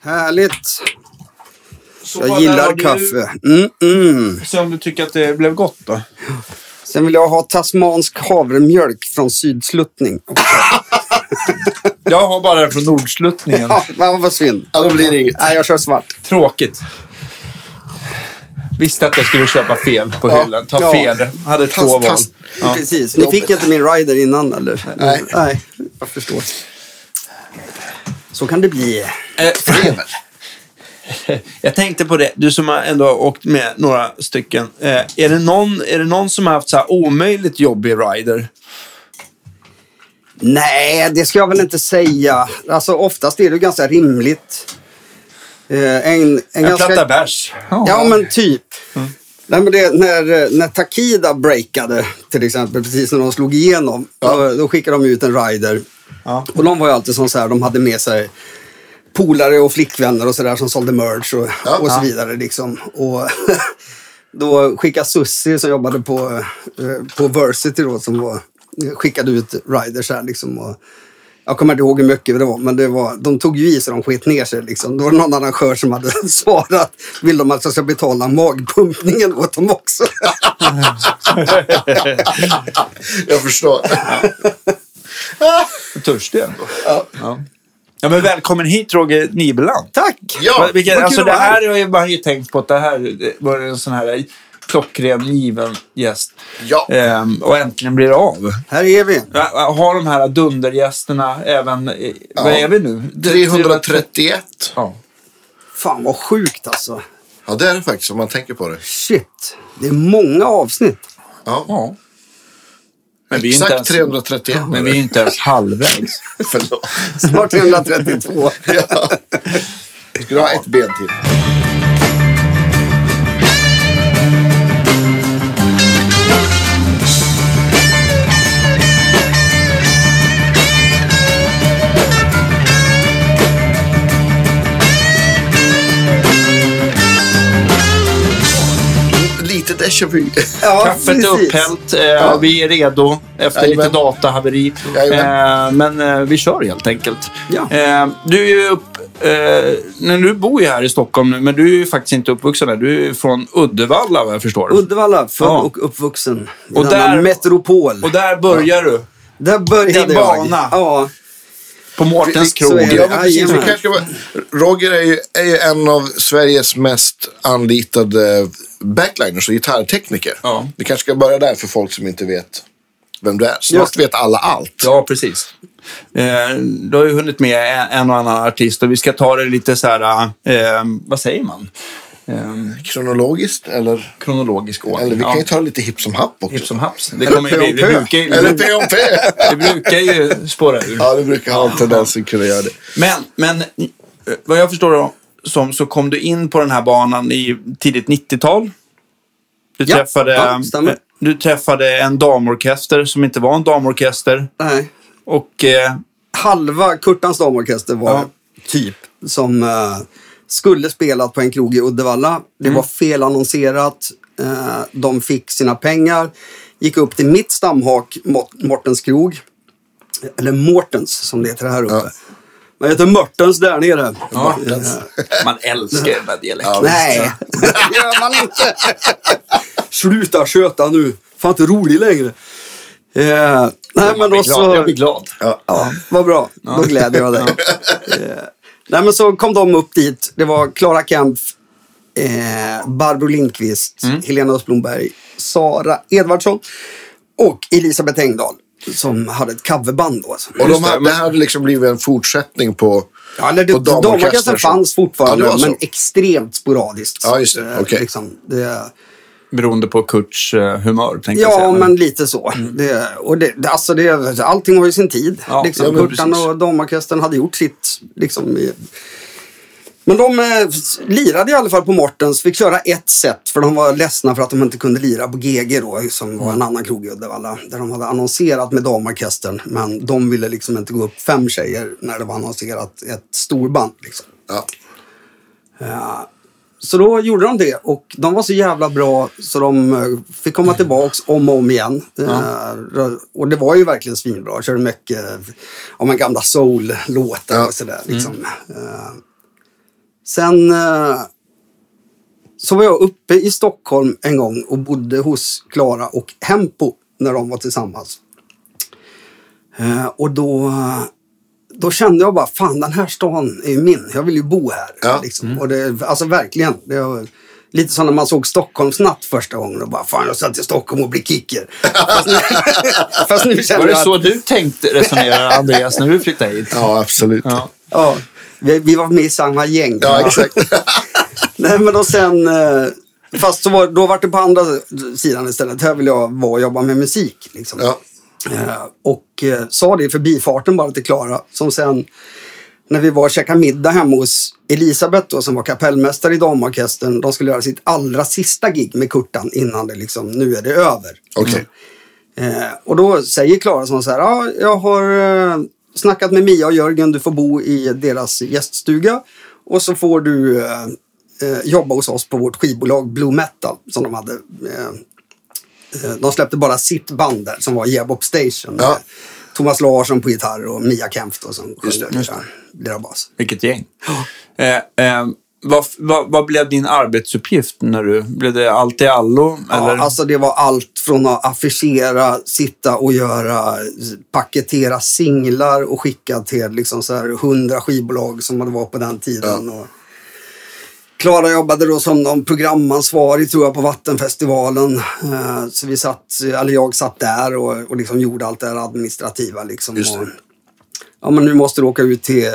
Härligt. Så Jag gillar kaffe. Mm, mm. Se om du tycker att det blev gott då. Sen vill jag ha tasmansk havremjölk från Sydsluttning. Jag har bara den från Nordsluttningen. Ja, vad vad synd. Ja, då blir det inget. Nej, jag kör svart. Tråkigt. Visste att jag skulle köpa fel på Ja. hyllan. Ta Ja. fel. Hade två Tas- val. tas- Ja. Precis. Ni fick inte min rider innan eller? Nej. Nej, jag förstår. Så kan det bli. Eh, Feber. Jag tänkte på det, du som har ändå har åkt med några stycken. Eh, är, det någon, är det någon som har haft så här omöjligt jobbig rider? Nej, det ska jag väl inte säga. Alltså oftast är det ganska rimligt. Eh, en, en, En ganska... platta bärs. Ja, men typ. Nej, men det, när, när Takida breakade, till exempel, precis när de slog igenom, då, då skickade de ut en rider. Ja. Och de var ju alltid som så här, de hade med sig polare och flickvänner och sådär som sålde merch och, Ja. och så vidare. Liksom. Och då skickade Sussi som jobbade på, eh, på Versity då, som var, skickade ut riders här liksom. Och, jag kommer inte ihåg hur mycket det var, men det var, de tog ju i så de sket ner sig. Liksom. Då var det någon arrangör som hade svarat, vill de att jag ska betala magpumpningen åt dem också? Jag förstår. Törstig ändå. Ja. ja. men välkommen hit Roger Nibeland. Tack! Ja, vad alltså kul det här har man ju tänkt på att det här var en sån här klockren, given gäst. Ja. Ehm, och äntligen blir det av. Här är vi. Ja, Har de här dundergästerna även... i- Vad är vi nu? 331. Ja. Fan vad sjukt alltså. Ja, det är det faktiskt om man tänker på det. Shit, det är många avsnitt. Ja. ja. Men vi är Exakt ens, 331. Men vi är inte ens halvvägs. Förlåt. Snart 332. Ja. Vi skulle ha ett ben till. Lite déjà vu. Ja, Kaffet är precis. upphällt. Eh, Vi är redo efter Jajamän. lite datahaveri. Eh, men eh, vi kör helt enkelt. Ja. Eh, du är ju upp... Eh, när du bor ju här i Stockholm nu, men du är ju faktiskt inte uppvuxen här. Du är från Uddevalla vad jag förstår. Uddevalla, född Ja. och uppvuxen. I Och där- metropol. Och där börjar du. där började din jag. bana. Ja, På Mårtens krog. Ja, precis. Vi kanske. Roger är ju, är ju en av Sveriges mest anlitade backliners och gitarrtekniker. Ja. Vi kanske ska börja där för folk som inte vet vem du är. Snart vet alla allt. Ja, precis. Eh, du har ju hunnit med en, en och annan artist och vi ska ta det lite så här, eh, vad säger man? Eh, Kronologiskt eller... kronologisk ordning. Eller vi kan ja. ju ta det lite hipp som happ också. Hipp som haps. Det, Eller kommer, vi, pö. brukar, ju- Eller P om P. vi brukar ju spåra ur. Ja, det brukar ha en tendens att kunna göra det. Men, men vad jag förstår då, som, så kom du in på den här banan i tidigt 90-tal. Du Ja, träffade, ja, du träffade en damorkester som inte var en damorkester. nej. Och eh, Halva Kurtans damorkester var Ja. typ som eh, skulle spelat på en krog i Uddevalla. Det Mm. var felannonserat. Eh, de fick sina pengar. Gick upp till mitt stamhak, Mort- Mortens krog. Eller Mortens som det heter här uppe. Ja. Man heter Mörtens där nere. Ja. Eh, man älskar den där dialekten. Ja, Nej, det gör man inte. Sluta köta nu. Fan inte rolig längre. Eh, nej, men då så... Jag blir glad. Ja. Ja, vad bra. Då gläder jag dig. Eh, nej, men så kom de upp dit. Det var Clara Kempf, eh, Barbro Lindqvist, Mm. Helena Östblomberg, Sara Edvardsson och Elisabeth Engdahl som hade ett coverband då. Alltså. Och de Just det, hade, liksom blivit en fortsättning på... Ja, eller det, på damorkester damorkestern som- fanns fortfarande, Ja, men extremt sporadiskt. Ja, just det. Eh, Okej. Liksom, det, Beroende på Kurts eh, humör, tänkte jag Ja, säga. men lite så. Det, och det, alltså det, allting har ju sin tid. Ja, liksom. ja, Kurtan precis. och damorkestern hade gjort sitt. Liksom, i, men de eh, lirade i alla fall på Mortens, fick köra ett set för de var ledsna för att de inte kunde lira på GG då, som var en annan krog i Uddevalla. Där de hade annonserat med damorkestern, men de ville liksom inte gå upp fem tjejer när det var annonserat ett storband. Liksom. Ja. Så då gjorde de det och de var så jävla bra så de eh, fick komma tillbaks om och om igen. Eh, Och det var ju verkligen svinbra. Jag körde mycket en gamla soul-låtar Ja. och sådär. Liksom. Eh, Sen så var jag uppe i Stockholm en gång och bodde hos Klara och Hempo när de var tillsammans. Och då, då kände jag bara, fan den här stan är ju min. Jag vill ju bo här. Ja. Liksom. Och det, alltså verkligen. Det var lite som när man såg Stockholmsnatt första gången och bara, fan jag ska till Stockholm och bli kicker. fast, nu, fast nu känner Var det jag så att, du tänkte resonera, Andreas, när du flyttade hit? Ja, absolut. Ja, Ja. ja, vi, vi var med i samma gäng. exakt. Nej, men då sen... eh, Fast så var, då var det på andra sidan istället. Här vill jag vara och jobba med musik. Liksom. Ja. Eh, och eh, sa det i förbifarten bara till Klara. Som sen, när vi var och käkade middag hemma hos Elisabeth då, som var kapellmästare i damorkestern. De skulle göra sitt allra sista gig med Kurtan innan det liksom, nu är det över. Okej. Eh, och då säger Klara som så här, ja, jag har eh, snackat med Mia och Jörgen, du får bo i deras gäststuga och så får du eh, eh, jobba hos oss på vårt skivbolag Blue Metal som de hade. Eh, de släppte bara sitt band där som var Jebop Station. Ja. Thomas Larsson på gitarr och Mia Kempf då, som Just sjöng det, lira, lira bas. Vilket gäng. Eh, eh, vad, vad, vad blev din arbetsuppgift när du... Blev det allt i allo? Ja, Eller? alltså det var allt från att affischera, sitta och göra, paketera singlar och skicka till liksom så här 100 skivbolag som det var på den tiden. Och Klara jobbade då som någon programansvarig tror jag på Vattenfestivalen. Eh, Så vi satt, eller jag satt där och, och liksom gjorde allt det här administrativa. Liksom. Och, ja, men nu måste du åka ut till,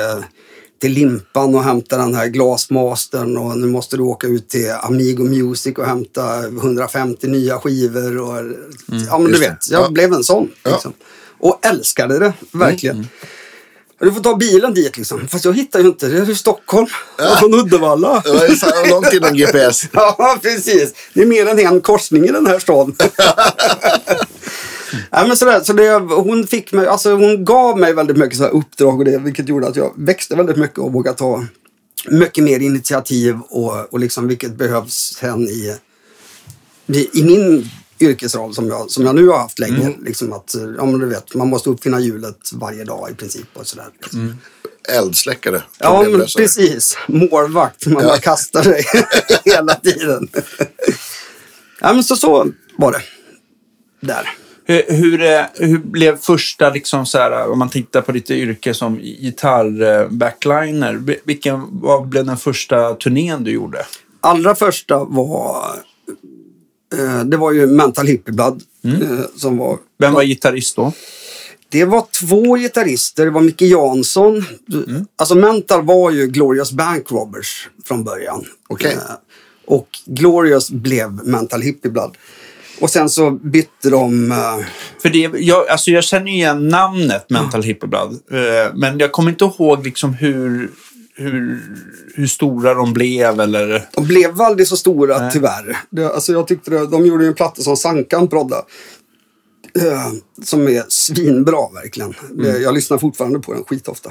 till Limpan och hämta den här glasmastern och nu måste du åka ut till Amigo Music och hämta 150 nya skivor. Och, ja, men du vet, jag Ja. blev en sån. Ja. Liksom. Och älskade det, verkligen. Du får ta bilen dit liksom. Fast jag hittar ju inte. Det är ju Stockholm. Är från Uddevalla. Det var ju fan långt innan GPS. Ja, precis. Det är mer än en korsning i den här staden. ja, men sådär, så det, hon, fick mig, alltså, hon gav mig väldigt mycket så här uppdrag och det, vilket gjorde att jag växte väldigt mycket och vågade ta mycket mer initiativ och, och liksom, vilket behövs sen i, i, i min yrkesroll som jag, som jag nu har haft länge. Liksom att, ja, men du vet, man måste uppfinna hjulet varje dag i princip. Och sådär, liksom. Eldsläckare. Ja, men precis. Målvakt. Man Ja. bara kastar sig hela tiden. ja, men så, så var det. Där. Hur, hur, eh, hur blev första, liksom så här, om man tittar på ditt yrke som gitarr-backliner, vilken, vad blev den första turnén du gjorde? Allra första var... Eh, det var ju Mental Hippie Blood. Eh, som var, Vem var gitarrist då? det var två gitarrister. Det var Micke Jansson. Alltså Mental var ju Glorious Bank Robbers från början. Okej. Eh, och Glorious blev Mental Hippie Blood. Och sen så bytte de... För det, jag, alltså jag känner ju igen namnet Mental Hippie Blood, eh, men jag kommer inte ihåg liksom hur, hur, hur stora de blev eller... De blev aldrig så stora Nej. tyvärr. Det, alltså jag tyckte det, de gjorde en platta som Sankan prodda. Eh, som är svinbra verkligen. Det, jag lyssnar fortfarande på den skitofta.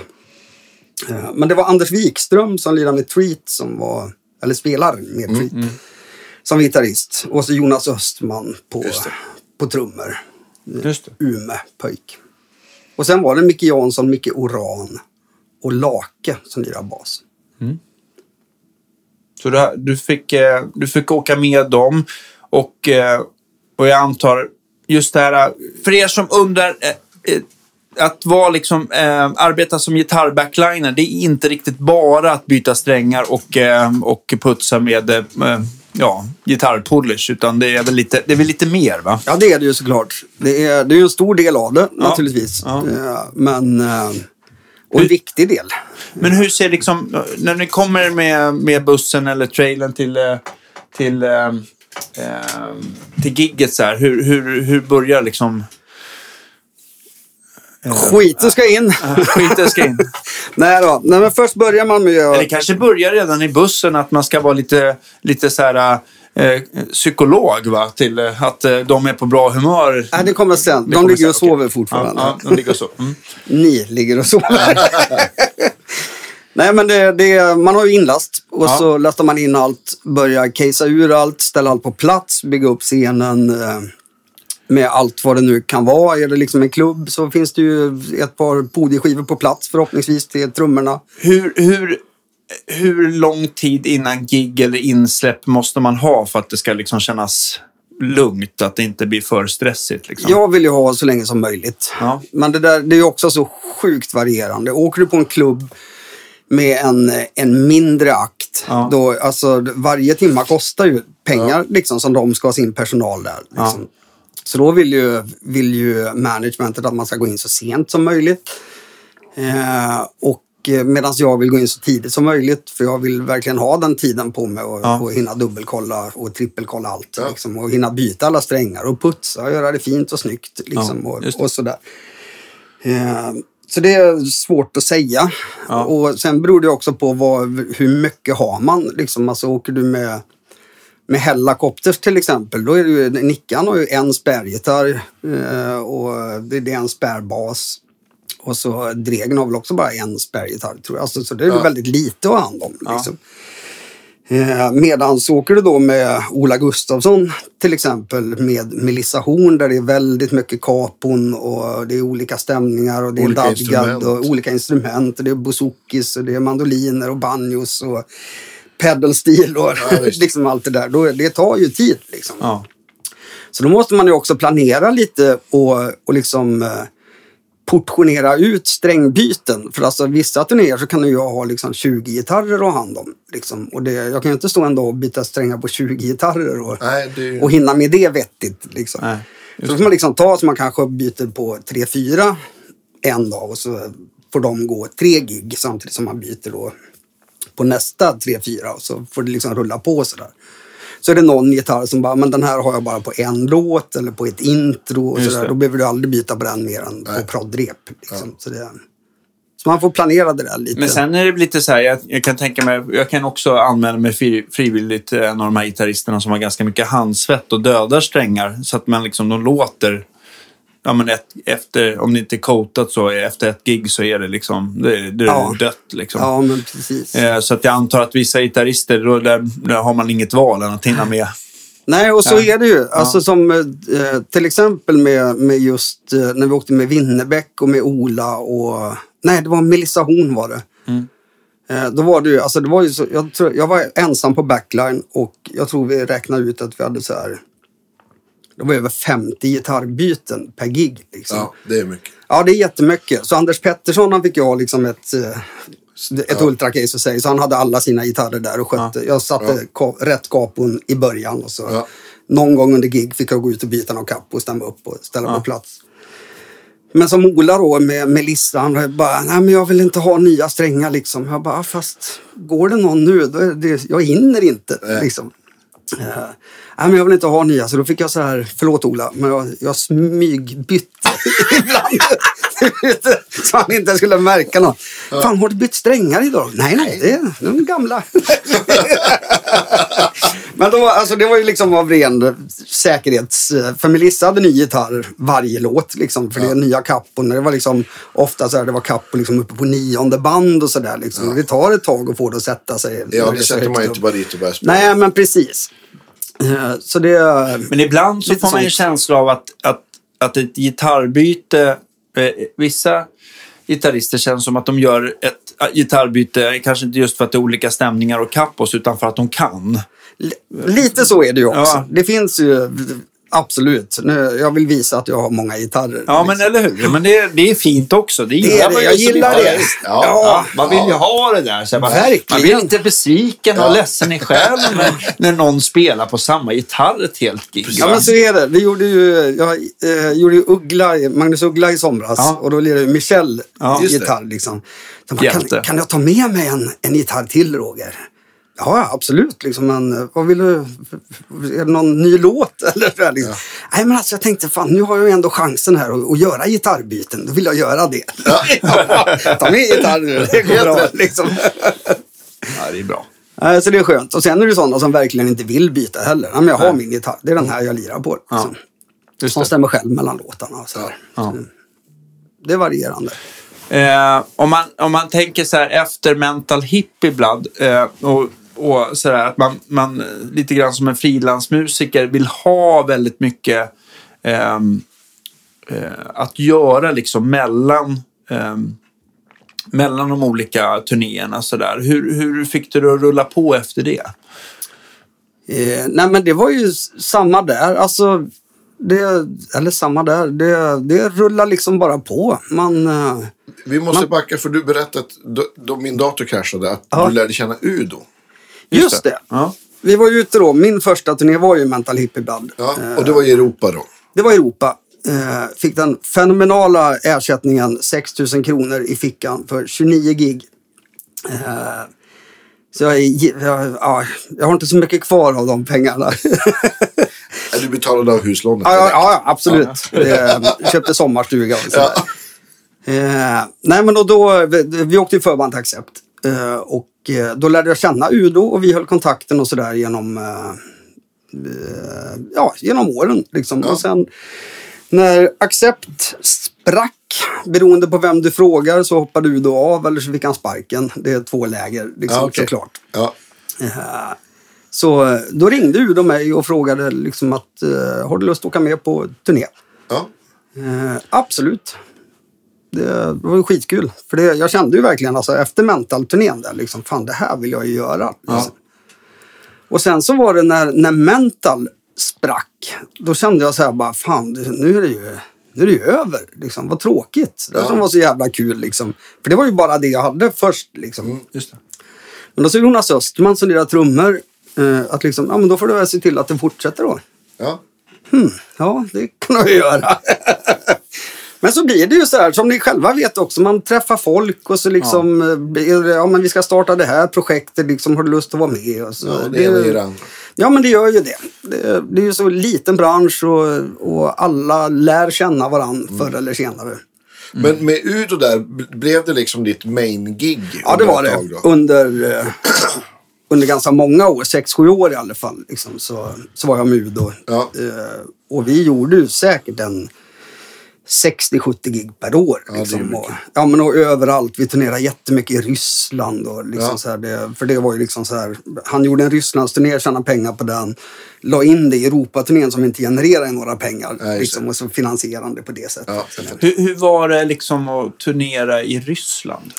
Eh, men det var Anders Wikström som lirade med Treat som var, eller spelar med Treat. Som gitarrist. Och så Jonas Östman på, på trummor. Just det. Ume pöjk. Och sen var det Micke Jansson, Micke Oran och Lake som lirade bas. Så du, du, fick, eh, du fick åka med dem och, eh, och jag antar just det här, för er som undrar, eh, att vara liksom, arbeta som gitarrbackliner, det är inte riktigt bara att byta strängar och, och putsa med ja, gitarrpolish, utan det är väl lite, det är väl lite mer va? Ja, det är det ju såklart. Det är, det är en stor del av det naturligtvis. Ja. Men, och en viktig del. Men hur ser liksom, när ni kommer med, med bussen eller trailern till, eh, till, eh, eh, till gigget så här, hur, hur, hur börjar liksom Skiten ska in. skiten ska in? Nej då. Nej, men först börjar man med Eller att... kanske börjar redan i bussen att man ska vara lite, lite så här eh, psykolog va? Till eh, att eh, de är på bra humör. Nej, det kommer sen. Det De kommer ligger och sen, sover fortfarande. Ja, ja, de ligger så. Mm. Ni ligger och sover. Nej, men det, det, man har ju inlast och Ja. så lastar man in allt, börjar casea ur allt, ställa allt på plats, bygga upp scenen med allt vad det nu kan vara. Är det liksom en klubb så finns det ju ett par podieskivor på plats förhoppningsvis till trummorna. Hur, hur hur lång tid innan gig eller insläpp måste man ha för att det ska liksom kännas lugnt, att det inte blir för stressigt? Liksom? Jag vill ju ha så länge som möjligt. Ja. Men det där det är ju också så sjukt varierande. Åker du på en klubb med en, en mindre akt, Ja. då, alltså, varje timma kostar ju pengar liksom, som de ska ha sin personal där. Liksom. Så då vill ju, vill ju managementet att man ska gå in så sent som möjligt. Eh, och medan jag vill gå in så tidigt som möjligt för jag vill verkligen ha den tiden på mig och, Ja. och hinna dubbelkolla och trippelkolla allt. Ja. Liksom, och hinna byta alla strängar och putsa och göra det fint och snyggt. Liksom, Ja, och, och sådär. Eh, så det är svårt att säga. Ja. Och sen beror det också på vad, hur mycket har man. Liksom, alltså, åker du med, med Hellacopters till exempel, då är det ju, Nickan har ju en spärrgitarr eh, och det, det är en spärrbas. Och så Dregen har väl också bara en spärrgitarr tror jag. Alltså, så det är Ja. väldigt lite att ha hand om. Ja. Liksom. Eh, medan så åker du då med Ola Gustafsson till exempel med Melissa Horn där det är väldigt mycket kapon och det är olika stämningar och det är Olika dadgad och olika instrument. Och det är bouzouki och det är mandoliner och banjos och pedalstil och Ja, liksom allt det där. Då, det tar ju tid liksom. Ja. Så då måste man ju också planera lite och, och liksom eh, portionera ut strängbyten. För alltså vissa turnéer så kan ju jag ha liksom 20 gitarrer att ha hand om. Liksom. Och det, jag kan ju inte stå en dag och byta strängar på 20 gitarrer och, Nej, det och hinna med det vettigt. Liksom. Nej, så får man liksom ta så man kanske byter på 3-4 en dag och så får de gå tre gig samtidigt som man byter då på nästa 3-4 och så får det liksom rulla på sådär. Så är det någon gitarr som bara, men den här har jag bara på en låt eller på ett intro och det. Då behöver du aldrig byta på den mer än Nej. på proddrep. Liksom. Så, det, så man får planera det där lite. Men sen är det lite så här, jag, jag kan tänka mig, jag kan också anmäla mig fri, frivilligt till en av de här gitarristerna som har ganska mycket handsvett och dödar strängar. Så att man liksom, de låter, ja men ett, efter, om det inte är coatat så, efter ett gig så är det liksom, det, det är Ja. dött liksom. Ja, men precis. Eh, Så att jag antar att vissa gitarrister, då, där, där har man inget val än att hinna med. Nej, och så Ja. är det ju. Alltså som eh, till exempel med, med just eh, när vi åkte med Winnerbäck och med Ola och... Nej, det var Melissa Horn var det. Mm. Då var det ju, alltså det var ju så, jag, tror, jag var ensam på backline och jag tror vi räknade ut att vi hade så här... Det var över 50 gitarrbyten per gig. Liksom. Ja, det är mycket. Ja, det är jättemycket. Så Anders Pettersson han fick jag liksom ett, eh, ett Ja. ultracase att säga. Så han hade alla sina gitarrer där och skötte. Jag satte ka- rätt kapon i början och så Ja. någon gång under gig fick jag gå ut och byta någon kapp och stämma upp och ställa Ja. på plats. Men som Ola då med Melissa, han bara, nej men jag vill inte ha nya strängar liksom. Jag bara, "Ah, fast går det någon nu, då det, jag hinner inte liksom. Eh, nej men jag vill inte ha nya, så då fick jag så här, förlåt Ola, men jag, jag smygbytte ibland. så han inte skulle märka något. Fan, har du bytt strängar idag? Nej, nej, det är de gamla. men då, alltså, det var ju liksom av ren säkerhets... För Melissa hade ny gitarr varje låt, liksom, för det är nya kappor. Det var liksom ofta så här, det var kappor liksom uppe på nionde band och sådär. Liksom. Det tar ett tag att få det att sätta sig. Ja, det sätter man ju inte bara dit och börjar spela. Nej, men precis. Eh, Så det... Men ibland så får man ju en känsla av att, att, att ett gitarrbyte, vissa gitarrister känns som att de gör ett eh, gitarrbyte, kanske inte just för att det är olika stämningar och kappos, utan för att de kan. Li- Lite så är det ju också. Ja. Det finns ju absolut. Nu, jag vill visa att jag har många gitarrer. Ja, men eller hur? Men det, det är fint också. Det, Det är man det. ju Jag gillar det. Ja. Ja, man vill ju ha det där. Så man, man blir inte besviken och Ja. ledsen i själen när, när någon spelar på samma gitarr ett helt gig. Ja, men så är det. Vi gjorde ju, jag eh, gjorde ju Uggla, Magnus Uggla i somras Ja. och då lirade Michel Ja, det. gitarr. Liksom. Så man, kan, kan jag ta med mig en, en gitarr till Roger? Ja, ja, absolut. Liksom, men eh, vad vill du? Är det någon ny låt? Eller liksom. Nej, men alltså jag tänkte, fan nu har jag ändå chansen här att, att göra gitarrbyten. Då vill jag göra det. ta med gitarr nu, det går bra. Liksom. Ja, det är bra. Nej, Så det är skönt. Och sen är det sådana som verkligen inte vill byta heller. Nej, men jag har min gitarr, det är den här jag lirar på. Liksom. Just Som stämmer själv mellan låtarna. Och. Ja. Så Det är varierande. Eh, om, man, om man tänker så här efter Mental Hip ibland eh, och, och så där, att man, man eh, lite grann som en frilansmusiker vill ha väldigt mycket ehm, eh, att göra liksom mellan ehm, mellan de olika turnéerna. Sådär. Hur, hur fick du det att rulla på efter det? Eh, nej men det var ju samma där. Alltså, det, eller samma där. Det, det rullar liksom bara på. Man, eh, Vi måste backa för du berättade att då, då min dator kraschade att Ja. du lärde känna Udo. Just det. Ja. Vi var ju ute då. Min första turné var ju Mental Hippie Blood. Ja, Eh, och det var i Europa då. Det var Europa. Eh, fick den fenomenala ersättningen 6 000 kronor i fickan för 29 gig. Eh, så jag, jag, ja, jag har inte så mycket kvar av de pengarna. Är du betalade av huslånet? ja, ja, ja, absolut. Eh, köpte sommarstuga och sådär. Eh, nej, men då, då, vi, vi åkte ju förband till Accept. Eh, och eh, då lärde jag känna Udo och vi höll kontakten och sådär genom, eh, ja, genom åren. Liksom. Ja. Och sen när Accept sprack, beroende på vem du frågar, så hoppade Udo av eller så fick han sparken. Det är två läger liksom, Ja, okej. såklart. Ja. Så då ringde Udo mig och frågade liksom att har du lust att åka med på turné? Ja. Absolut. Det var ju skitkul. För det, jag kände ju verkligen alltså, efter Mental-turnén där, liksom, fan det här vill jag ju göra. Liksom. Och sen så var det när, när Mental sprack. Då kände jag så här bara, fan det- nu är det ju, nu är det ju över. Liksom. Vad tråkigt. Det Ja. som var så jävla kul liksom. För det var ju bara det jag hade först liksom. Det. Men då så Jonas Östman som lirar trummor. Eh, att liksom, ja men då får du väl se till att det fortsätter då. Ja. Ja, det kan jag göra. Men så blir det ju så här, som ni själva vet också, man träffar folk och så liksom, ja, ja men vi ska starta det här projektet, liksom, har du lust att vara med? Och så, ja det ena i det. Ja, men det gör ju det. Det, det är ju så liten bransch och, och alla lär känna varandra Mm. förr eller senare. Men med Udo där, blev det liksom ditt main-gig? Ja, det under var det. Under, eh, under ganska många år, sex sju år i alla fall, liksom, så, så var jag med Udo. Ja. Eh, och vi gjorde ju säkert en 60-70 gig per år. Liksom. mycket. och, ja, men och överallt. Vi turnerade jättemycket i Ryssland. Och liksom Ja. så här, det, för det var ju liksom så här. Han gjorde en Rysslandsturné, tjänade pengar på den. La in det i Europaturnén som inte genererade några pengar. Just liksom, och så finansierade han det på det sättet. Ja. Hur, hur var det liksom att turnera i Ryssland?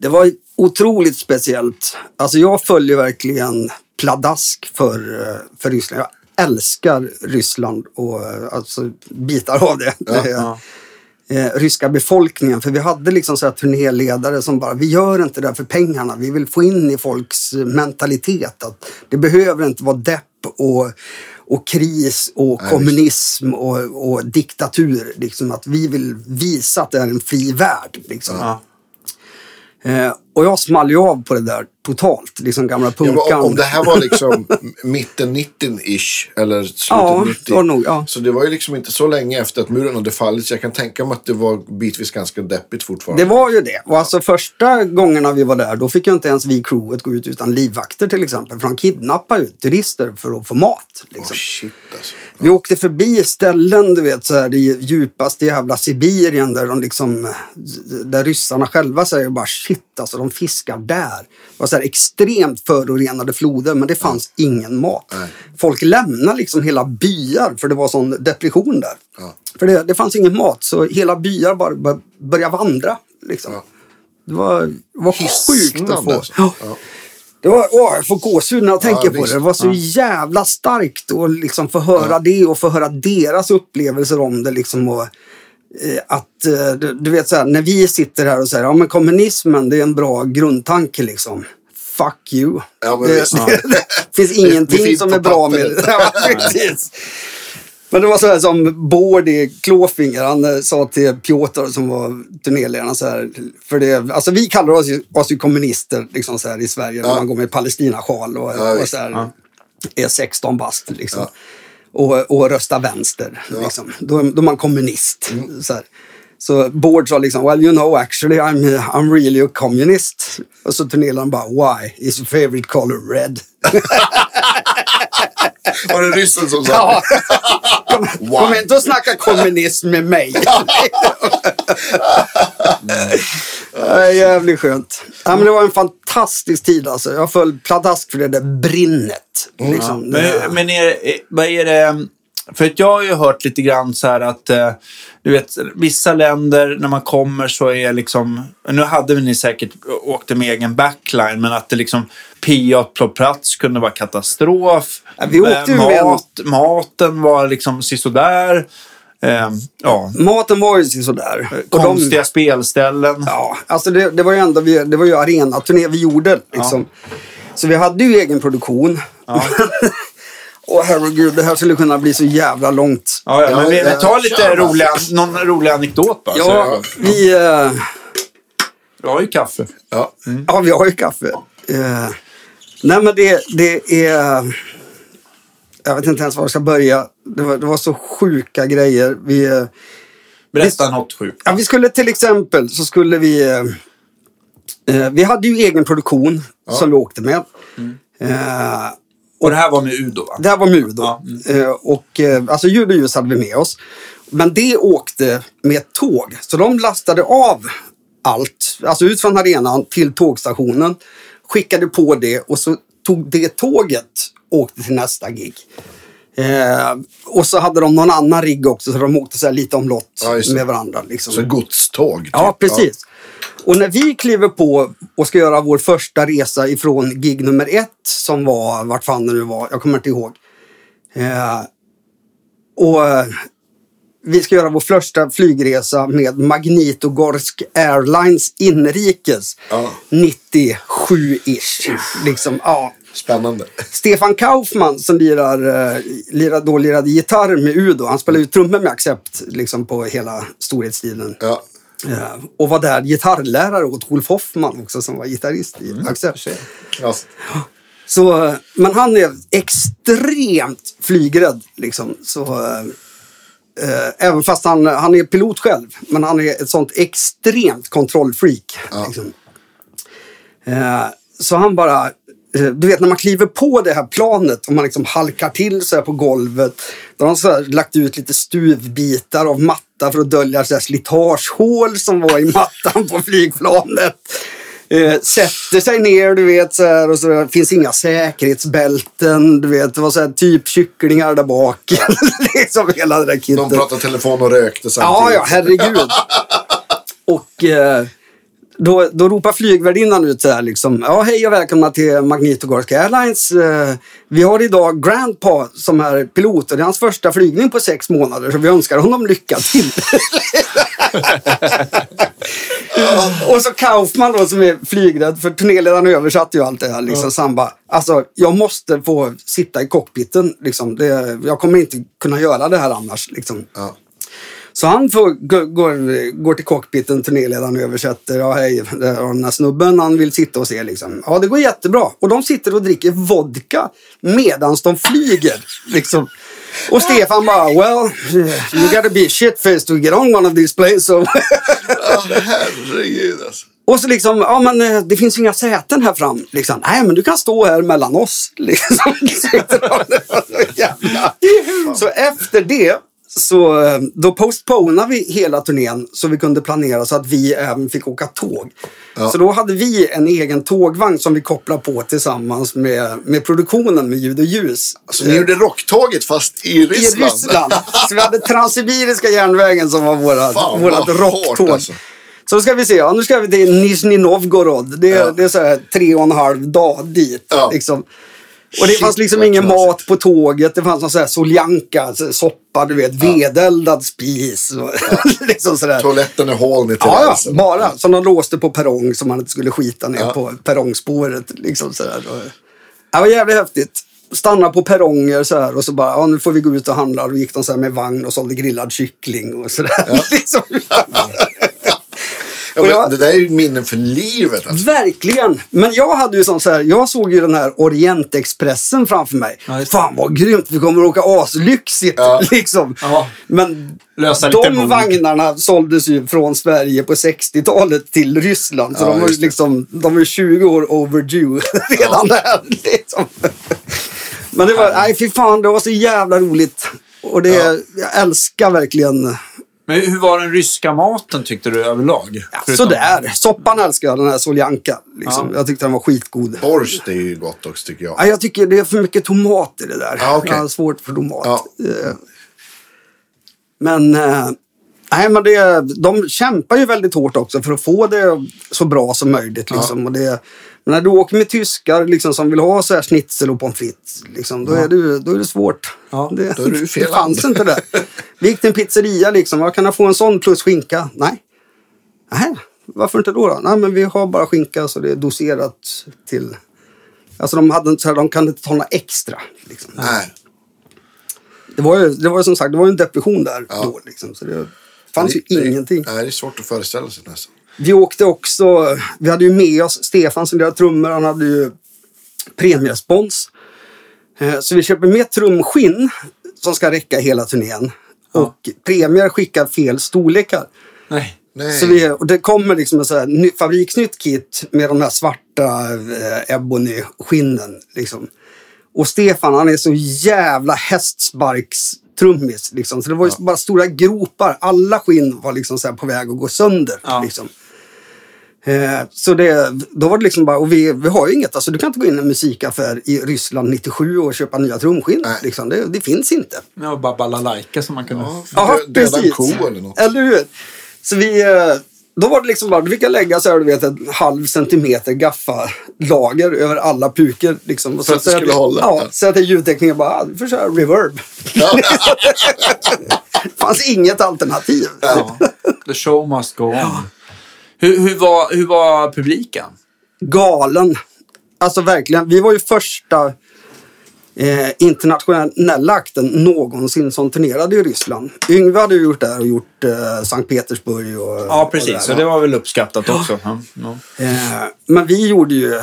Det var otroligt speciellt. Alltså jag följer verkligen pladask för, eh, för Ryssland. Jag älskar Ryssland och eh, alltså bitar av det. är, ja. eh, ryska befolkningen. För vi hade liksom så här turnéledare som bara, vi gör inte det för pengarna. Vi vill få in i folks eh, mentalitet att det behöver inte vara depp och, och kris och Nej, kommunism och, och diktatur. Liksom att vi vill visa att det är en fri värld. Liksom. Ja. Eh, och jag small ju av på det där totalt. Liksom gamla Ja, punkan. men om, det här var liksom mitten 90-ish eller slutet Ja, 90. det var nog, ja. Så det var ju liksom inte så länge efter att muren hade fallit. Så jag kan tänka mig att det var bitvis ganska deppigt fortfarande. Det var ju det. Och alltså första gångerna vi var där, då fick ju inte ens vi crewet gå ut utan livvakter till exempel. För de kidnappar ju turister för att få mat. Liksom. shit alltså. Vi åkte förbi ställen, du vet, så här, det djupaste jävla Sibirien där de liksom, där ryssarna själva säger bara shit, alltså de fiskar där. Det var så extremt förorenade floder, men det fanns ingen mat. Nej. Folk lämnade liksom hela byar för det var sån depression där. Ja. För det, det fanns ingen mat, så hela byar bara bör- började vandra. Liksom. Ja. Det var, var sjukt att få. alltså. Ja. Ja. Det var, åh, jag får gåshud när jag tänker på det. Det var så jävla starkt att liksom få höra det och få höra deras upplevelser om det. Liksom och, att, eh, du, vet så här, när vi sitter här och säger ja men kommunismen det är en bra grundtanke liksom. Fuck you. Ja, men det, det, det finns det är ingenting fint som är bra med det. Ja, precis. Men det var så här som Bård i Klåfinger, han eh, sa till Piotr som var turnéledaren så här, för det, alltså vi kallar oss ju, oss ju kommunister liksom så här i Sverige när Ja. man går med Palestinasjal och, Ja, och så här, Ja. är 16 bast liksom. Ja. Och, och röstar vänster. Liksom. Då, då är man kommunist. Mm. Så, här. så Bård sa liksom, well you know actually I'm, I'm really a communist. Och så turnéledaren bara, why? Is your favorite color red? Var det ryssen som sa Ja. Kom, kom inte och snacka kommunism med mig. Jävligt skönt. Ja, men det var en fantastisk tid alltså. Jag föll pladask för det där brinnet. Liksom. Men, men är, vad är det... För att jag har ju hört lite grann så här att, eh, du vet, vissa länder när man kommer så är liksom, nu hade ni säkert åkt med egen backline, men att det liksom PA på plats kunde vara katastrof. Ja, vi åkte Eh, med- Mat, Maten var liksom sisådär. Eh, ja, Maten var ju sådär. Och de- konstiga spelställen. Ja, alltså det, det var ju ändå, vi, det var ju arenaturné vi gjorde liksom. Så vi hade ju egen produktion. Och herregud, det här skulle kunna bli så jävla långt. Ja, ja, men vi, vi tar lite kör roliga, någon rolig anekdot bara. Ja, så, vi, eh, vi har ju kaffe. Ja. ja, vi har ju kaffe. Eh, nej, men det, det är... Jag vet inte ens var jag ska börja. Det var, det var så sjuka grejer. Vi, eh, Berätta något sjukt. ja, vi skulle till exempel så skulle vi... eh, Eh, vi hade ju egen produktion som vi åkte med. Eh, Och det här var med Udo va? Det här var Mudo. Ja. Eh, och, eh, alltså ljud och ljus hade vi med oss. Men det åkte med tåg. Så de lastade av allt, alltså ut från arenan till tågstationen. Skickade på det och så tog det tåget och åkte till nästa gig. Eh, och så hade de någon annan rigg också så de åkte så lite omlott Ja, med varandra. Liksom. Så godståg. Typ. Ja, precis. Och när vi kliver på och ska göra vår första resa ifrån gig nummer ett som var, vart fan det nu var, jag kommer inte ihåg. Eh, och eh, vi ska göra vår första flygresa med Magnitogorsk Airlines inrikes. Ja. 97-ish. Liksom, ja. Spännande. Stefan Kaufman som lirar, eh, lirar, då lirade gitarr med Udo. Han spelade ju trummor med Accept liksom, på hela storhetstiden. Ja. Eh, och var där gitarrlärare åt Wolf Hoffman också som var gitarrist i Accept. Ja. Så, eh, men han är extremt flygrädd. Liksom. Så, eh, även fast han, han är pilot själv. Men han är ett sånt extremt kontrollfreak. Liksom. Eh, så han bara... eh, Du vet när man kliver på det här planet och man liksom halkar till så här på golvet. Då har de så här lagt ut lite stuvbitar av matta för att dölja så här slitagehål som var i mattan på flygplanet. Eh, sätter sig ner, du vet, så här, och så där, finns inga säkerhetsbälten. Du vet, det var så här, typ kycklingar där bak. liksom hela det där kittet. De pratade telefon och rökte Ja, samtidigt. ja, herregud. och eh, då, då ropar flygvärdinnan ut så här liksom. Ja, hej och välkomna till Magnitogorsk Airlines. Eh, vi har idag Grandpa som är pilot och det är hans första flygning på sex månader. Så vi önskar honom lycka till. och så Kaufman då som är flygrädd för turnéledaren översatte ju allt det här. Liksom, så han bara, alltså jag måste få sitta i cockpiten. Liksom. Det, jag kommer inte kunna göra det här annars. Liksom. Ja. Så han får, går, går, till cockpiten, turnéledaren översätter. Ja, hej, den här snubben, han vill sitta och se liksom. Ja, det går jättebra. Och de sitter och dricker vodka medans de flyger. Liksom. Och Stefan bara, well, you gotta be shit-faced to get on one of these planes. So. Ja, herregud alltså. och så liksom, ja men eh, det finns inga säten här fram. Liksom, Nej, men du kan stå här mellan oss. Liksom. Så efter det så eh, då postponade vi hela turnén så vi kunde planera så att vi även fick åka tåg. Ja. Så då hade vi en egen tågvagn som vi kopplade på tillsammans med, med produktionen med ljud och ljus. Så ni gjorde rocktåget fast i I Ryssland? Ryssland. Så vi hade Transsibiriska järnvägen som var våra, Fan, vårat rocktåg. alltså. Så ska vi se, ja, nu ska vi till Nizjnij Novgorod. Det, är- Ja. det är så här tre och en halv dag dit. Ja. Liksom. Och det Shit, fanns liksom ingen mat på tåget. Det fanns någon så här soljanka, soppa, du vet, vedeldad spis. Och liksom sådär. Toaletten är hål ner till Ja, ja, bara. Som de låste på perrong så man inte skulle skita ner Ja. på perrongspåret. Liksom sådär. Det var jävligt häftigt. Stanna på perronger så här och så bara, ja nu får vi gå ut och handla. Då gick de så här med vagn och sålde grillad kyckling och sådär. liksom. Ja, jag- Det där är ju minnen för livet. Alltså. Verkligen! Men jag hade ju sån så här, jag såg ju den här Orientexpressen framför mig. Ja. Fan vad grymt, vi kommer att åka aslyxigt. Ja. Liksom. Ja. Men Lösa lite de mord. vagnarna såldes ju från Sverige på 60-talet till Ryssland. Så Ja, de var liksom, de var ju 20 år overdue redan där. Liksom. Men det var, nej fy fan, det var så jävla roligt. Och det, Ja. jag älskar verkligen, Men hur var den ryska maten tyckte du överlag? Förutom- sådär. Soppan älskar jag, den här soljanka. Liksom. Ja. Jag tyckte den var skitgod. Borsch, det är ju gott också tycker jag. Ja, jag tycker det är för mycket tomat i det där. Ja, okej. Jag har svårt för tomat. Ja. Eh, Men, eh, nej, men det, de kämpar ju väldigt hårt också för att få det så bra som möjligt. Liksom. Och det, men när du åker med tyskar liksom, som vill ha så här schnitzel och pommes frites, liksom, då, är det, då är det svårt. Ja, det, då är du fel det fanns inte det. Vi gick till en pizzeria, liksom, vad kan jag få en sån plus skinka? Nej. Nej, varför inte då? då? Nej, men vi har bara skinka så det är doserat till... Alltså de, hade, så här, de kan inte ta några extra. Liksom. Nej. Det var ju, det var ju som sagt, det var en depression där Ja. då. Liksom, så det fanns Det- ju det- ingenting. Nej, det är svårt att föreställa sig nästan. Vi åkte också, vi hade ju med oss Stefan som lirade trummor, han hade ju premiespons. Eh, Så vi köper med trumskinn som ska räcka hela turnén. Och Premier skickar fel storlekar. Nej. Nej. Så vi, och det kommer liksom en så här ny, fabriksnytt kit med de här svarta eh, ebony-skinnen. Liksom. Och Stefan han är så jävla hästsparkstrummis. Liksom. Så det var ju bara stora gropar. Alla skinn var liksom så här på väg att gå sönder. Ja. Liksom. Eh, så det, då var det liksom bara, och vi, vi har ju inget, alltså du kan inte gå in i en musikaffär i Ryssland 97 och köpa nya trumskinn. Nej. Liksom. Det, det finns inte. Ja, bara balalaika som man kunde... Ja, dö- döda en ko eller något. Eller hur? Så vi, eh, då var det liksom bara, då fick jag lägga så här, du vet, en halv centimeter gaffalager över alla puker. Liksom. Och För att det skulle till- hålla? Ja, Ja. säga till ljudteknikern bara, ah, du får köra reverb. Ja. Det fanns inget alternativ. Ja. The show must go on. Hur, hur, var, hur var publiken? Galen. Alltså verkligen, vi var ju första eh, internationella akten någonsin som turnerade i Ryssland. Yngve hade ju gjort det här och gjort eh, Sankt Petersburg och... Ja, och precis. där. Så det var väl uppskattat också. Ja. Ja. Eh, men vi gjorde ju,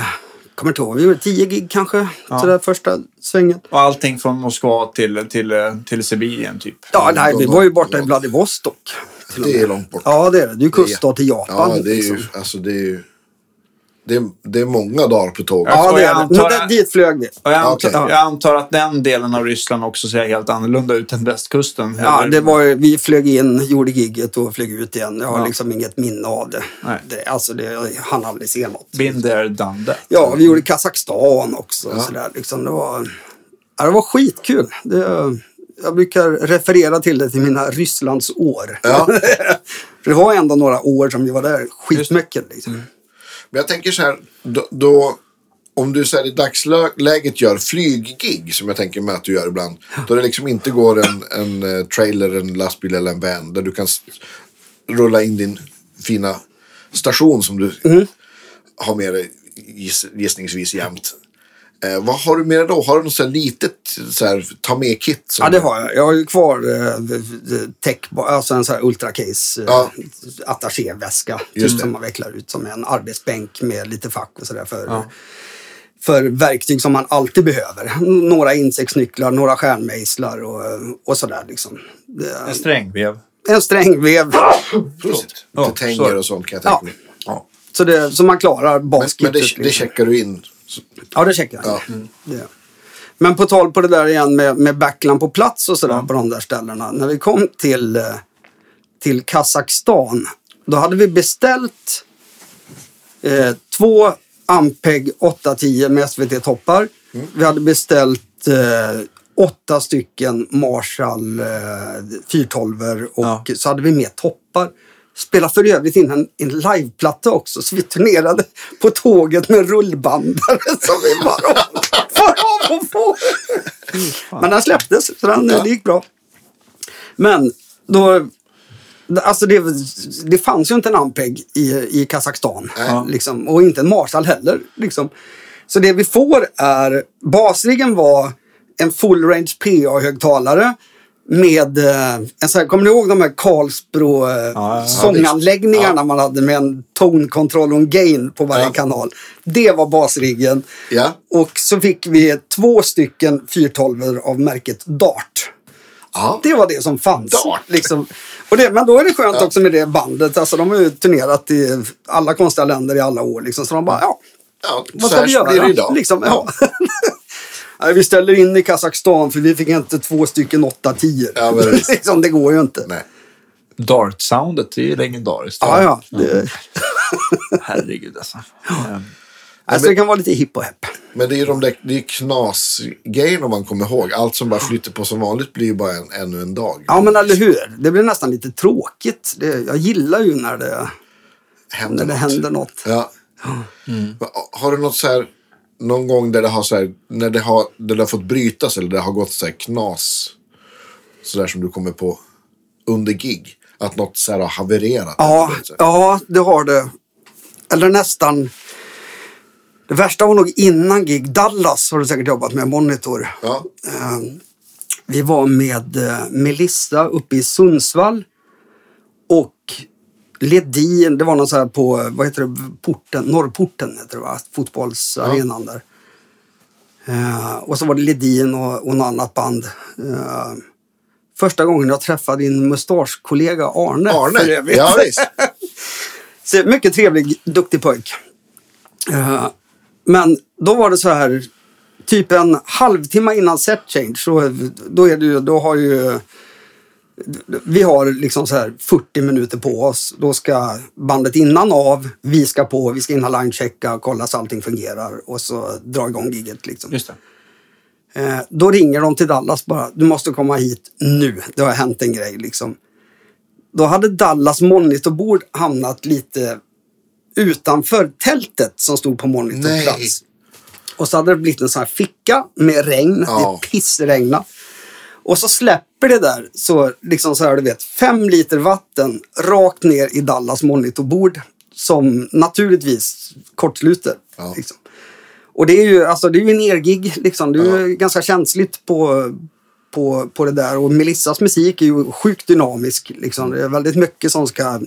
kommer inte ihåg, vi gjorde 10 gig kanske. Ja. Sådär första svängen. Och allting från Moskva till, till, till Sibirien typ. Ja, nej, vi var ju borta i Vladivostok. Till Det är långt bort. Ja, det är det. Det är ju kuststad till Japan. Ja, det är liksom. ju, alltså det är ju... Det är, det är många dagar på tåg. Ja, det jag är det. att- dit flög vi. Och jag, antar, Okej. jag antar att den delen av Ryssland också ser helt annorlunda ut än västkusten. Ja, det var vi flög in, gjorde gigget och flög ut igen. Jag har Ja. liksom inget minne av det. Nej. det alltså, det, jag hann aldrig se något. Been there, done that. Ja, vi gjorde Kazakstan också. Ja. Sådär, liksom. det, var, ja, det var skitkul. Det, jag brukar referera till det till mina Rysslandsår. Ja. För det var ändå några år som vi var där. Skitmycket. Liksom. Men jag tänker så här, då, då om du så här, i dagsläget gör flyggig, som jag tänker mig att du gör ibland, då det liksom inte går en, en eh, trailer, en lastbil eller en van, där du kan rulla in din fina station som du Mm. har med dig giss, gissningsvis jämt. Eh, vad har du med dig då? Har du något så här litet så här, ta med-kit? som- Ja, det har jag. Jag har ju kvar eh, tech, alltså en sån här ultracase eh, Ja. attachéväska. Just Typ, som man vecklar ut som en arbetsbänk med lite fack och sådär för, för verktyg som man alltid behöver. Några insektsnycklar, några stjärnmejslar och, och sådär. Liksom. En strängvev. en strängvev. Ja, Lite tänger och sånt kan jag tänka Ja. mig. Ja. Så, det, så man klarar Men, baskittet. men det, det liksom. checkar du in. Ja, det checkar jag. Ja. Mm. Det. Men på tal på det där igen med, med backland på plats och sådär på de där ställena. När vi kom till, eh, till Kazakstan, då hade vi beställt eh, två Ampeg 810 med SVT-toppar. Vi hade beställt eh, åtta stycken Marshall eh, 412 och Ja. så hade vi med toppar. Spelade för övrigt in en, en liveplatta också, så vi turnerade på tåget med rullbandare som vi bara får av och på. Men den släpptes, så den, det gick bra. Men då, alltså det, det fanns ju inte en Ampeg i, i Kazakstan. Liksom, och inte en Marshall heller. Liksom. Så det vi får är, basriggen var en full range PA-högtalare med, eh, en sån här, kommer ni ihåg de här Karlsbro eh, ja. sånganläggningarna man hade med en tone-control och en gain på varje Ja. kanal. Det var basriggen. Ja. Och så fick vi två stycken 412 av märket Dart. Ja. Det var det som fanns. Dart. Liksom. Och det, men då är det skönt Ja. också med det bandet. Alltså, de har ju turnerat i alla konstiga länder i alla år. Liksom. Så de bara, ja, Ja, vad så ska vi göra? blir det idag. Liksom, ja. Nej, vi ställer in i Kazakstan för vi fick inte två stycken 8-10. Ja, men liksom, det går ju inte. Nej. Dart-soundet är ju legendariskt. Ja, ja. Det, Herregud alltså. Ehm, Alltså det kan vara lite hipp och häpp. Men det är ju de där, det är knasgrejerna man kommer ihåg. Allt som bara flyter på som vanligt blir ju bara en, ännu en dag. Ja men eller hur. Det blir nästan lite tråkigt. Det, jag gillar ju när det, händer när det något. händer något. Ja. Va- Har du något så här, någon gång där det har så här, när det har, där det har fått brytas eller det har gått så här knas. Så där som du kommer på under gig. Att något så här har havererat. Ja, eller ja, det har det. Eller nästan. Det värsta var nog innan gig. Dallas har du säkert jobbat med, Monitor. Ja. Eh, Vi var med eh, Melissa uppe i Sundsvall. Och Ledin, det var någon så här på, vad heter det, porten, Norrporten heter det va? Fotbollsarenan där. Eh, och så var det Ledin och, och något annat band. Eh, första gången jag träffade din mustaschkollega Arne. för Arne, övrigt. ja visst. Så, mycket trevlig, duktig pojk. Eh, men då var det så här, typ en halvtimme innan set change, så, då, är det då har ju... Vi har liksom så här 40 minuter på oss. Då ska bandet innan av, vi ska på, vi ska in och line-checka, kolla så allting fungerar och så dra igång giget. Liksom. Just. Eh, då ringer de till Dallas bara. Du måste komma hit nu. Det har hänt en grej liksom. Då hade Dallas monitorbord hamnat lite utanför tältet som stod på monitorplats. Nej. Och så hade det blivit en sån här ficka med regn. Ja. Det pissregna. Och så släpper det där så liksom så här du vet fem liter vatten rakt ner i Dallas monitorbord som naturligtvis kortsluter. Ja. Liksom. Och det är ju alltså, det är ju en ergig liksom. Det är ju ganska känsligt på, på, på det där. Och Melissas musik är ju sjukt dynamisk. Liksom. Det är väldigt mycket som ska...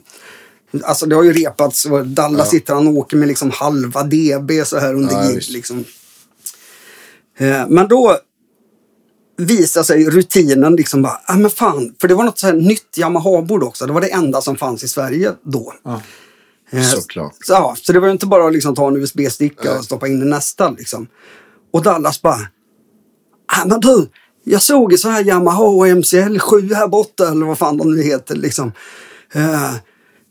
Alltså det har ju repats och Dallas sitter han och åker med liksom halva dB så här under Ja, gig. Liksom. Eh, Men då visar sig rutinen liksom bara, ah, men fan, för det var något så här nytt Yamaha-bord också. Det var det enda som fanns i Sverige då. Ja. Eh, Såklart. Så, ja, så det var inte bara att liksom ta en USB-sticka och stoppa in i nästa. Liksom. Och Dallas bara, ah, men du, jag såg ju så här Yamaha och MCL7 här borta, eller vad fan de nu heter. Liksom. Eh,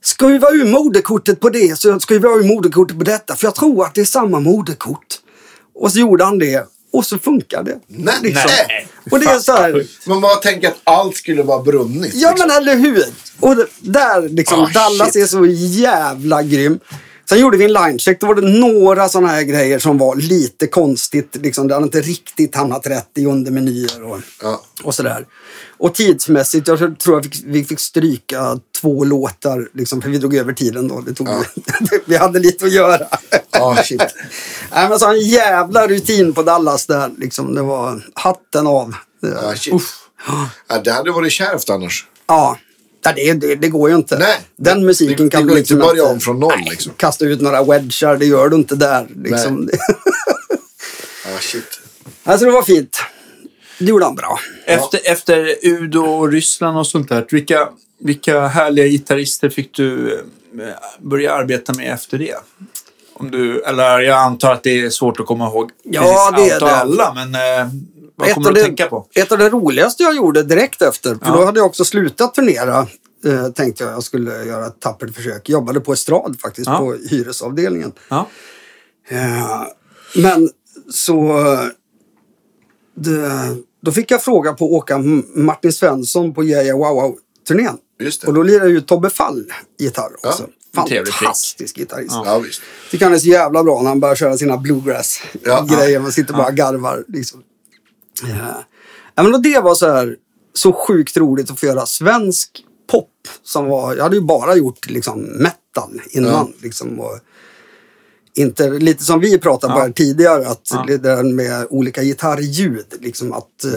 skruva ur moderkortet på det, så skruva ur moderkortet på detta, för jag tror att det är samma moderkort. Och så gjorde han det, och så funkar det. Nej, liksom. nej. Och det är så här, Man bara tänker att allt skulle vara brunnit. Ja liksom. men eller hur! Och där liksom, Ah, Dallas shit. är så jävla grym. Sen gjorde vi en linecheck, då var det några sådana här grejer som var lite konstigt. Liksom, det hade inte riktigt hamnat rätt i undermenyer och, Ja. och sådär. Och tidsmässigt, jag tror fick, vi fick stryka två låtar, liksom, för vi drog över tiden då. Det tog, vi hade lite att göra. Ja, shit. Nej, men så en jävla rutin på Dallas där. Liksom, det var hatten av. Ja, shit. Ja, det hade varit kärvt annars. Ja, ja det, det, det går ju inte. Nej, Den musiken det- kan det du liksom inte börja om från noll, liksom. Kasta ut några wedgar, det gör du inte där. Liksom. Ja, shit. alltså det var fint. Det gjorde han bra. Efter, efter Udo och Ryssland och sånt där, vilka, vilka härliga gitarrister fick du eh, börja arbeta med efter det? Om du, eller jag antar att det är svårt att komma ihåg Ja, precis det är allt och det. alla, men eh, vad Ett kommer du det- att tänka på? Ett av det roligaste jag gjorde direkt efter, för Ja. då hade jag också slutat turnera, eh, tänkte jag jag skulle göra ett tappert försök. Jobbade på estrad faktiskt, Ja. på hyresavdelningen. Ja. Eh, men så... Det, då fick jag fråga på att åka Martin Svensson på Yeah Yeah Wow Wow-turnén. Och då lirade ju Tobbe Fall gitarr också. Prick. Fantastisk gitarrist. Ja. Ja, visst. Tycker han är så jävla bra när han börjar köra sina bluegrass-grejer. Man sitter bara och garvar. Liksom. Ja. Ja, men och det var så här så sjukt roligt att få göra svensk pop. Som var, jag hade ju bara gjort liksom, metal innan. Liksom, och inte, lite som vi pratade på Ja. här tidigare, att Ja. det där med olika gitarrljud. Liksom att, eh,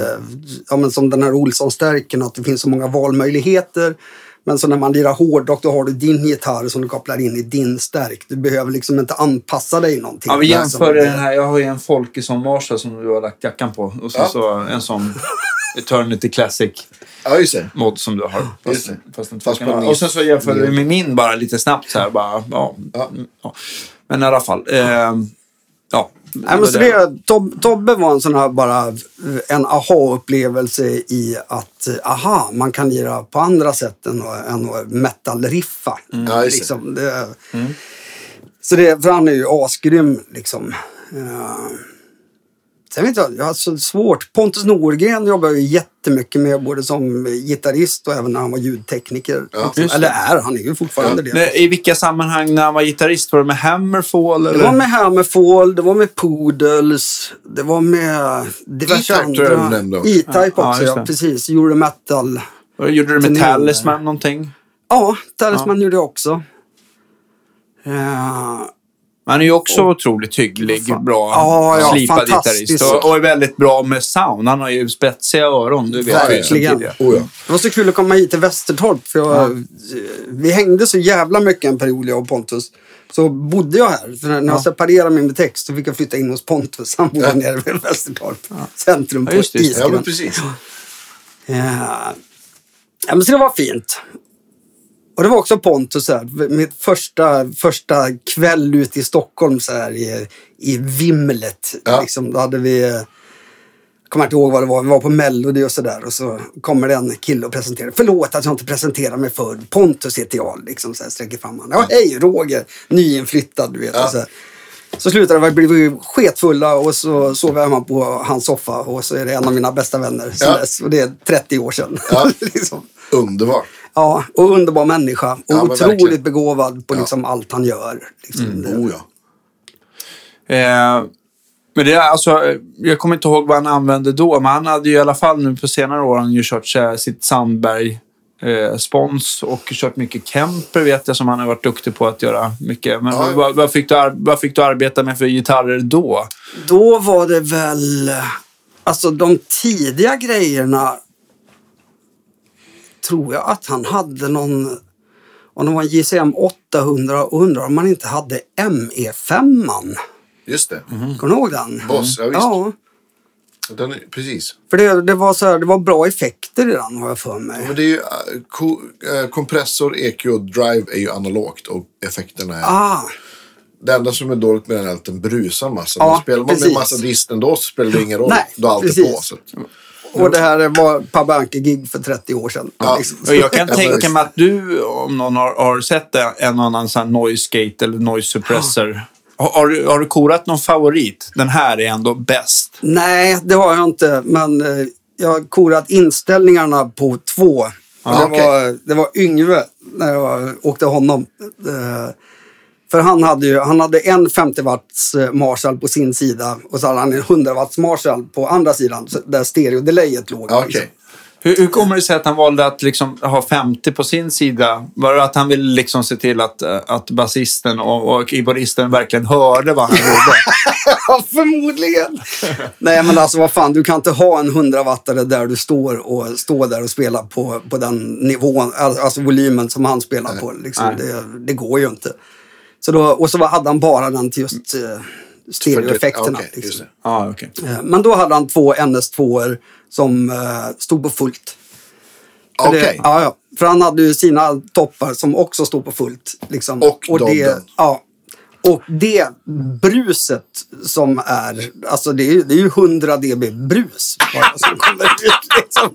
ja, men som den här Olsson-stärken, att det finns så många valmöjligheter. Men så när man lirar hårdrock då har du din gitarr som du kopplar in i din stärk. Du behöver liksom inte anpassa dig någonting. Ja, vi jämför den här. Jag har ju en Folkesson Marshall som du har lagt jackan på. Och så, Ja. så en sån Eternity Classic Ja, just det. mod som du har. Just Fast, det. fast Fast och sen så jämför du med min bara lite snabbt så här. Bara, ja, Ja. ja. Men i alla fall. Eh, ja. Nej, men så det, Tob, Tobbe var en sån här bara en aha-upplevelse i att eh, aha, man kan lira på andra sätt än, att- än att metal-riffa. Det. liksom, det, Så det, för han är ju asgrym liksom. Uh, sen vet jag, jag har så svårt. Pontus Norgren jobbar ju jättemycket med både som gitarrist och även när han var ljudtekniker. Ja. Eller är, han är ju fortfarande det. Men I vilka sammanhang när han var gitarrist? Var det med Hammerfall? Eller? Det var med Hammerfall, det var med Poodles, det var med diverse andra. E-Type Ja, också, ja, precis. Eurometal. Och Gjorde du med Turné. Talisman någonting? Ja, Talisman gjorde jag också. Ja, Han är ju också otroligt hygglig, Fan. bra, Ja, ja, slipad gitarrist. Och, och är väldigt bra med sound. Han har ju spetsiga öron, du vet Verkligen. tidigare. Oh, ja. det var så kul att komma hit till Västertorp. För jag, Vi hängde så jävla mycket en period, jag och Pontus. Så bodde jag här. För när jag separerade mig med text så fick jag flytta in hos Pontus. Han bodde Ja. nere vid Västertorp. Centrum Ja, på just det, just det. ja, men precis. Ja. ja, men så det var fint. Och det var också Pontus, här, mitt första, första kväll ute i Stockholm så här, i, i vimlet. Ja. Liksom, då hade vi, jag kommer inte ihåg vad det var, vi var på Melody och sådär. Och så kommer det en kille och presenterar. Förlåt att jag inte presenterar mig för Pontus heter jag. Liksom, så här, sträcker fram handen. Ja, hej Roger, nyinflyttad du vet. Ja. Så, här. så slutade det vi blev sketfulla och så sov jag hemma på hans soffa. Och så är det en av mina bästa vänner sen Ja. dess. Och det är 30 år sedan. Ja. liksom. Underbart. Ja, och underbar människa. Och Ja, otroligt verkligen. begåvad på Ja. liksom allt han gör. Liksom. Det- Oh, ja. Eh, men det är alltså, eh, jag kommer inte ihåg vad han använde då, men han hade ju i alla fall nu på senare år han ju kört eh, sitt Sandberg eh, spons och kört mycket Kemper vet jag som han har varit duktig på att göra mycket. Men Ja. vad, vad, fick du, vad fick du arbeta med för gitarrer då? Då var det väl... Alltså de tidiga grejerna tror jag att han hade någon... Om det var en JCM 800 och undrar om man inte hade ME5. Just det. Kommer du ihåg den? Boss, ja, visst. Ja, Den är, precis. för det, det, var så här, det var bra effekter i den har jag för mig. Men det är ju, äh, ko, äh, kompressor, EQ och drive är ju analogt och effekterna är... Ah, Det enda som är dåligt med den är att den brusar massa. Ja, Men spelar man med precis. massa dist ändå så spelar det ingen roll. Nej, har alltid precis. på. Så. Och det här var Pabanke-gig för 30 år sedan. Ja. Liksom. Och jag kan tänka mig att du, om någon har, har sett en annan sån här noise gate eller noise suppressor. Har, har, du, har du korat någon favorit? Den här är ändå bäst. Nej, det har jag inte. Men eh, jag har korat inställningarna på två. Ah, det, okej. var, det var Yngve när jag åkte honom. För han hade ju han hade en 50 watts eh, Marshall på sin sida och så hade han en 100 watts Marshall på andra sidan där stereodelayet låg. Ja, liksom. Hur, hur kommer det sig att han valde att liksom ha 50 på sin sida? Var det att han ville liksom se till att, eh, att basisten och, och keyboardisten verkligen hörde vad han gjorde? Ja, förmodligen. Nej, men alltså vad fan, du kan inte ha en 100 wattare där du står och står där och spelar på, på den nivån, alltså volymen som han spelar på. Liksom. Det, det går ju inte. Så då, och så hade han bara den till just eh, stereoeffekterna. Just liksom. det. Ja, okej. Eh, Men då hade han två NS2 som eh, stod på fullt. För det- Okej. Ja, ja. För han hade ju sina toppar som också stod på fullt. Liksom. Och det, dodden. ja. Och det bruset som är, alltså det är, ju- det är ju 100 dB brus bara som kommer ut. Liksom.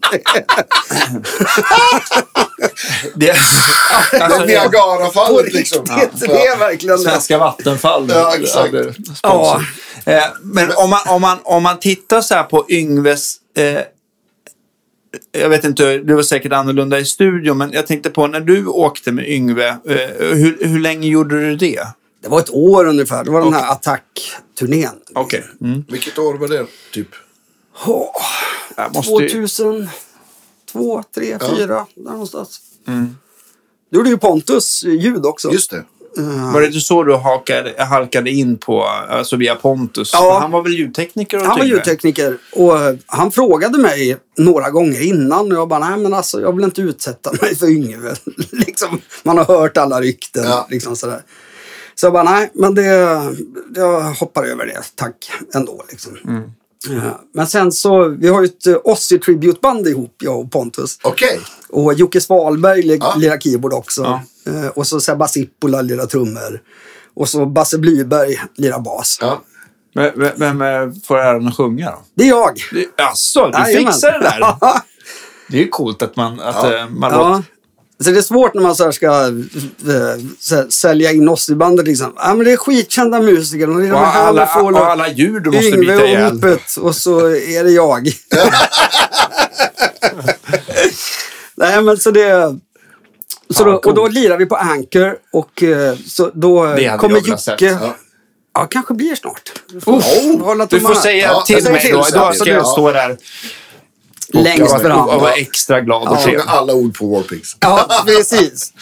Det, alltså, är Niagarafallet liksom. Det är verkligen det. Svenska Vattenfall. Ja, exakt. Ja. Eh, men om man, om, man, om man tittar så här på Yngves... Eh, jag vet inte, det var säkert annorlunda i studion, men jag tänkte på när du åkte med Yngve, eh, hur, hur länge gjorde du det? Det var ett år ungefär. Det var den här Attack-turnén. Okej. Mm. Vilket år var det? Typ? Åh, Jag måste ju- 2002, 3, Ja. 4 där någonstans. Du gjorde ju Pontus ljud också. Just det. Var det inte så du hakade, halkade in på, alltså via Pontus? Ja. Han var väl ljudtekniker och Han var ljudtekniker och eh, han frågade mig några gånger innan och jag bara, nej men alltså jag vill inte utsätta mig för Yngve. liksom, man har hört alla rykten. Ja. Liksom sådär. Så jag bara, nej men det, jag hoppar över det, tack ändå. Liksom. Mm. Ja, Men sen så, vi har ju ett eh, Ozzy Tribute-band ihop, jag och Pontus. Okej. Och Jocke Svalberg Ja. lirar keyboard också. Ja. Eh, Och så Sebba Sippola lirar trummor. Och så Basse Blyberg lirar bas. Ja. Men, vem, vem eh, får äran att sjunga då? Det är jag. Det- Alltså, du Jajamän. fixar det där? Det är ju coolt att man... Att, Ja. eh, man Ja. låter... Så det är svårt när man så ska äh, sälja in oss i bandet. Liksom. Ja, men det är skitkända musiker. Och, det är Och alla, och och alla djur du måste Yngve bita och ihjäl. Opet och så är det jag. Nej, men så det... Så då, och då lirar vi på Anchor och eh, så då Det kommer. Jocke... Ja. Kanske blir snart. Oh, Hålla du får säga Ja, till mig då. Då ska jag Ja. stå där Längst fram. och, vara extra glad och trevlig. alla ord på Warpigs. Ja, precis.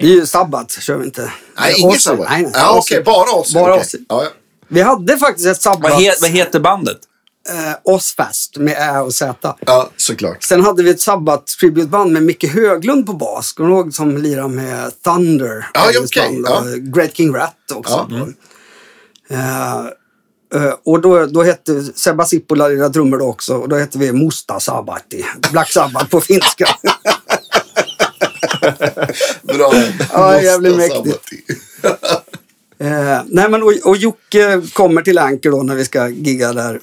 Det är ju sabbat, kör vi inte. Nej, inget sabbat. Nej, nej. Ja, okej, bara oss. Bara okej. Ozzy. Ja, ja. Vi hade faktiskt ett sabbat, Vad, he, vad heter bandet? eh, Ozfest med Ä och Z. ja, såklart. Sen hade vi ett sabbat tributeband med Micke Höglund på bas. Kommer du ihåg som lirade med Thunder? Ja, okej, band, ja. Great King Rat också. Ja. Eh, eh, och då, då hette Sebba Sippola lirade trummor då också. Och då hette vi Musta Sabati. Black Sabbath på finska. Bra. Ja, jävligt mäktigt. Eh, nej men och, och Jocke kommer till Anker då när vi ska gigga där.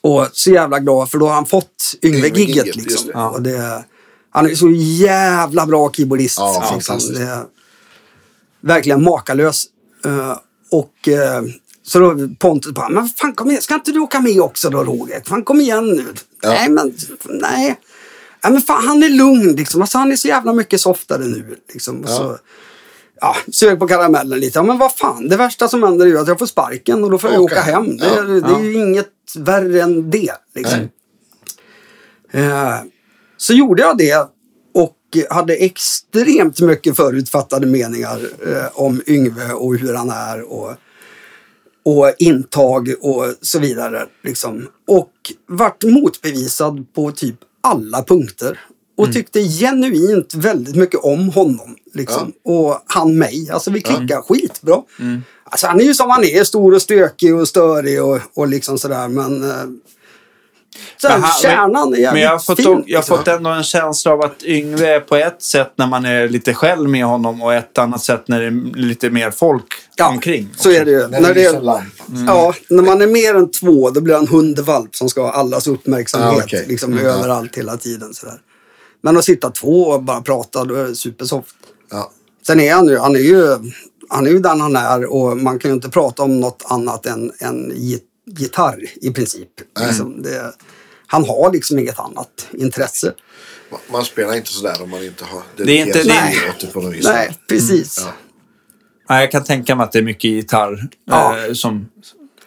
Och så jävla glad för då har han fått Yngve-gigget. Liksom. det. Ja. Det, han är så jävla bra keyboardist. Ja, liksom. Det verkligen makalös. Eh, och eh, så då Pontus bara, men fan kom igen, ska inte du åka med också då Roger? Fan kom igen nu. Ja. Nej men, nej. Nej men fan han är lugn liksom. Alltså, han är så jävla mycket softare nu. Liksom. Ja. så, ja, sög på karamellen lite. Ja, men vad fan, det värsta som händer är ju att jag får sparken och då får jag Åka åka hem. Det, Ja. det är ju inget värre än det. Liksom. Eh, så gjorde jag det och hade extremt mycket förutfattade meningar eh, om Yngve och hur han är och, och intag och så vidare. Liksom. Och vart motbevisad på typ alla punkter. Och tyckte genuint väldigt mycket om honom. Liksom. Och han mig. Alltså vi klickar skitbra. Alltså han är ju som han är. Stor och stökig och störig och, och liksom sådär. Men, så här, Men kärnan är jävligt Men jag har fått, fin. jag har liksom. fått ändå en känsla av att Yngve är på ett sätt när man är lite själv med honom och ett annat sätt när det är lite mer folk Ja, omkring. Så är det ju. När När det lyser lamp. ja, när man är mer än två då blir han hundvalp som ska ha allas uppmärksamhet. Ah, okej. liksom, Mm, överallt hela tiden. Sådär. Men att sitta två och bara prata, då är det supersoft. Ja. Sen är han ju, han är ju, han är ju den han är och man kan ju inte prata om något annat än, än gitarr i princip. Liksom, det, han har liksom inget annat intresse. Man spelar inte sådär om man inte har Det är inte- dedikerat Nej. det på något vis. Nej, precis. Ja. Nej, jag kan tänka mig att det är mycket gitarr Ja. eh, som...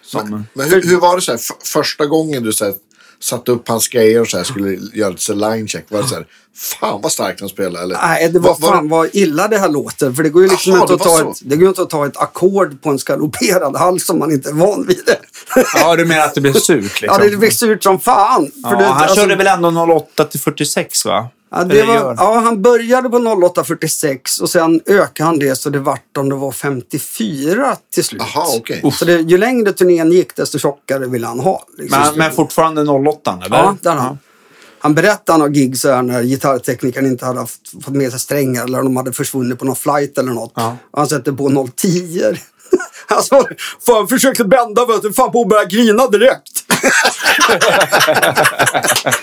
som Men hur, hur var det så här, första gången du så här, satte upp hans grejer och så här, skulle göra lite line check? Var det så här, fan vad starkt han spelar? Eller? Nej, det var, fan vad illa det här låter. För det går ju liksom Jaha, inte, att det var ta så. ett, det går inte att ta ett ackord på en skaloperad hals om man inte är van vid det. ja, du menar att det blir surt liksom? ja, det blir surt som fan. För Ja, det, han alltså, körde väl ändå 08 till 46 va? Ja, det var, ja, han började på 08.46 och sen ökade han det så det vart om det var 54 till slut. Jaha, okej. Så det, ju längre turnén gick desto tjockare ville han ha. Liksom. Men, men fortfarande 08 eller? Ja, där han. Han berättade några gig så här när gitarrteknikern inte hade haft, fått med sig strängar eller de hade försvunnit på någon flight eller något. Ja. Han sätter på 010. Alltså, fan försökte bända vet du, fan på att börja grina direkt.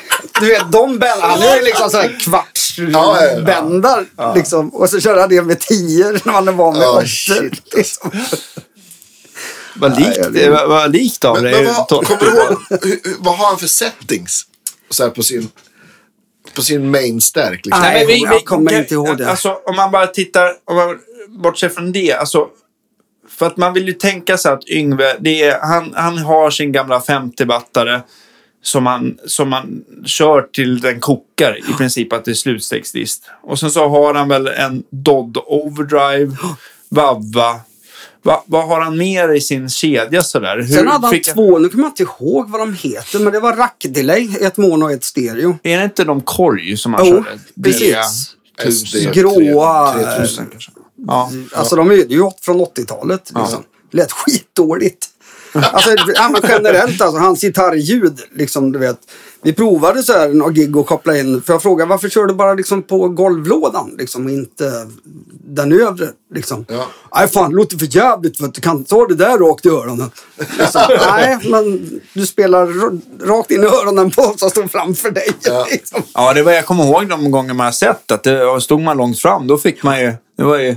du vet, de bändar, han är ju liksom såhär kvarts Ja, ja, ja. bändar liksom. Och så kör han det med 10 när han van med Ja, shit. liksom. Vad likt, Ja, det- vad, vad likt av Men, dig. men vad, kommer du ihåg, vad har han för settings? Så här på sin, på sin main stack? Liksom? Nej, jag kommer inte ihåg det. Alltså, om man bara tittar, om man bortser från det. Alltså, för att man vill ju tänka sig att Yngve, det är, han, han har sin gamla 50-battare som han, som han kör till den kokar i princip att det är slutstegsdist. Och sen så har han väl en Dodd Overdrive, Vavva. Va, vad har han mer i sin kedja sådär? Hur Sen hade han fick två, nu kommer jag inte ihåg vad de heter, men det var rackdelay, ett mono och ett stereo. Är det inte de korg som han Jo, körde? precis. SD Gråa, 3000 kanske. Ja. Alltså de är ju från 80-talet. Liksom. Lät skitdåligt. Alltså, ja, men generellt alltså, hans gitarrljud, liksom, du vet. Vi provade så här några gig och koppla in. För jag frågade varför kör du bara liksom på golvlådan liksom, och inte den övre? Liksom. Ja. Nej fan, det låter för jävligt för att du kan ta det där rakt i öronen. Liksom, Nej, men du spelar rakt in i öronen på oss som står framför dig. Ja. Liksom. Ja, det var, jag kommer ihåg de gånger man har sett att det, stod man långt fram, då fick man ju... Det var ju...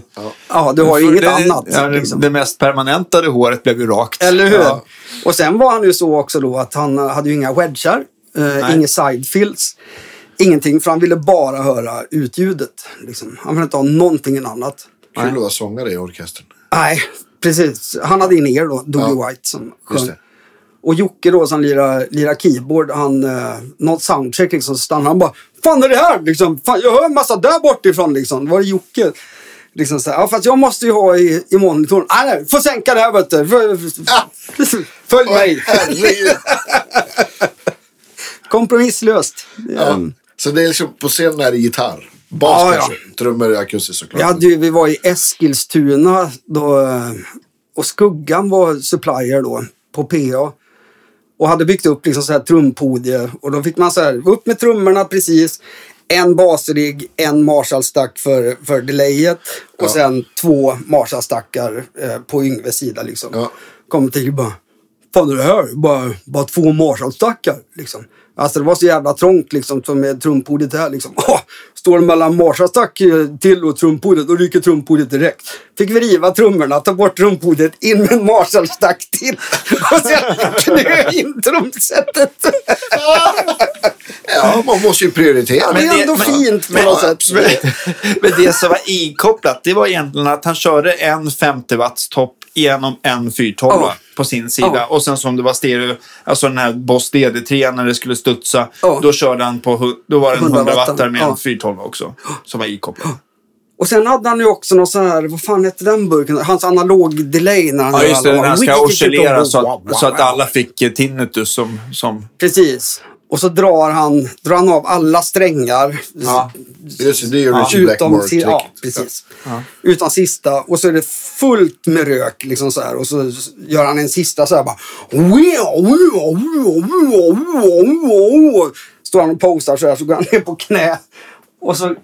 Ja, du har ju inget det, annat. Ja, det, liksom. det mest permanentade håret blev ju rakt. Eller hur? Ja. Och sen var han ju så också då att han hade ju inga wedgar, eh, inga sidefills, ingenting. För han ville bara höra utljudet. Liksom. Han ville inte ha någonting annat. Kul att vara sångare i orkestern. Nej, precis. Han hade in er då, Dougie Ja, White som sjöng. Och Jocke då som lirar, lirar keyboard, han, eh, något soundcheck liksom, så stannade han bara. Fan är det här? Liksom, fan, jag hör en massa där bortifrån liksom. Var det Jocke? Liksom så här, ja fast jag måste ju ha i, i monitorn. Nej, nej, får sänka det här vet du. Följ mig. Kompromisslöst. Ja. Så det är liksom på scenen är det gitarr. Bas Ja, ja. kanske. Trummor akustiskt såklart. Hade ju, vi var i Eskilstuna då, eh, och Skuggan var supplier då på PA. Och hade byggt upp liksom så här trumpodie. Och då fick man så här, upp med trummorna precis. En basrigg, en Marshall-stack för, för delayet. Och Ja. sen två Marshall-stackar eh, på Yngves sida liksom. Ja. Kommer till bara, fan är det här? Bara, bara två Marshall-stackar liksom. Alltså det var så jävla trångt liksom som med trumpodiet här liksom. Åh, står mellan Marshall-stack eh, till och trumpodiet, då ryker trumpodiet direkt. Fick vi riva trummorna, ta bort trumpodiet, in med en Marshall-stack till och sen knö in trumsetet. Ja, man måste ju prioritera. det är ändå men- fint på men- något sätt. absolut. Men det som var ikopplat, det var egentligen att han körde en 50 watts topp genom en 412 Ja. på sin sida. Ja. Och sen som det var stereo, alltså den här Boss DD3 när det skulle studsa, Ja. då körde han på, då var det en 100 100 watt, wattare med en 412 också. Som var ikopplad. Och sen hade han ju också någon sån här, vad fan hette den burken? Hans analog delay när han Ja, just det. Den här ska oscillera så att, så att alla fick eh, tinnitus som... som Precis. Och så drar han, drar han av alla strängar. ja. Just det, är Ja, Utom, si- ja, precis. Utan sista. Och så är det fullt med rök. Liksom så här. Och så gör han en sista så här bara. Står han och posar så här så går han ner på knä. Och så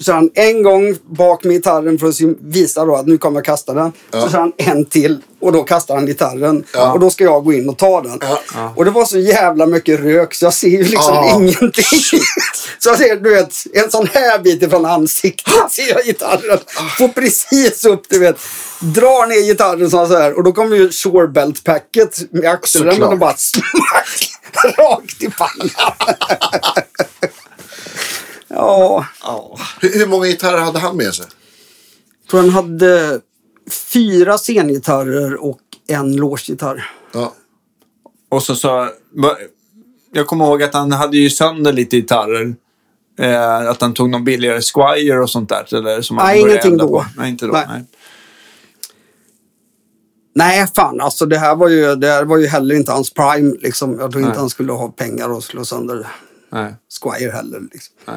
kör han en gång bak med gitarren för att visa då att nu kommer jag kasta den. Så kör han en till och då kastar han gitarren. Ja. Och då ska jag gå in och ta den. Ja. Och det var så jävla mycket rök så jag ser ju liksom Ja. ingenting. så jag ser du vet en sån här bit ifrån ansiktet ser jag gitarren. Får precis upp du vet. Drar ner gitarren så här och då kommer ju shorebelt-packet med axelremmen och bara smack rakt i pannan. Ja, Hur, hur många gitarrer hade han med sig? jag tror han hade fyra scengitarrer och en låsgitarr. Ja. Och så sa... Jag kommer ihåg att han hade ju sönder lite gitarrer. Eh, att han tog någon billigare Squire och sånt där. Eller, som han Nej, ingenting då. På. Nej, inte då. Nej. Nej. Nej, fan alltså det här var ju, det här var ju heller inte hans prime. Liksom. Jag tror inte Nej. han skulle ha pengar och slå sönder Nej. Squire heller. Liksom. Nej.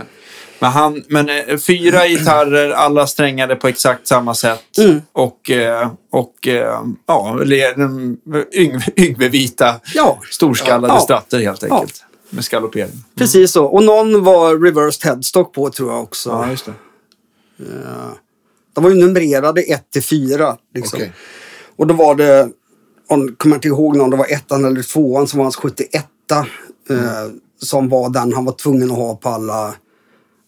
Men, han, men eh, fyra gitarrer, alla strängade på exakt samma sätt. Mm. Och, eh, och eh, ja, Yngve, Yngve-vita Ja. storskallade Ja. stratter helt enkelt. Med skallopering. Precis så. Och någon var reversed headstock på tror jag också. Ja, just det. De var ju numrerade 1 till 4. Liksom. Okej. Och då var det, om kommer inte ihåg någon, det var ettan eller tvåan som var hans 71 eh, som var den han var tvungen att ha på alla,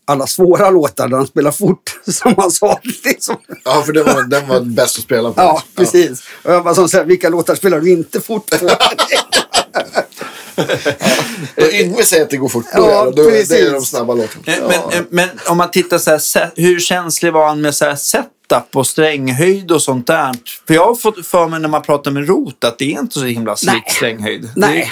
alla svåra låtar där han spelar fort. Som han sa. Liksom. Ja, för den var, den var bäst att spela på. Ja, precis. Och jag bara som så här, vilka låtar spelar du inte fort på? Och Yngve säger att det går fort. Då, Ja, då, det är precis. de snabba låtarna. Eh, Men, men om man tittar så här, hur känslig var han med så här setup och stränghöjd och sånt där? För jag har fått för mig när man pratar med Rot att det är inte så himla slick Nej. stränghöjd. Nej.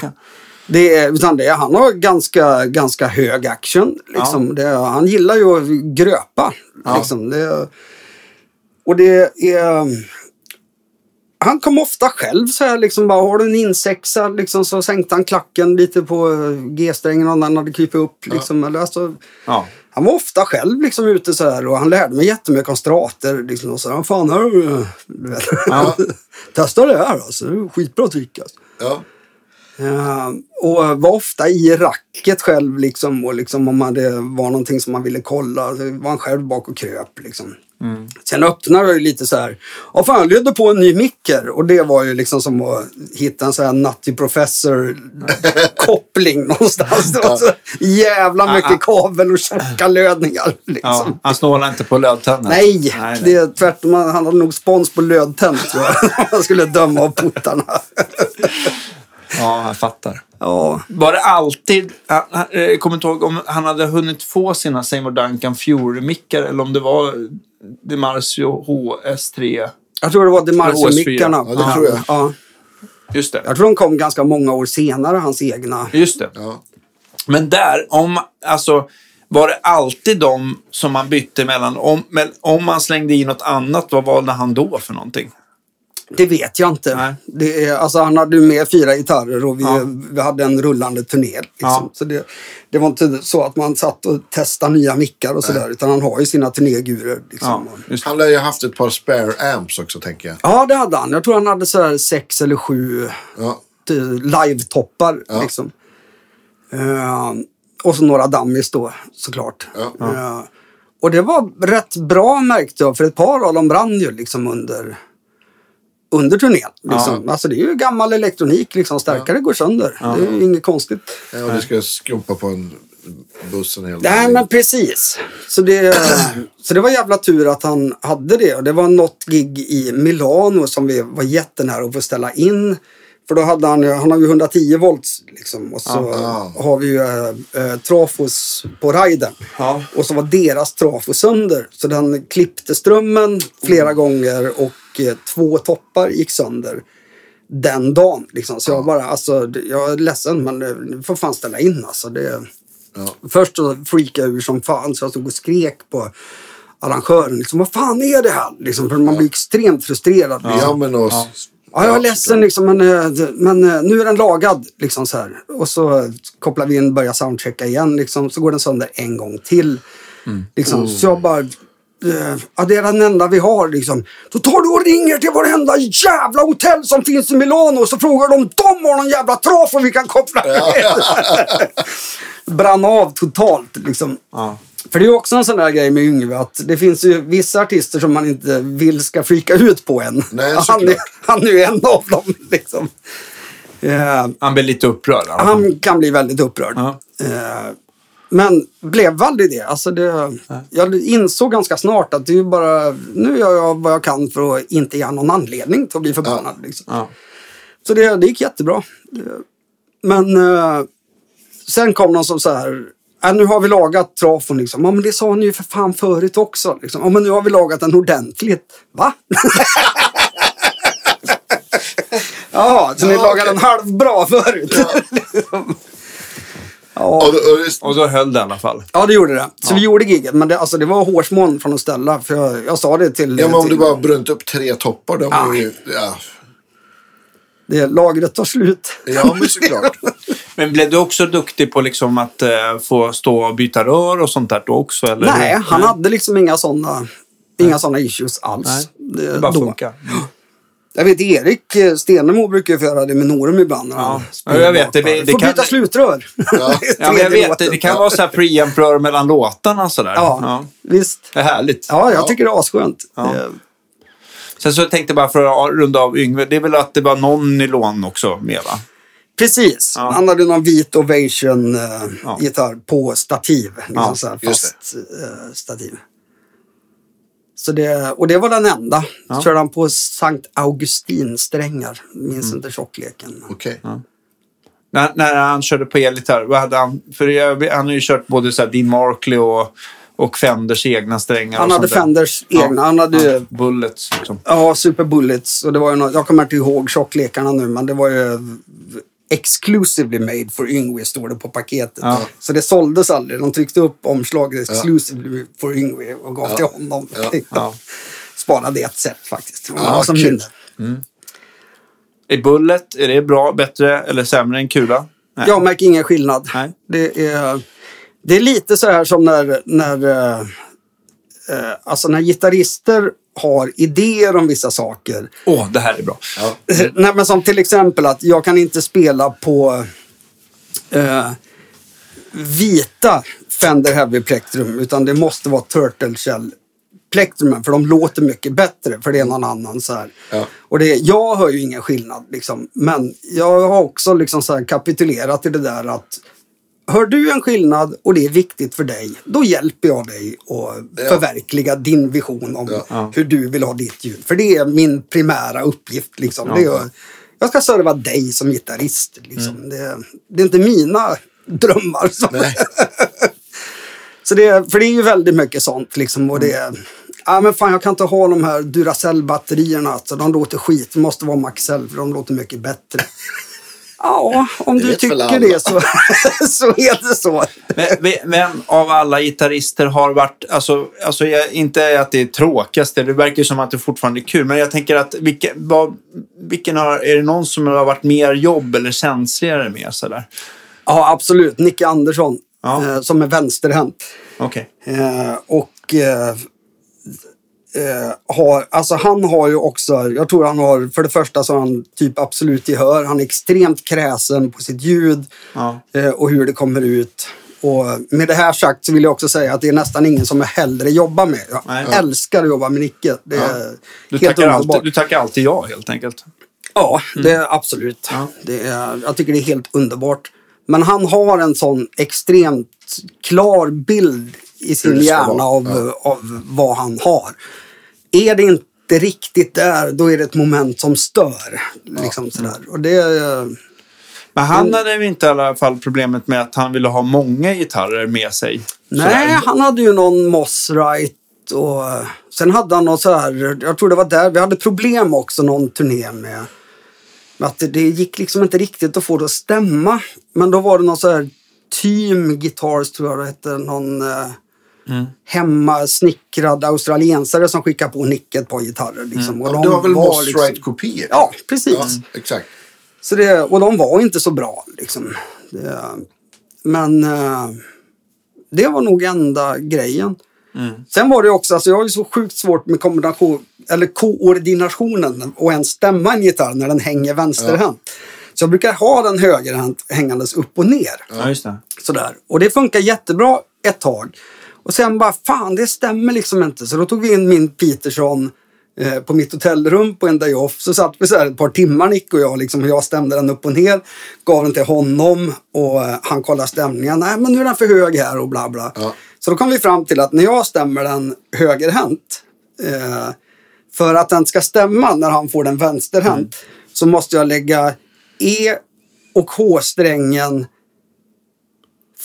Det är- Det utan det, han har ganska, ganska hög action. Liksom. Det, är- han gillar ju att gröpa. Ja. Liksom. Det, och det är... Han kom ofta själv så här liksom bara, har du en insexa liksom, så sänkte han klacken lite på eh, G-strängen om den hade krypit upp. Liksom. Eller, alltså, Ja. han var ofta själv liksom ute så här och han lärde mig jättemycket om strater. Liksom, och så här, fan här. Ja. Testa det här alltså, det är skitbra trick alltså. Ja. Eh, och var ofta i racket själv liksom. Och liksom om det var någonting som man ville kolla. Så var han själv bak och kröp liksom. Sen öppnade ju lite så här. Ja fan, jag ledde på en ny micker. Och det var ju liksom som att hitta en sån här nutty professor koppling någonstans. Det var så jävla mycket kabel och tjocka lödningar. Liksom. Ja, han snålar inte på lödtänder. Nej, nej, nej. det är tvärtom. Han hade nog spons på lödtänd tror jag. Han skulle döma av portarna. Ja, jag fattar. Ja, Var det alltid... Jag jag kommer inte ihåg om han hade hunnit få sina Seymour Duncan Fury-mickar eller om det var Demarcio HS3. jag tror det var OS4. Demarcio-mickarna. Ja, det tror jag. Ja, Just det. jag tror de kom ganska många år senare, hans egna. Just det. Ja. Men där, om, alltså, var det alltid de som man bytte mellan? Om, men om man slängde i något annat, vad valde han då för någonting? Det vet jag inte. Nej. Det är, alltså, han hade ju med fyra gitarrer och vi, Ja. vi hade en rullande turné. Liksom. Ja. Så det, det var inte så att man satt och testade nya mickar och sådär. Utan han har ju sina turnégurer. Liksom. Ja. Han lär ju haft ett par spare amps också, tänker jag. Ja, det hade han. Jag tror han hade så här sex eller sju Ja. live-toppar. Ja. Liksom. Eh, och så några dummies då, såklart. Ja. Eh, och det var rätt bra märkte jag, för ett par av dem brann ju liksom under, under turnén. Liksom. Alltså det är ju gammal elektronik, liksom. stärkare går sönder. Det är ju inget konstigt. Ja, och du ska skrumpa på en buss en hel Nej, men precis. Så det, så det var jävla tur att han hade det. Och det var något gig i Milano som vi var jättenära att få ställa in. För då hade han, han har ju 110 volts liksom. Och så Ja. har vi ju äh, trafos på riden. Ja. Och så var deras trafo sönder. Så den klippte strömmen flera gånger och eh, två toppar gick sönder den dagen. Liksom. Så jag bara, alltså, jag är ledsen men eh, nu får fan ställa in alltså. Det, Ja. Först så freakade jag ur som fan så jag stod och skrek på arrangören. Liksom, Vad fan är det här? Liksom, för man blir extremt frustrerad. Ja, Liksom. men och... Ja, jag är ledsen liksom, men, eh, men nu är den lagad. Liksom, så här. Och så kopplar vi in, börjar soundchecka igen. Liksom, så går den sönder en gång till. Liksom, Så jag bara... eh, Ja, det är den enda vi har. Liksom. Då tar du och ringer till varenda jävla hotell som finns i Milano och så frågar de om de har någon jävla trafo vi kan koppla med. Brann av totalt. Liksom. Ja. För det är ju också en sån där grej med Yngve att det finns ju vissa artister som man inte vill ska freaka ut på en. Nej, han, är, han är ju en av dem liksom. Eh, Han blev lite upprörd. fall. han kan bli väldigt upprörd. Ja. Eh, men blev aldrig det. Alltså det. Jag insåg ganska snart att det är bara, nu gör jag vad jag kan för att inte ge någon anledning till att bli förbannad. Liksom. Ja. Så det, det gick jättebra. Men eh, sen kom någon som så här, äh, nu har vi lagat trafon liksom. Ja men det sa ni ju för fan förut också. Liksom. Ja men nu har vi lagat den ordentligt. Va? Jaha, så ni Ja, lagade okej. den halvbra förut? Ja. Och, och, det- Och då höll det i alla fall. Ja, det gjorde det. Så vi gjorde giget. Men det, alltså, det var hårsmån från att ställa. För jag, jag sa det till... ja, men om till du bara brunnit upp tre toppar, då Ja. var ju... Ja, det, lagret tar slut. ja men såklart. Men blev du också duktig på liksom att eh, få stå och byta rör och sånt där då också? Eller? Nej, han hade liksom inga sådana inga såna issues alls. Nej, Det, Det bara då. funkar. Jag vet Erik eh, Stenemo brukar ju få göra det med Norum ibland. när Ja. han jag vet, det- bakpar. det Får kan- byta slutrör. Ja. Ja, men jag vet, det, låten. det kan vara så här preamp-rör mellan låtarna sådär. Ja, Ja. visst. Det är härligt. Ja, jag Ja. tycker det är asskönt. Ja. Det- Sen så tänkte jag bara för att runda av Yngve, det är väl att det var någon nylon också med va? Precis. Ja. Han hade någon vit ovation eh, Ja. på stativ. Liksom Ja, så fast eh, stativ. Så det, och det var den enda. Ja. Körde han på Sankt Augustin-strängar. Minns inte tjockleken. Okej. När, när han körde på elgitarr, vad hade han? För jag, han har ju kört både så här Dean Markley och, och Fenders egna strängar. Han och hade sånt där. Fenders Ja. egna. Han hade Ja, Bullets liksom. Ja, Super Bullets. Och det var ju något, jag kommer inte ihåg tjocklekarna nu, men det var ju exclusively made for Yngwie, står det på paketet. Ja. Så det såldes aldrig. De tryckte upp omslaget exclusively for Yngwie och gav Ja. till honom. Ja. Ja. Sparade ett sätt faktiskt. Ja, som kul. minne. Är Bullet, är det bra, bättre eller sämre än Kula? Nej. Jag märker ingen skillnad. Nej. Det är, det är lite så här som när, när, eh, eh, alltså när gitarrister har idéer om vissa saker. Åh, det här är bra. Ja. Nej, men som till exempel att jag kan inte spela på eh, vita Fender Heavy Plectrum utan det måste vara Turtle Shell plektrumen för de låter mycket bättre för det är någon annan så här. Ja. Och det, jag hör ju ingen skillnad liksom. Men jag har också liksom så här kapitulerat i det där att hör du en skillnad och det är viktigt för dig, då hjälper jag dig att förverkliga din vision om Ja. hur du vill ha ditt ljud. För det är min primära uppgift. Liksom. Det är, jag ska serva dig som gitarrist. Liksom. Det, det är inte mina drömmar. Som, så det, för det är ju väldigt mycket sånt. Liksom, och det, ja, men fan, jag kan inte ha de här Duracell-batterierna. Alltså, de låter skit. Det måste vara Maxell för de låter mycket bättre. Ja, om Det du tycker alla. det så, så är det så. Men ve- Vem av alla gitarrister har varit, alltså, alltså jag, inte att det är tråkigast, det verkar ju som att det fortfarande är kul, men jag tänker att vilken, vad, vilken har, är det någon som har varit mer jobb eller känsligare med sådär? Ja, absolut. Nicke Andersson, Ja. eh, som är vänsterhänt. Okej. Eh, och eh, eh, har, alltså han har ju också, jag tror han har, för det första så har han typ absolut gehör. Han är extremt kräsen på sitt ljud Ja. eh, och hur det kommer ut. Och med det här sagt så vill jag också säga att det är nästan ingen som jag hellre jobbar med. Jag Nej. älskar att jobba med Nicke. Det är Du, helt tackar underbart. alltid, du tackar alltid ja helt enkelt. Ja, det är absolut. Ja. Det är, jag tycker det är helt underbart. Men han har en sån extremt klar bild i sin det hjärna av, av vad han har. Är det inte riktigt där, då är det ett moment som stör. Liksom sådär. Och det, Men han hade ju inte i alla fall problemet med att han ville ha många gitarrer med sig. nej, Sådär. han hade ju någon Mossrite och sen hade han något så här, jag tror det var där, vi hade problem också någon turné med att det, det gick liksom inte riktigt att få det att stämma. Men då var det någon så här Team Guitars tror jag det hette. Någon eh, Mm. hemmasnickrad australiensare som skickade på Nick ett par gitarrer. Liksom. Och Ja, de det var väl Moss liksom- Right-kopior? Ja, precis. Ja, exakt. Så det, och de var inte så bra. Liksom. Det, men eh, det var nog enda grejen. Sen var det också, alltså jag har ju så sjukt svårt med kombination, eller koordinationen och ens stämma en gitarr när den hänger vänsterhänt. Så jag brukar ha den högerhänt hängandes upp och ner. Ja. Sådär. Och det funkar jättebra ett tag. Och sen bara, fan det stämmer liksom inte. Så då tog vi in min Peterson eh, på mitt hotellrum på en day off. Så satt vi så här ett par timmar Nick och jag. Liksom, jag stämde den upp och ner. Gav den till honom och eh, han kollade stämningen. Nej men nu är den för hög här och bla bla. Ja. Så då kom vi fram till att när jag stämmer den högerhänt. Eh, för att den ska stämma när han får den vänsterhänt. Så måste jag lägga E och H-strängen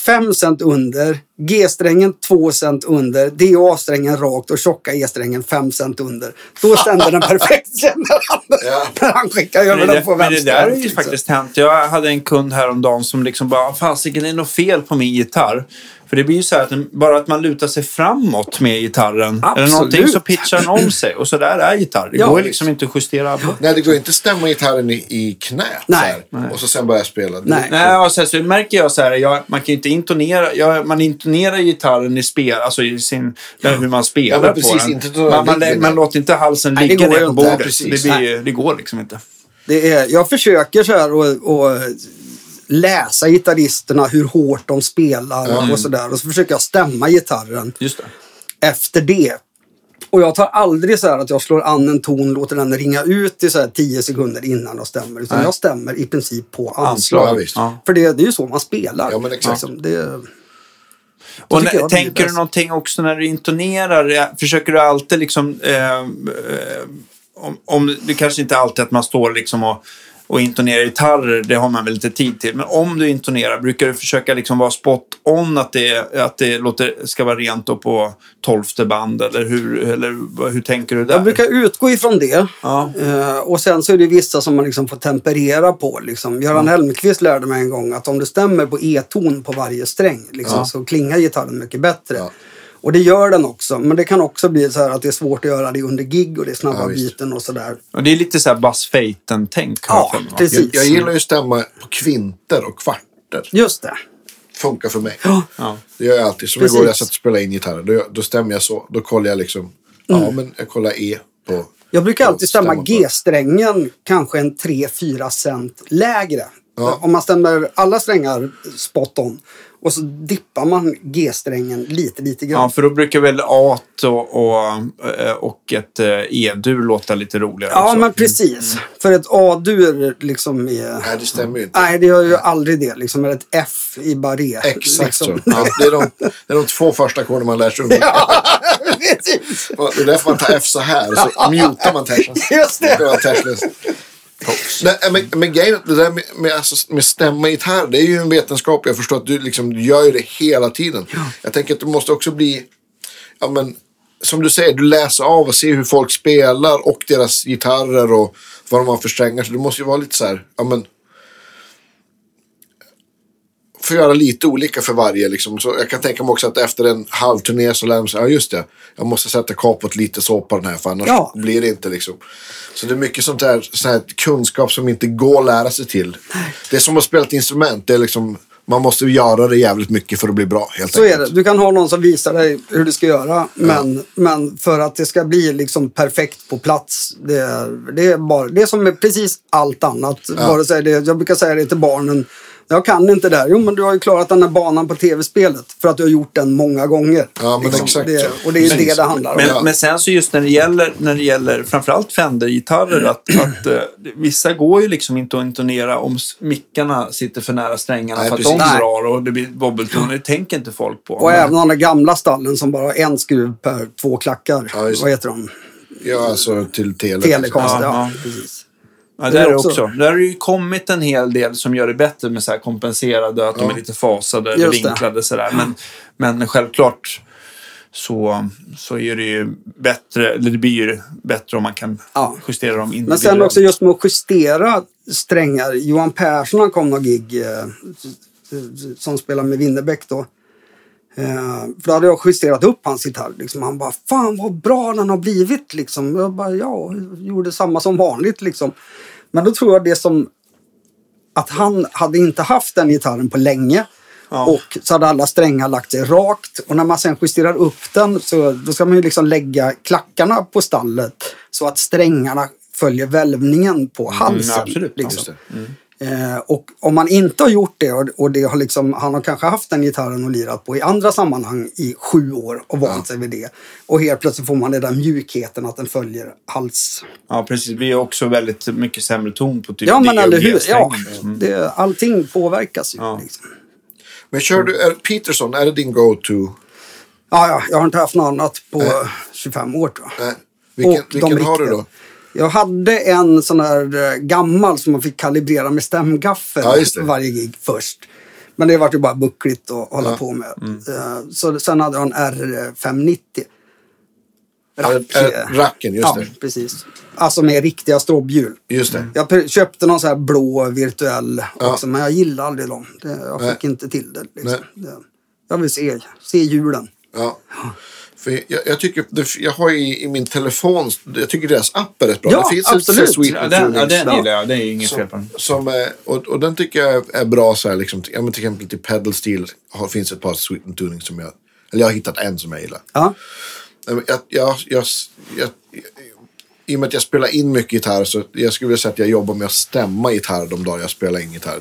5 cent under, G-strängen 2 cent under, D och A-strängen rakt och tjocka E-strängen 5 cent under. Då stämde den perfekt när han, Ja. när han skickade Men över det, den på men det vänster. där har ju faktiskt hänt. Jag hade en kund häromdagen som liksom bara, fasiken det är något fel på min gitarr. För det blir ju så här att den, bara att man lutar sig framåt med gitarren. Eller någonting så pitchar den om sig. Och så där är gitarr. Det Ja, går liksom inte att justera bort. Nej, det går inte att stämma gitarren i, i knät Nej. så här, och så sen börja spela. Det- Nej. Nej, och sen så märker jag så här, jag, man kan ju inte intonera, jag, man intonerar gitarren i spel, alltså i sin, där hur man spelar Ja, precis, på den. inte då man, man, man ner. låter inte halsen Nej, ligga ner på bordet. Det, blir, det går liksom inte. Det är, jag försöker så här och, och läsa gitarristerna, hur hårt de spelar och sådär. Och så försöker jag stämma gitarren Just det. efter det. Och jag tar aldrig så här att jag slår an en ton, låter den ringa ut i så här 10 sekunder innan jag stämmer. Utan Nej. jag stämmer i princip på anslag. visst. Ja. För det, det är ju så man spelar. Ja, men exakt. Liksom, det, Och när, tänker du någonting också när du intonerar? Försöker du alltid liksom... Eh, eh, om, om, det kanske inte alltid att man står liksom och, och intonerar gitarrer, det har man väl lite tid till. Men om du intonerar, brukar du försöka liksom vara spot on att det, att det låter, ska vara rent på tolfte band? Eller hur, eller hur tänker du där? jag brukar utgå ifrån det. Ja. Eh, och sen så är det vissa som man liksom får temperera på. Liksom. Göran Helmqvist lärde mig en gång att om du stämmer på E-ton på varje sträng liksom, Ja. så klingar gitarren mycket bättre. Ja. Och det gör den också. Men det kan också bli så här att det är svårt att göra det under gig och det är snabba Ja, byten och sådär. Och det är lite så här Buzz Feiten-tänk. har jag Ja, precis. Jag, jag gillar ju att stämma på kvinter och kvarter. Just det. Funkar för mig. Ja. Ja. Det gör jag alltid. Som Precis. igår jag satt och spelade in gitarren. Då, då stämmer jag så. Då kollar jag liksom Ja, men jag kollar E på... Jag brukar alltid stämma. G-strängen kanske en 3-4 cent lägre. Ja. Om man stämmer alla strängar spot on och så dippar man G-strängen lite, lite grann. Ja, för då brukar väl A och, och, eh, och ett eh, E-dur låta lite roligare Ja, också. men precis. För ett A-dur liksom är... Nej, det stämmer ju inte. Nej, det gör ju aldrig det. Liksom, eller ett F i barré. Exakt liksom. så. Ja, det, är de, det är de två första ackorden man lär sig. Det Precis. är därför man tar F så här, så mutar man tersen. Just Det det. Tashless. Nej, men, men grejen det där med, med, alltså, med stämma gitarr, det är ju en vetenskap. Jag förstår att du, liksom, du gör ju det hela tiden. Jag tänker att du måste också bli, ja men, som du säger, du läser av och ser hur folk spelar och deras gitarrer och vad de har för strängar. Så du måste ju vara lite så här, ja men, får göra lite olika för varje. Liksom. Så jag kan tänka mig också att efter en halv turné så lär de sig, ja just det, jag måste sätta kapot lite så på den här för annars Ja. blir det inte liksom. Så det är mycket sånt där, sån här kunskap som inte går att lära sig till. Det är som att spela ett instrument, det är liksom, man måste göra det jävligt mycket för att bli bra helt Så är enkelt. det. Du kan ha någon som visar dig hur du ska göra. Men, men för att det ska bli liksom perfekt på plats. Det är, det är, bara, det är som med precis allt annat. Vare sig det, jag brukar säga det till barnen. Jag kan inte det här. Jo, men du har ju klarat den här banan på tv-spelet. För att du har gjort den många gånger. Ja, men exakt det. Och det är ju det det handlar om. Men, Ja. men sen så just när det gäller, när det gäller framförallt Fender-gitarrer att, att eh, vissa går ju liksom inte att intonera om mickarna sitter för nära strängarna Nej, för att precis. de drar och det blir bobbeltoner. Det tänker inte folk på. Och även de där gamla stallen som bara har en skruv per två klackar. Ja. Vad heter de? Ja, alltså till tele. Telecast. Ja, Ja, ja. precis. Ja, Det är är också- också. Där har det ju kommit en hel del som gör det bättre med så här kompenserade, att de Ja. är lite fasade eller det. vinklade sådär. Men, men självklart så, så är det ju bättre, eller det blir ju bättre om man kan Ja. justera dem Men individuellt. sen också just med att justera strängar. Johan Persson han kom någon gig eh, som spelar med Winnerbäck då. Eh, för då hade jag justerat upp hans gitarr. Liksom. Han bara, fan vad bra den har blivit. Liksom. Jag bara, ja, gjorde samma som vanligt. Liksom. Men då tror jag det som att han hade inte haft den gitarren på länge. Ja. Och så hade alla strängar lagt sig rakt. Och när man sen justerar upp den så då ska man ju liksom lägga klackarna på stallet så att strängarna följer välvningen på halsen. absolut. liksom. Det. Eh, och om man inte har gjort det och, och det har liksom, han har kanske haft den gitarren och lirat på i andra sammanhang i sju år och vant sig vid det. Och helt plötsligt får man den där mjukheten att den följer hals. Ja, precis. Det blir också väldigt mycket sämre ton på typ Ja, men eller hur? Ja. Mm. det, allting påverkas ju. Ja. Liksom. Men kör du, är Peterson, är det din go-to? Ja, ja, jag har inte haft något annat på 25 år tror jag. Nej. Vilken, vilken har du då? Jag hade en sån här eh, gammal som man fick kalibrera med stämgaffel Ja, varje gig först. Men det vart ju bara buckligt att hålla Ja. på med. Mm. Eh, Så sen hade jag en R590. Ja, eh, racken, just ja, det. precis. Alltså med riktiga strobbhjul. Just det. Jag köpte någon sån här blå virtuell Ja. också, men jag gillade aldrig dem. Det, jag Nej. fick inte till det. Liksom. Nej. det. Jag vill se, se hjulen. Ja. För jag, jag, tycker, jag har i, i min telefon, jag tycker deras app är rätt bra. Ja, det finns absolut. ett Sweet Ja, den, ja, den gillar jag. Det är inget fel på den. som är, och, och den tycker jag är bra så här liksom. Ja, men till exempel till pedal steel har, finns ett par Sweet and tuning som jag, eller jag har hittat en som jag gillar. Ja. Men Jag, jag, jag, jag, I och med att jag spelar in mycket gitarr så jag skulle vilja säga att jag jobbar med att stämma gitarr de dagar jag spelar in gitarr.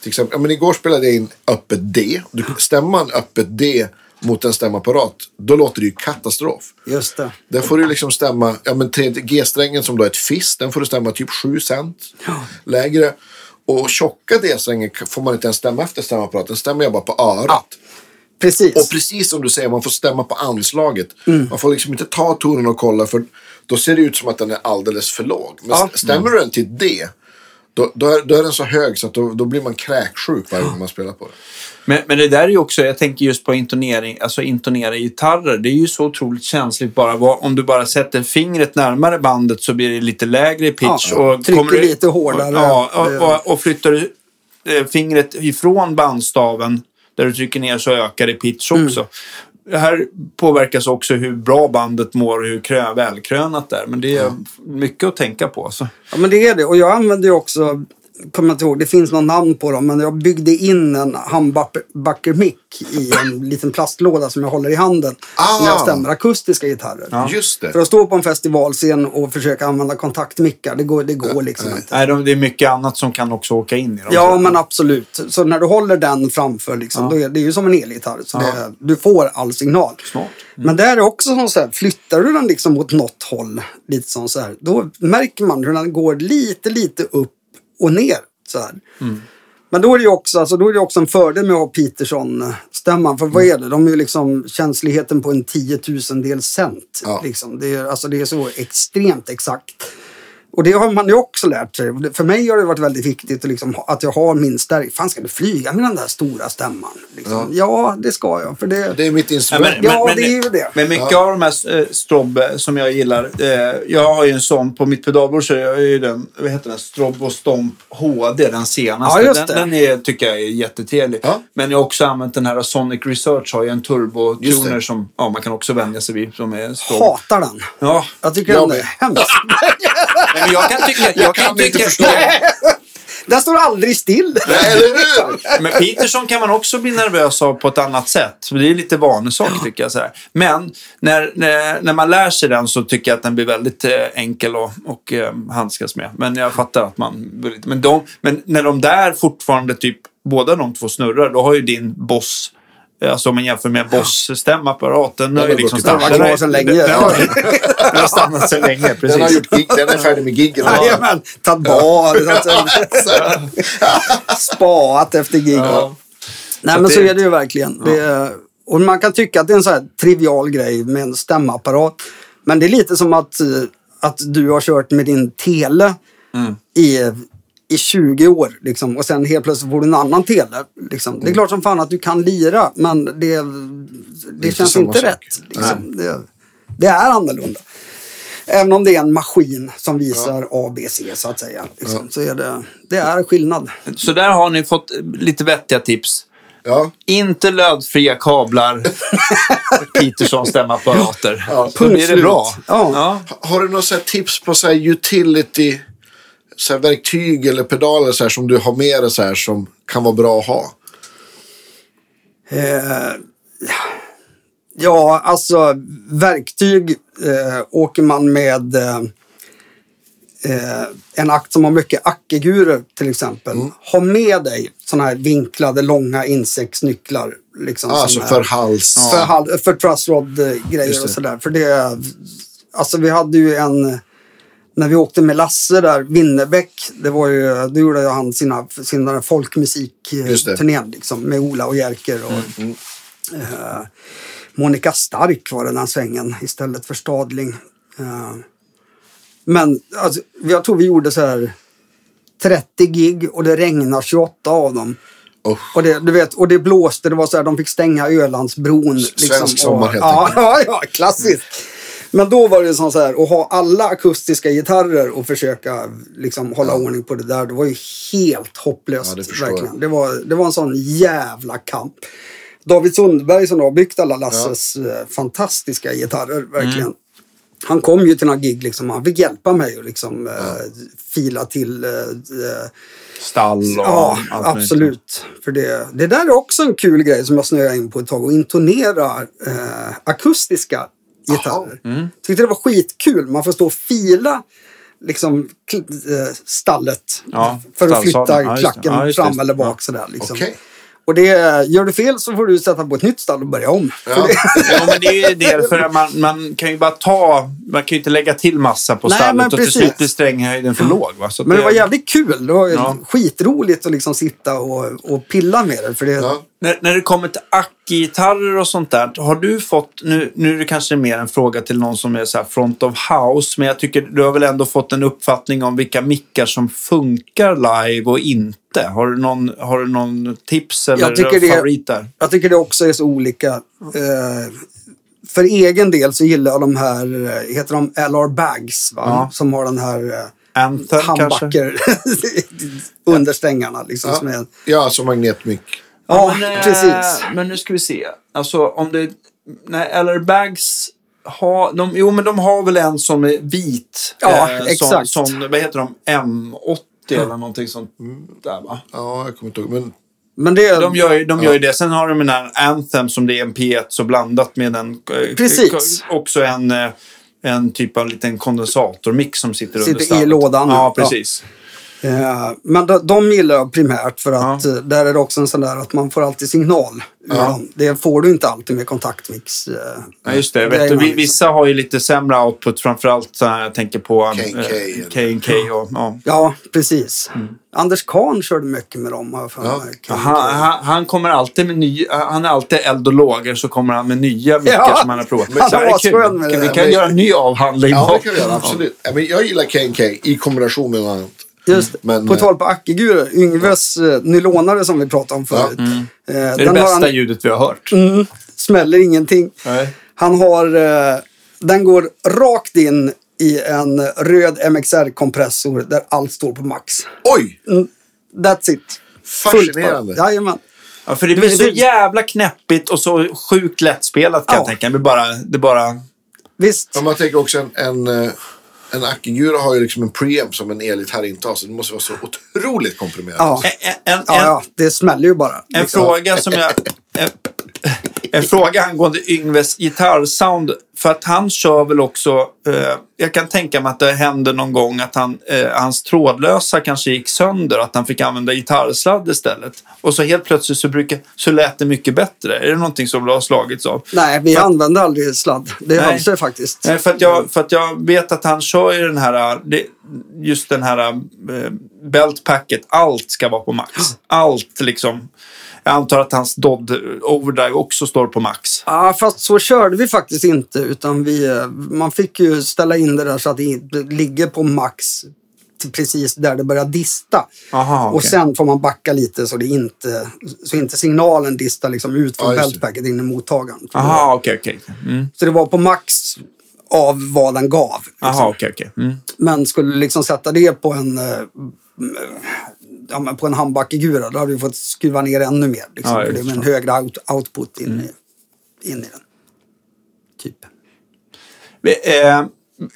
Till exempel, ja, men igår spelade jag in öppet D. Du, stämmer man öppet D mot en stämapparat, då låter det ju katastrof. Just det. Där får du liksom stämma, ja men G-strängen som då är ett fiss, den får du stämma typ 7 cent lägre. Och tjocka D-strängen får man inte ens stämma efter stämapparaten, den stämmer jag bara på örat. Precis. Och precis som du säger, man får stämma på anslaget. Mm. Man får liksom inte ta tonen och kolla för då ser det ut som att den är alldeles för låg. Men Ja. stämmer du den till D, då, då, är, då är den så hög så att då, då blir man kräksjuk varje gång man spelar på den. Men, men det där är ju också, jag tänker just på intonering, alltså intonera gitarrer. Det är ju så otroligt känsligt bara. Vad- Om du bara sätter fingret närmare bandet så blir det lite lägre i pitch. Ja, och trycker du- lite hårdare. Ja, Det- och, och, och flyttar du eh, fingret ifrån bandstaven där du trycker ner så ökar det pitch Mm. också. Det här påverkas också hur bra bandet mår och hur krö, välkrönat det är. Men det är mycket att tänka på. alltså. Så. Ja, men det är det. Och jag använder ju också kommer jag inte ihåg, det finns någon namn på dem, men jag byggde in en humbucker-mick i en liten plastlåda som jag håller i handen Ah. när jag stämmer akustiska gitarrer. Ja. Just det. För att stå på en festivalscen och försöka använda kontaktmickar, det går, det går liksom inte. Nej, de, det är mycket annat som kan också åka in i dem. Ja, men absolut. Så när du håller den framför, liksom, Ja. då är det är ju som en elgitarr. Så Ja. det, du får all signal. Smart. Men där är också så här, flyttar du den liksom åt något håll, lite så här, då märker man hur den går lite, lite upp och ner. Så. Mm. Men då är det också, alltså, då är det också en fördel med att ha Peterson-stämman. För vad Mm. är det? De är ju liksom känsligheten på en tiotusendels cent. Ja. Liksom. Det, är, alltså, det är så extremt exakt. Och det har man ju också lärt sig. För mig har det varit väldigt viktigt att, liksom, att jag har min stärk. Fan, ska du flyga med den där stora stämman? Liksom. Ja. det ska jag. För det, Det är mitt Ja, instrument. Ja, det är ju det. Men mycket av de här eh, strobb eh, som jag gillar. Eh, jag har ju en sån på mitt pedalbord så jag är ju den, vad heter den, Strobo Stomp HD, den senaste. Ja, just den det. den är, tycker jag är jättetrevlig. Ja. Men jag har också använt den här Sonic Research, har ju en turbo-tuner som ja, man kan också vänja sig vid. Som är strobb. hatar den. Ja, Jag tycker Jag den med. är hemsk. men jag kan tycka... Jag, kan kan inte tycka förstå. Den står aldrig still. Nej, eller hur? Men Peterson kan man också bli nervös av på ett annat sätt. Så Det är lite vanesak tycker jag. Så här. Men när, när, när man lär sig den så tycker jag att den blir väldigt eh, enkel att och, eh, handskas med. Men jag fattar att man... inte- Men, de, men när de där fortfarande typ båda de två snurrar, då har ju din boss Alltså om man jämför med Boss-stämapparaten. Den har ju liksom var kvar sedan länge. Den, har- den har stannat sedan länge, Den, har precis. gjort gig, den är färdig med giggen. Jajamän, tagit bad, spaat efter gig. Ja. Nej Så men det- så är det ju verkligen. Det är, och man kan tycka att det är en så här trivial grej med en stämapparat. Men det är lite som att, eh, att du har kört med din tele Mm. i, i 20 år. Liksom, och sen helt plötsligt får du en annan tele. Liksom. Mm. Det är klart som fan att du kan lira men det, det inte känns inte sak. rätt. Liksom. Det, det är annorlunda. Även om det är en maskin som visar A, B, C så att säga. Liksom, Så är det, det är skillnad. Så där har ni fått lite vettiga tips. Ja. Inte lödfria kablar. Peterson stämapparater. Ja, så blir det bra. Ja. Har du några tips på så här utility så här verktyg eller pedaler så här, som du har med dig så här, som kan vara bra att ha? Eh, ja, alltså verktyg eh, åker man med eh, eh, en akt som har mycket ackegurer till exempel. Ha med dig sådana här vinklade långa insektsnycklar. Liksom, som Alltså för hals. för, hal- för trussrod-grejer det. och sådär. För det, alltså vi hade ju en, när vi åkte med Lasse där, Winnerbäck, det var ju, då gjorde han sina, sina folkmusikturnén liksom, med Ola och Jerker och eh, Monica Stark var den svängen istället för Stadling. Eh, men alltså, jag tror vi gjorde så här 30 gig och det regnade 28 av dem. Oh. Och det, du vet, och det blåste, det var så här, de fick stänga Ölandsbron. Svensk sommar, och, helt enkelt. ja, ja, klassiskt. Men då var det som så här, att ha alla akustiska gitarrer och försöka liksom, hålla ordning på det där. Det var ju helt hopplöst. Ja, det verkligen. Det, var, det var en sån jävla kamp. David Sundberg som har byggt alla Lasses eh, fantastiska gitarrer, verkligen. Mm. Han kom ju till några gig, liksom, han fick hjälpa mig att liksom, eh, fila till eh, eh, Stall och Ja, absolut. För det, det där är också en kul grej som jag snöade in på ett tag. Att intonera eh, akustiska gitarrer. Mm. Tyckte det var skitkul. Man får stå och fila liksom, eh, stallet Ja, för att flytta Ja, just det. klacken Ja, just det. fram eller bak. Ja. Sådär, liksom. Okej. Och det, gör du fel så får du sätta på ett nytt stall och börja om. Ja. det, Ja, men det är ju det, för att man, man kan ju bara ta, man kan ju inte lägga till massa på Nej, stallet och till slut blir stränghöjden för låg. Va? Men det var jävligt kul. Det var Ja. skitroligt att liksom sitta och, och pilla med det. För det Ja. När, när det kommer till ackgitarrer och sånt där, har du fått, nu, nu är det kanske mer en fråga till någon som är så här front of house, men jag tycker du har väl ändå fått en uppfattning om vilka mickar som funkar live och inte. Har du någon, har du någon tips eller Jag tycker det- favorit där? Jag tycker det också är så olika. Eh, för egen del så gillar jag de här, eh, heter de LR Bags? Va? Ja. Som har den här eh, Anthem kanske? handbacker under strängarna. Liksom, som är, Ja, alltså magnetmick. Ja, men, eh, precis. Men nu ska vi se. Alltså om det... Nej, LR Bags har... De, jo, men de har väl en som är vit. Ja, eh, exakt. Som, som, vad heter de? M8 eller någonting sånt där va? Ja, jag kommer inte ihåg. Men Men det, De gör, ju- de gör ju det. Sen har de den här Anthem som det är en P1 så blandat med en... eh, Precis. Också en, eh, en typ av liten kondensatormix som sitter, Sitter under i stallet. lådan. Ja, precis. eh, men de, de gillar jag primärt för att Ja. eh, där är det också en sån där att man får alltid signal Ja. Det får du inte alltid med kontaktmix. eh, Ja, just det. Vi- liksom. vissa har ju lite sämre output. Framförallt så här, jag tänker på K&K och... Ja. Ja, precis. Mm. Anders Kahn körde mycket med dem. har Ja. Han, han, han kommer alltid med nya... Han är alltid eld och lågor så kommer han med nya mickar Ja. som han har provat. Han Så var det asskön med det. Vi kan men- göra en ny avhandling. ja, det kan vi göra. Absolut. Ja, men jag gillar K&K i kombination med något annat. Just. Men, på eh, tal på Ackigurer, Yngves eh, nylonare som vi pratade om förut. Eh, Det är det den bästa han, ljudet vi har hört. mm, smäller ingenting. Nej. Han har, den går rakt in i en röd MXR-kompressor där allt står på max. Oj! That's it. Fascinerande. Jajamän. Ja, för det blir så jävla knäppigt och så sjukt lättspelat kan Ja. jag tänka. Det bara... Det bara Visst. Om man tänker också en, en, en Akigura har ju liksom en preamp som en elgitarr inte har. Så det måste vara så otroligt komprimerat. Ja. en, en, Ja, ja, det smäller ju bara. en liksom. fråga som jag... En, en fråga angående Yngves gitarrsound. För att han kör väl också... Eh, jag kan tänka mig att det hände någon gång att han, eh, hans trådlösa kanske gick sönder. Att han fick använda gitarrsladd istället. Och så helt plötsligt så, brukar, så lät det mycket bättre. Är det någonting som du har slagits av? Nej, vi använder aldrig sladd. Det sig faktiskt. Nej, för att, jag, för att jag vet att han kör ju den här, det, just den här äh, beltpacket. Allt ska vara på max. Allt liksom. Jag antar att hans Dodd Overdrive också står på max. Ja, fast så körde vi faktiskt inte. Utan vi, eh, man fick ju ställa in det där så att det ligger på max precis där det börjar dista. Aha, Och okej. sen får man backa lite så det inte, så inte signalen distar liksom ut från Ja, beltpacket in i mottagaren. Aha, okej, okej. Mm. Så det var på max av vad den gav. Liksom. Aha, okej, okej. Mm. Men skulle liksom sätta det på en, eh, ja, men på en handbackegura då hade vi fått skruva ner ännu mer. Liksom, Ja, för det är en högre out, output in, i, in i den. Typ. Vi, eh,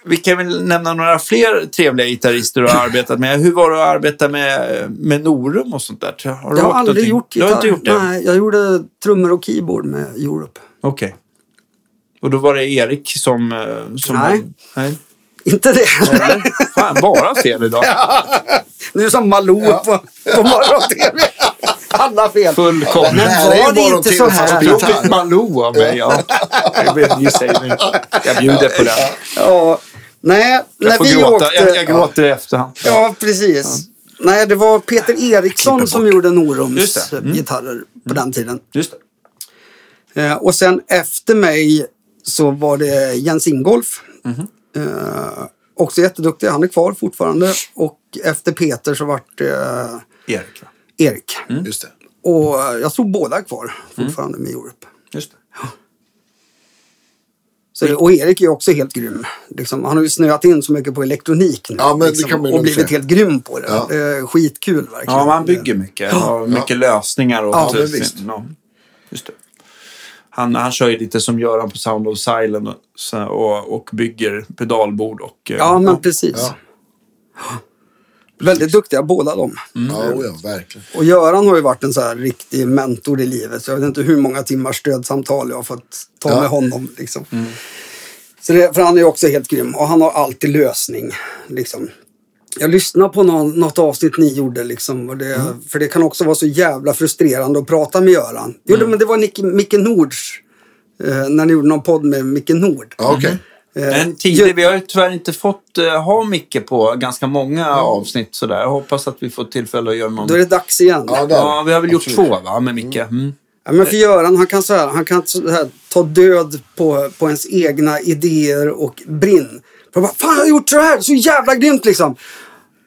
vi kan väl nämna några fler trevliga gitarrister du har arbetat med. Hur var det att arbeta med, med Norum och sånt där? Har du Jag har aldrig någonting? gjort Du har inte gjort det? Nej, jag gjorde trummor och keyboard med Europe. Okej. Och då var det Erik som... eh, som Nej. nej. Inte det. Eller? Fan, bara fel idag. Nu är som Malou på, på morgon-tv. Alla fel. Fullkomligt. Det här var det inte så här? gitarr. Jobbigt Malou av mig, ja. Jag, vet, ni säger nu. jag bjuder på den. Ja, nej, när Jag får vi gråta. åkte... Jag, jag gråter i efterhand. Ja, precis. Nej, det var Peter Eriksson som gjorde Norums Just det. Mm. gitarrer på den tiden. Just det. Eh, och sen efter mig så var det Jens Ingolf. Mhm. Eh, också jätteduktig, han är kvar fortfarande. Och efter Peter så vart det eh, Erik, va? Erik. Just det. Och eh, jag tror båda är kvar Mm. fortfarande med Europe. Just det. Så, och Erik är också helt grym. Liksom, han har ju snöat in så mycket på elektronik nu. Ja, men det liksom, kan man ju och blivit säga. helt grym på det. Ja. Det är skitkul verkligen. Ja, man bygger mycket. Ja, mycket lösningar. Och Ja, men visst. Ja, just det. Han, han kör ju lite som Göran på Sound of Silent och, och, bygger pedalbord och... eh, Ja, men precis. Ja. Väldigt duktiga båda de. Mm. Ja, oh ja, verkligen. Och Göran har ju varit en så här riktig mentor i livet. Så jag vet inte hur många timmars stödsamtal jag har fått ta Ja. med honom. Liksom. Mm. Så det, för han är ju också helt grym. Och han har alltid lösning. Liksom. Jag lyssnade på någon, något avsnitt ni gjorde. Liksom, och det, Mm. För det kan också vara så jävla frustrerande att prata med Göran. Jo, Mm. men det var Nick, Micke Nords. Eh, när ni gjorde någon podd med Micke Nord. Okej. Eh, En tidig, vi har ju tyvärr inte fått uh, ha Micke på ganska många avsnitt sådär. Jag hoppas att vi får tillfälle att göra någon. Då är det dags igen. Ja. Ja, vi har väl gjort Absolut. två va, med Micke. Mm. Ja, men för Göran, han kan, så här, han kan så här, ta död på, på ens egna idéer och brinn. För bara, Fan, jag har gjort så här, så jävla grymt liksom.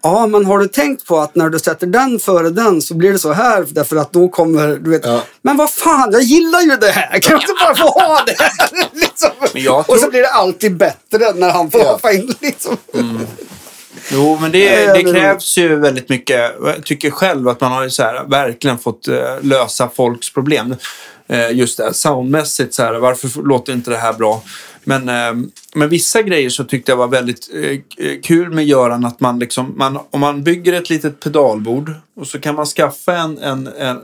Ja, men har du tänkt på att när du sätter den före den så blir det så här därför att då kommer, du vet. Ja. Men vad fan, jag gillar ju det här. Kan jag inte bara få ha det här? liksom. Men jag Och tror- så blir det alltid bättre när han får Ja. hoppa in liksom. Jo, men det, det krävs ju väldigt mycket. Jag tycker själv att man har ju så här, verkligen fått eh, lösa folks problem. Eh, just det här soundmässigt, så här, varför låter inte det här bra? Men, eh, men vissa grejer så tyckte jag var väldigt eh, kul med Göran att man liksom, man, om man bygger ett litet pedalbord och så kan man skaffa en, en, en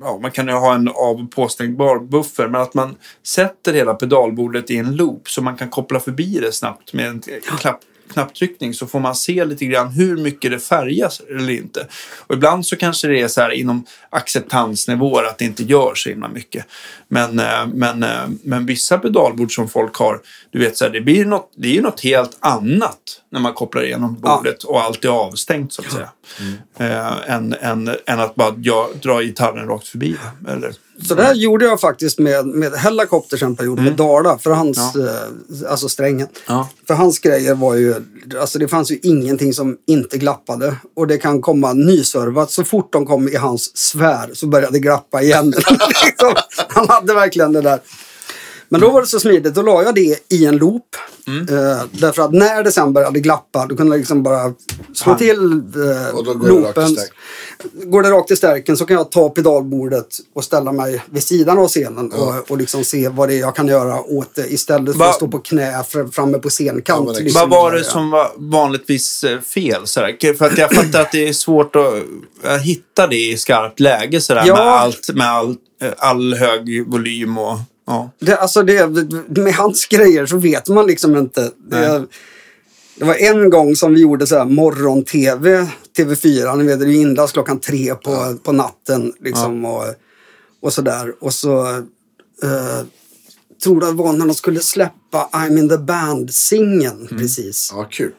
ja, man kan ju ha en av och påstängbar buffer, men att man sätter hela pedalbordet i en loop så man kan koppla förbi det snabbt med en klapp, knapptryckning så får man se lite grann hur mycket det färgas eller inte. Och ibland så kanske det är så här inom acceptansnivåer att det inte gör så himla mycket. Men, eh, men, eh, men vissa pedalbord som folk har, du vet så här, det blir något, det är ju något helt annat när man kopplar igenom bordet ja. och allt är avstängt så att säga. Mm. Äh, än, än, än att bara ja, dra gitarren rakt förbi. Eller, så det här gjorde jag faktiskt med, med Helicopters en period, mm. med Dala, för hans, ja. eh, alltså strängen. Ja. För hans grejer var ju, alltså det fanns ju ingenting som inte glappade. Och det kan komma nyservat, så fort de kom i hans sfär så började det glappa igen. liksom, han hade hade verkligen det där. Men då var det så smidigt, då la jag det i en loop. Mm. Uh, därför att när det sen började glappa, då kunde jag liksom bara slå till uh, och då går loopen. Det går det rakt i stärken så kan jag ta pedalbordet och ställa mig vid sidan av scenen ja. och, och liksom se vad det är jag kan göra åt det istället för att stå på knä framme på scenkant. Ja, liksom, vad var det som var vanligtvis eh, fel? Sådär? För att jag fattar att det är svårt att hitta det i skarpt läge sådär, ja. med, allt, med all, all hög volym och... Ja. Det, alltså det, med hans grejer så vet man liksom inte. Det, det var en gång som vi gjorde så här morgon-tv, TV4. Ni vet, det inlas klockan tre på, ja. på natten. Liksom, ja. och, och sådär. Och så eh, tror det var när de skulle släppa I'm in the band-singeln mm. precis. Ja, kul.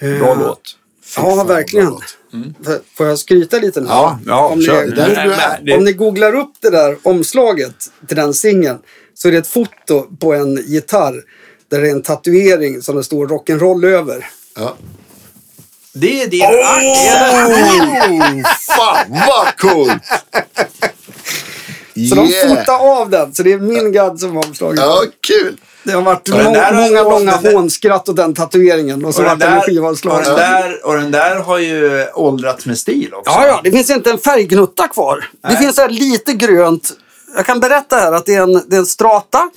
Bra låt. Ja, verkligen. Mm. Får jag skryta lite nu? Ja, ja om, ni, om ni googlar upp det där omslaget till den singeln så är det ett foto på en gitarr där det är en tatuering som det står rock'n'roll över. Ja. Det är din oh, Fan vad coolt! Så yeah. de fotade av den, så det är min gadd som var omslaget. Ja, kul! Det har varit må många långa hånskrattat åt den tatueringen och så vart den skivavslag. Och, den där, och den där har ju åldrats med stil också. Ja, ja. Det finns inte en färggnutta kvar. Nej. Det finns här lite grönt. Jag kan berätta här att det är en, det är en strata.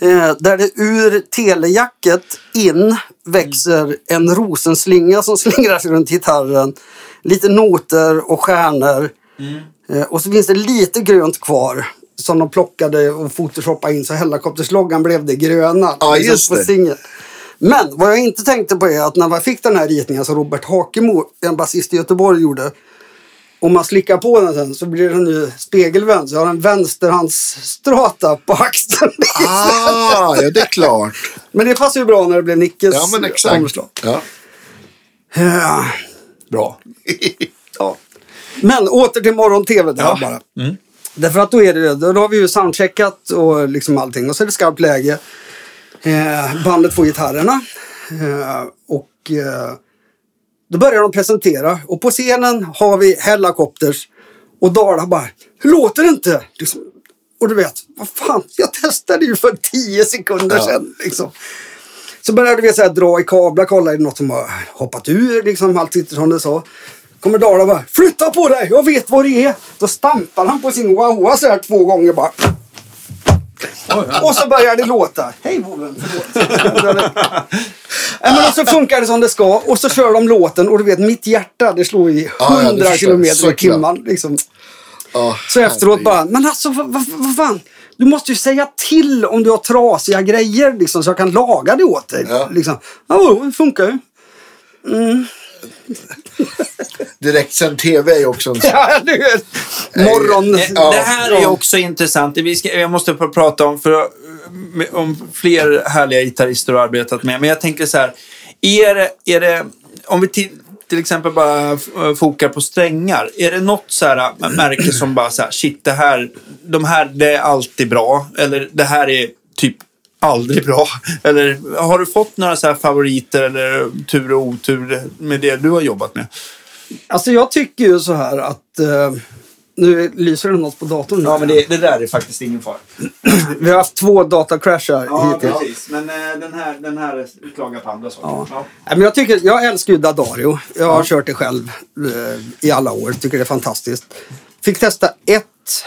Eh, där det ur telejacket in växer en rosenslinga som slingrar sig runt gitarren. Lite noter och stjärnor. Mm. Eh, och så finns det lite grönt kvar som de plockade och photoshoppade in så helikoptersloggan blev det gröna. Ja, just på det. Men vad jag inte tänkte på är att när man fick den här ritningen som Robert Hakemo, en basist i Göteborg, gjorde. Om man slickar på den sen så blir den ju spegelvänd. Så jag har en vänsterhandsstrata på axeln. Ah, ja det är klart. Men det passar ju bra när det blev Nickes ja, men exakt. omslag. Ja. ja. Bra. ja. Men åter till morgon-tv ja. bara. Mm. Därför att då är det, då har vi ju soundcheckat och liksom allting och så är det skarpt läge. Eh, bandet får gitarrerna. Eh, och eh, då börjar de presentera och på scenen har vi Hellacopters och Dala bara, hur låter det inte? Liksom, och du vet, vad fan, jag testade ju för tio sekunder ja. sedan. Liksom. Så började vi så här, dra i kablar, kolla är det något som har hoppat ur, liksom, allt sitter som det sa kommer Dala bara flytta på dig, jag vet vad det är. Då stampar han på sin wah så här två gånger bara. Och så börjar det låta. Hej Woven, förlåt. men så funkar det som det ska och så kör de låten och du vet mitt hjärta det slår i hundra ja, kilometer i timmen. Liksom. Oh, så efteråt bara, men alltså vad, vad, vad fan. Du måste ju säga till om du har trasiga grejer liksom, så jag kan laga det åt dig. Ja. Liksom. Ja, det funkar ju. Mm. Direktsänd tv är också en ja, du vet. Morgon. Det, det här är också intressant. Vi ska, jag måste prata om, för, om fler härliga gitarrister du har arbetat med. Men jag tänker så här. Är det, är det, om vi till, till exempel bara fokar på strängar. Är det något så här märke som bara så här, shit, det här, de här, det är alltid bra. Eller det här är typ aldrig bra. Eller har du fått några så favoriter eller tur och otur med det du har jobbat med? Alltså jag tycker ju så här att eh, nu lyser det något på datorn. Ja, men det, det där är faktiskt ingen fara. Vi har haft två datacrashar ja, hittills. precis. Men eh, den, här, den här klagar på andra saker. Ja. Ja. men jag, tycker, jag älskar ju Dadario. Jag har ja. kört det själv eh, i alla år. Tycker det är fantastiskt. Fick testa ett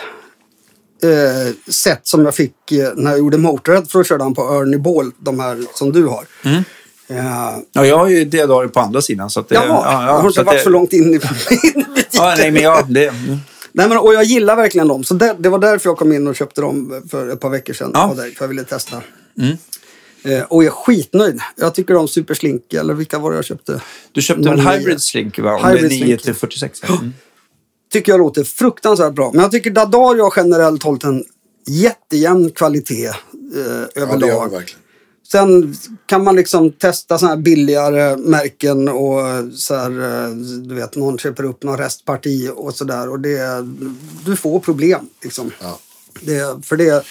eh, sätt som jag fick eh, när jag gjorde Motörhead för att köra den på Ernie Ball, de här som du har. Mm. Eh, Ja, jag har ju D-dagar på andra sidan. Så att det, Jaha, ja, jag har inte varit det, så långt in i, butiken. Ja, nej, men ja, det, Nej, men, och jag gillar verkligen dem. Så det, det var därför jag kom in och köpte dem för ett par veckor sedan. Ja. dig, för jag ville testa. Mm. Eh, och jag är skitnöjd. Jag tycker de Superslink, eller vilka var det jag köpte? du köpte 09. Hybrid Slink, va? Om Hybrid 9 Slink. till 46? Mm. Tycker jag låter fruktansvärt bra. Men jag tycker Dadario har generellt hållit en jättejämn kvalitet eh, Ja, överlag. verkligen. Sen kan man liksom testa såna här billigare märken och så här, eh, du vet, någon köper upp någon restparti och sådär och det, du får problem liksom. Ja. Det, för det...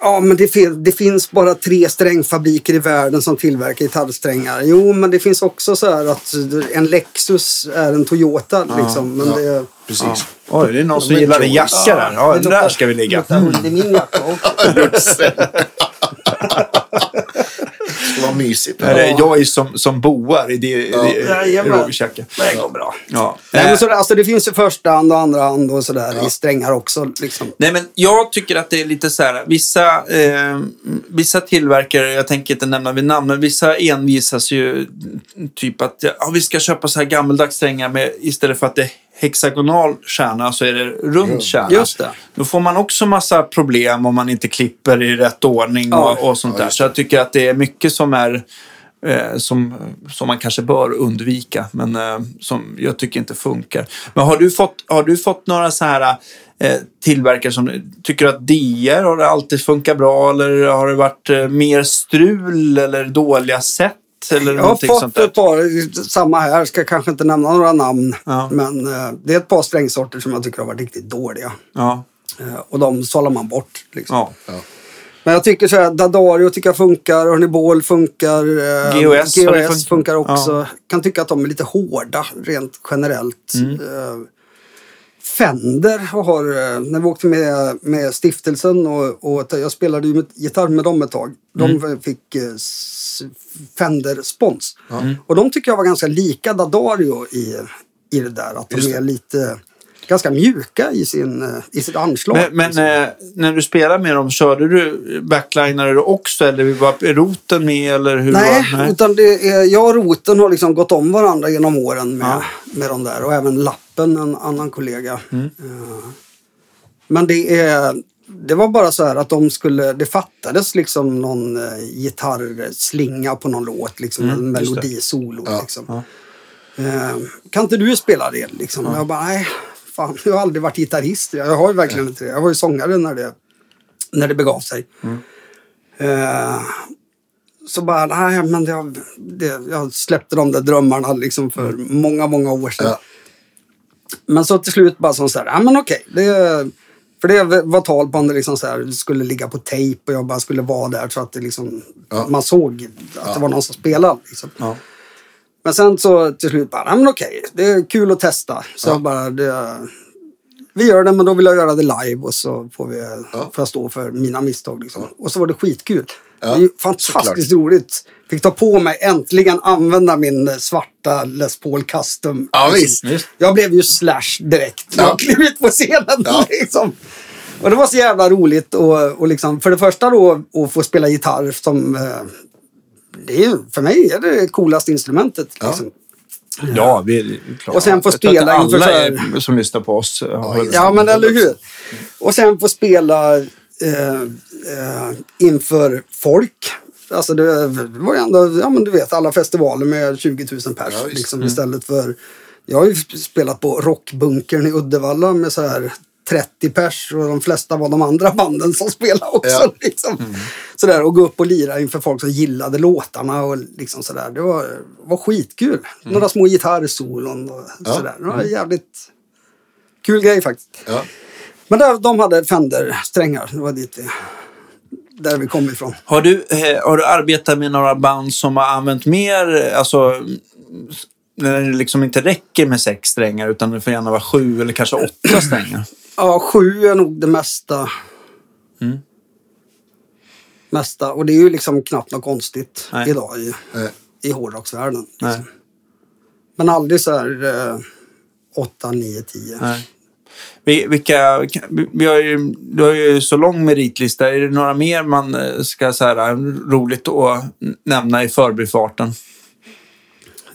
Ja, men det, fin- det finns bara tre strängfabriker i världen som tillverkar gitarrsträngar. Jo, men det finns också så här att en Lexus är en Toyota liksom. Men ja. det, Precis. Oj, det är någon som Men gillar en jacka där. Ja, det där ska vi ligga. luktar ull i min jacka också. Det var mysigt. Är det Joyce som, som boar i det, i det går bra. Ja. Nej, Eh, men så, det- alltså, det finns ju första hand och andra hand och sådär i strängar också. Liksom. Nej, men jag tycker att det är lite så här. Vissa, eh, vissa tillverkare, jag tänker inte nämna vid namn, men vissa envisas ju typ att ja, vi ska köpa så här gammeldags strängar med, istället för att det är hexagonal kärna så är det rund kärna. Just det. Då får man också massa problem om man inte klipper i rätt ordning Ja. och, och sånt Ja, där. Så jag tycker att det är mycket som är eh, som, som man kanske bör undvika, men eh, som jag tycker inte funkar. Men har du fått, har du fått några så här eh, tillverkare som tycker att DR har det alltid funkat bra eller har det varit eh, mer strul eller dåliga sätt? Eller Jag har någonting fått sånt där? ett par, samma här, ska kanske inte nämna några namn. Ja. Men eh, det är ett par strängsorter som jag tycker har varit riktigt dåliga. Ja, Eh, och de sållar man bort. Liksom. ja. Men jag tycker så här, Dadario tycker jag funkar, Ernie Ball funkar, eh, GOS GOS fun- funkar också. Ja. Kan tycka att de är lite hårda rent generellt. Mm. Eh, Fender har, när vi åkte med, med stiftelsen och, och jag spelade ju med, gitarr med dem ett tag. De Mm. fick eh, s- Fender spons. Och de tycker jag var ganska lika Dadario i, i det där. Att de Just är lite ganska mjuka i, sin, eh, i sitt anslag. Men, men eh, när du spelar med dem, körde du backlinare du också eller var roten med? Eller hur Nej, var, nej. utan det är, jag och roten har liksom gått om varandra genom åren med, med de där. Och även lappen, en annan kollega. Mm. Eh, Men det är... Det var bara så här att de skulle, det fattades liksom någon eh, gitarrslinga på någon låt, liksom en Mm, just det. melodisolo. Ja, Liksom. Eh, kan inte du spela det? Liksom? Jag bara, nej, fan, jag har aldrig varit gitarrist. Jag har ju verkligen inte det. Jag var ju sångare när det, när det begav sig. Mm. Eh, så bara, nej men det, det, jag släppte de där drömmarna liksom för många, många år sedan. Ja. Men så till slut bara som så här, ja men okej. Det, för det var tal på om det liksom så här, skulle ligga på tejp och jag bara skulle vara där så att det liksom, Ja. man såg att det var någon som spelade. Liksom. Ja. Men sen så till slut bara, ja men okej, det är kul att testa. Så Ja. jag bara, det, vi gör det men då vill jag göra det live och så får, vi, Ja. får jag stå för mina misstag. Liksom. Och så var det skitkul. Ja, Det är fantastiskt såklart. roligt. Fick ta på mig, äntligen använda min svarta Les Paul Custom. Ja, Liksom. visst. Jag blev ju slash direkt när Ja. jag klev ut på scenen. Ja. Liksom. Och det var så jävla roligt och, och liksom, för det första då att få spela gitarr som eh, det är, för mig är det det coolaste instrumentet. Ja. Liksom. Ja, vi är klara. Och sen få spela att inför alla är, som lyssnar på oss har Ja, men eller hur. Och sen få spela eh, eh, inför folk. Alltså det var ju ändå, ja men du vet alla festivaler med 20 000 pers. Ja, liksom, istället för, jag har ju spelat på Rockbunkern i Uddevalla med så här 30 pers och de flesta var de andra banden som spelade också. Ja. Liksom. Sådär, och gå upp och lira inför folk som gillade låtarna och liksom sådär. Det var, var skitkul. Några små gitarrsolon och Ja. sådär. Det var jävligt kul grej faktiskt. Ja. Men där, de hade Fender-strängar. Det var dit vi, där vi kom ifrån. Har du, eh, har du arbetat med några band som har använt mer, alltså när det liksom inte räcker med sex strängar utan det får gärna vara sju eller kanske åtta strängar? Ja, sju är nog det mesta. Mm. Mesta. Och det är ju liksom knappt något konstigt Nej. idag i, Nej. i hårdrocksvärlden. Liksom. Men aldrig så här eh, åtta, nio, tio. Nej. Vi- Vilka, vi har ju, du har ju så lång meritlista. Är det några mer man eh, ska så här, roligt att nämna i förbifarten?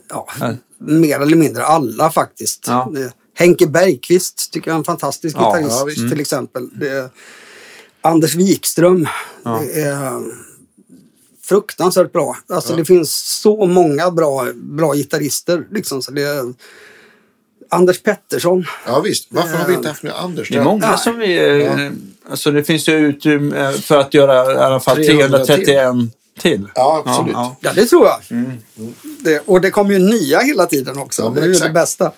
Ja, Ja. mer eller mindre alla faktiskt. Ja. Det- Henke Bergqvist tycker jag är en fantastisk Ja, gitarrist ja, visst. till exempel. Anders Wikström. Ja. Det är fruktansvärt bra. Alltså det finns så många bra, bra gitarrister. Liksom, så det Anders Pettersson. Ja visst. Varför har vi inte haft med Anders? Det är många Ja. som vi... eh, Alltså det finns ju utrymme eh, för att göra i alla fall 300 till. 331 till. Ja, absolut. Ja, Ja, det tror jag. Det, och det kommer ju nya hela tiden också. Ja, det är ju det bästa.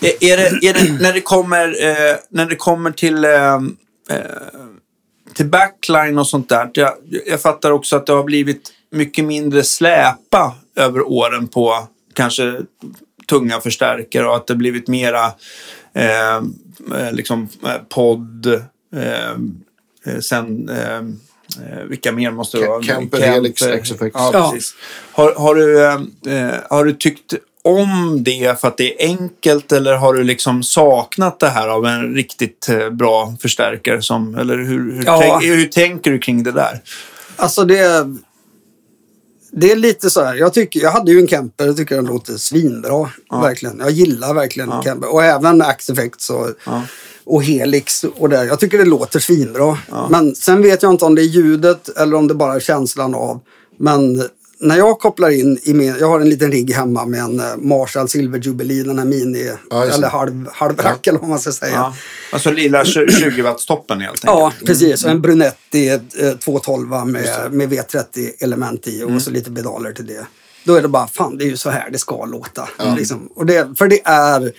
Är, är, det, är det när det kommer, eh, när det kommer till, eh, eh, till backline och sånt där. Jag, jag fattar också att det har blivit mycket mindre släpa över åren på kanske tunga förstärkare och att det blivit mera eh, eh, liksom eh, podd. Eh, eh, sen eh, vilka mer måste det vara? Kemper. Helix, XFX. Ja, Ja. precis. Har, har, du, har du tyckt om det för att det är enkelt eller har du liksom saknat det här av en riktigt bra förstärkare? Som, eller hur, hur, Ja. tänk, hur tänker du kring det där? Alltså det... Det är lite så här. Jag, tycker, jag hade ju en Kemper. Jag tycker den låter svinbra. Verkligen. Jag gillar verkligen Ja. Kemper. Och även Axe Effects och, Ja. och Helix. Och där. Jag tycker det låter svinbra. Men sen vet jag inte om det är ljudet eller om det bara är känslan av. Men när jag kopplar in i min... Jag har en liten rigg hemma med en eh, Marshall Silver Jubilee. Den här mini... Ja, eller halv, halvrack eller vad man ska säga. Ja. Alltså lilla 20 wattstoppen helt enkelt. Ja, precis. Och en Brunetti eh, 212 med, med V30-element i och så lite pedaler till det. Då är det bara, fan det är ju så här det ska låta. Liksom. Och det, för det är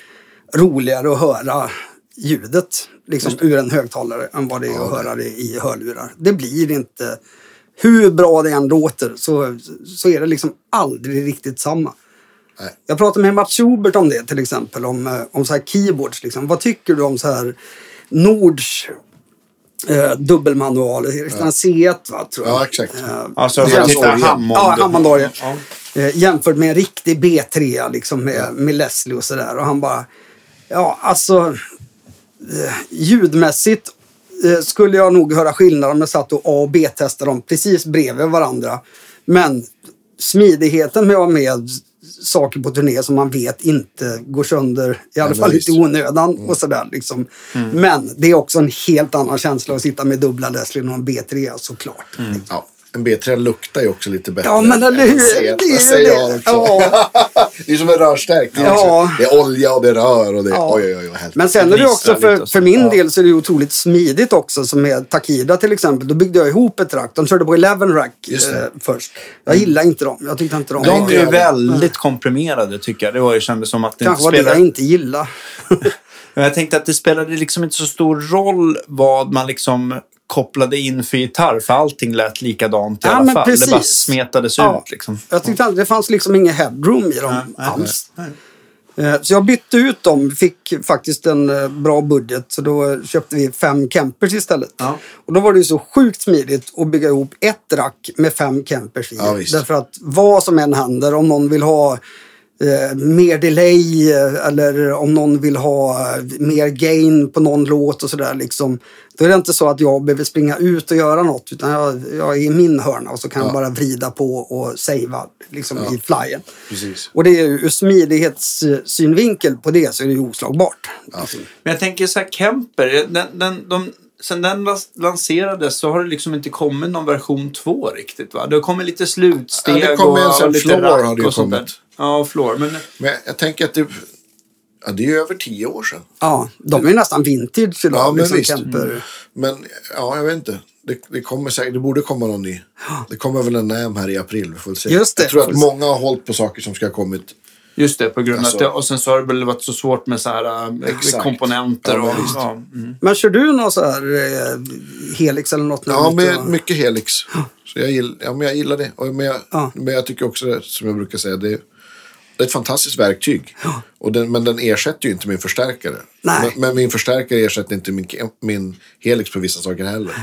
roligare att höra ljudet liksom, ur en högtalare än vad det är att höra det i hörlurar. Det blir inte, hur bra det än låter så, så är det liksom aldrig riktigt samma. Nej. Jag pratade med Mats Schubert om det till exempel, om, eh, om så här keyboards. Liksom. Vad tycker du om så här Nords eh, dubbelmanual? En C1 va, tror jag. Ja, exakt. Eh, Alltså, Hammond. Hammond. Ja, Hammond-orgel. Ja. Eh, jämfört med en riktig B3 liksom med, med Leslie och sådär. Och han bara, ja alltså eh, ljudmässigt skulle jag nog höra skillnad om jag satt och A och B-testade dem precis bredvid varandra. Men smidigheten med att ha med saker på turné som man vet inte går sönder, i alla men fall inte i onödan och sådär. Liksom. Men det är också en helt annan känsla att sitta med dubbla Leslie och en B3 såklart. Ja, en B3 luktar ju också lite bättre. Ja, men eller hur? C1. Det är ju det. också. Ja. det är som en rörstärkning Ja. också. Det är olja och det är rör och det är... Ja. Oj, oj, oj. Men sen är det också för, för min Ja. del så är det otroligt smidigt också. Som med Takida till exempel. Då byggde jag ihop ett rack. De körde på 11 rack det. eh, först. Jag gillar inte dem. Jag tyckte inte de De är var... ju Ja. väldigt komprimerade tycker jag. Det var ju kändes som att det Kanske inte var det jag spelade... inte gillade. Men jag tänkte att det spelade liksom inte så stor roll vad man liksom kopplade in för gitarr. För allting lät likadant i Ja, alla men fall. Det precis. bara smetades Ja. ut liksom. Jag tyckte att det fanns liksom inget headroom i dem Nej, nej, alls. Eh, Så jag bytte ut dem, fick faktiskt en eh, bra budget. Så då köpte vi fem Kempers istället. Ja. Och då var det ju så sjukt smidigt att bygga ihop ett rack med fem Kempers i. Därför att vad som än händer, om någon vill ha eh, mer delay eh, eller om någon vill ha eh, mer gain på någon låt och sådär. Liksom, då är det inte så att jag behöver springa ut och göra något. Utan jag, jag är i min hörna och så kan jag bara vrida på och savea liksom, i flyen. Precis. Och det är ju ur smidighetssynvinkel på det så är det ju oslagbart. Ja. Men jag tänker så här, Kemper. Den, den, de, sen den lanserades så har det liksom inte kommit någon version 2 riktigt va? Det har kommit lite slutsteg Ja, det kom en och, sån och lite rack och sånt där. Ja, Floor. Men Men jag tänker att det... Ja, det är ju över tio år sedan. Ja, de är ju nästan vintage idag. Ja, men liksom, visst. Kemper. Men ja, jag vet inte. Det, det kommer säkert, det borde komma någon ny. Det kommer väl en NAM här i april. Vi får se. Just det. Jag tror att många har hållit på saker som ska ha kommit. just det, på grund av Alltså- att det, och sen så har det väl varit så svårt med så här äh, Exakt. komponenter Ja, och... men. Ja, mm. Men kör du någon så här eh, Helix eller något? Ja, Lite- med mycket Helix. Så jag, gill, ja, men jag gillar det. Och, men, jag, Ja. men jag tycker också, som jag brukar säga, det, det är ett fantastiskt verktyg. Och den, men den ersätter ju inte min förstärkare. Nej. Men, men min förstärkare ersätter inte min, min Helix på vissa saker heller.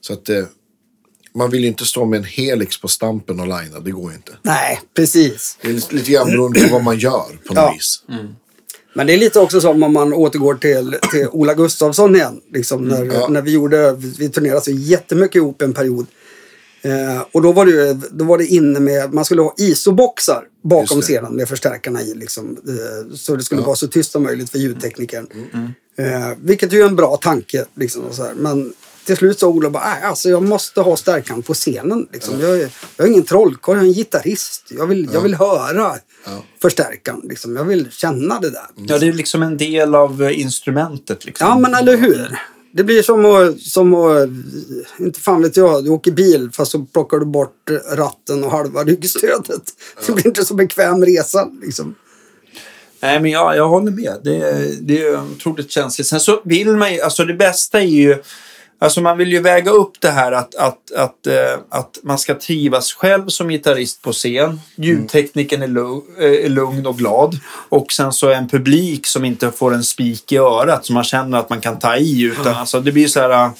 Så att eh, man vill ju inte stå med en Helix på stampen och linea. Det går ju inte. Nej, precis. Det är lite- lite grann beroende på vad man gör på något Ja. vis. Men det är lite också som om man återgår till, till Ola Gustafsson igen. Liksom, när, ja. när vi gjorde, vi turnerade så jättemycket ihop en period. Eh, och då var, det, då var det inne med, man skulle ha isoboxar bakom scenen med förstärkarna i. Liksom, eh, så det skulle vara så tyst som möjligt för ljudteknikern. Eh, vilket ju är en bra tanke. Liksom. Men till slut sa Ola bara, "Nej, alltså, jag måste ha stärkan på scenen. Liksom. Jag, är, jag är ingen trollkarl, jag är en gitarrist. Jag vill, jag vill höra förstärkan. Liksom. Jag vill känna det där. Ja, det är liksom en del av eh, instrumentet. Liksom. Ja, men eller hur? Det blir som att, som att, inte fan vet jag, du åker bil fast så plockar du bort ratten och halva ryggstödet. Det blir inte så bekväm resa liksom. Nej, men jag, jag håller med. Det, det är otroligt känsligt. Sen så vill man ju, alltså det bästa är ju, alltså man vill ju väga upp det här att, att, att, eh, att man ska trivas själv som gitarrist på scen. Ljudtekniken är, eh, är lugn och glad. Och sen så en publik som inte får en spik i örat som man känner att man kan ta i. Utan alltså det blir så här, eh,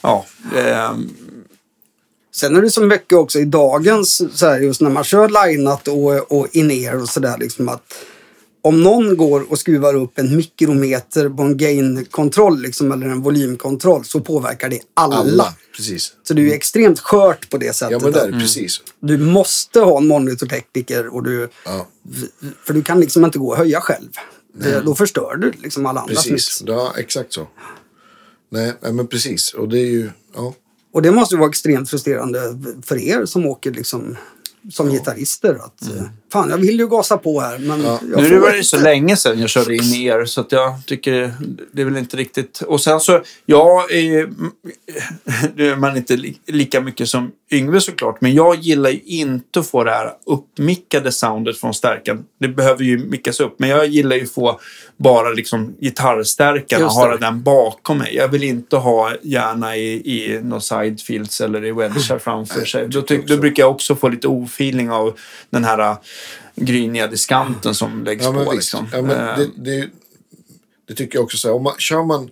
ja. Eh, Sen är det så mycket också i dagens, så här, just när man kör lineat och, och in-ear och sådär liksom att om någon går och skruvar upp en mikrometer på en gain-kontroll liksom, eller en volymkontroll så påverkar det alla. Alla. Precis. Så det är ju extremt skört på det sättet. Ja, men det är att det precis. Du måste ha en monitortekniker och du, Ja, för du kan liksom inte gå och höja själv. Det, då förstör du liksom alla andras mix. precis. Ja, exakt så. Nej, men precis. Och det är ju... Ja. Och det måste ju vara extremt frustrerande för er som åker liksom som gitarrister. Att, eh, Fan, jag vill ju gasa på här men jag Nu var det inte. så länge sedan jag körde in er så att jag tycker det är väl inte riktigt. Och sen så, jag är nu är man inte li, lika mycket som Yngve såklart, men jag gillar ju inte att få det här uppmickade soundet från stärkan. Det behöver ju mickas upp, men jag gillar ju få bara liksom Just ha den bakom mig. Jag vill inte ha gärna i, i några sidefields eller i wedge här framför sig. Då, ty, då brukar jag också få lite ofeeling av den här äh, gryniga diskanten som läggs Ja, men på. Liksom. Ja, men Eh, det, det, det tycker jag också så här. Om man, kör man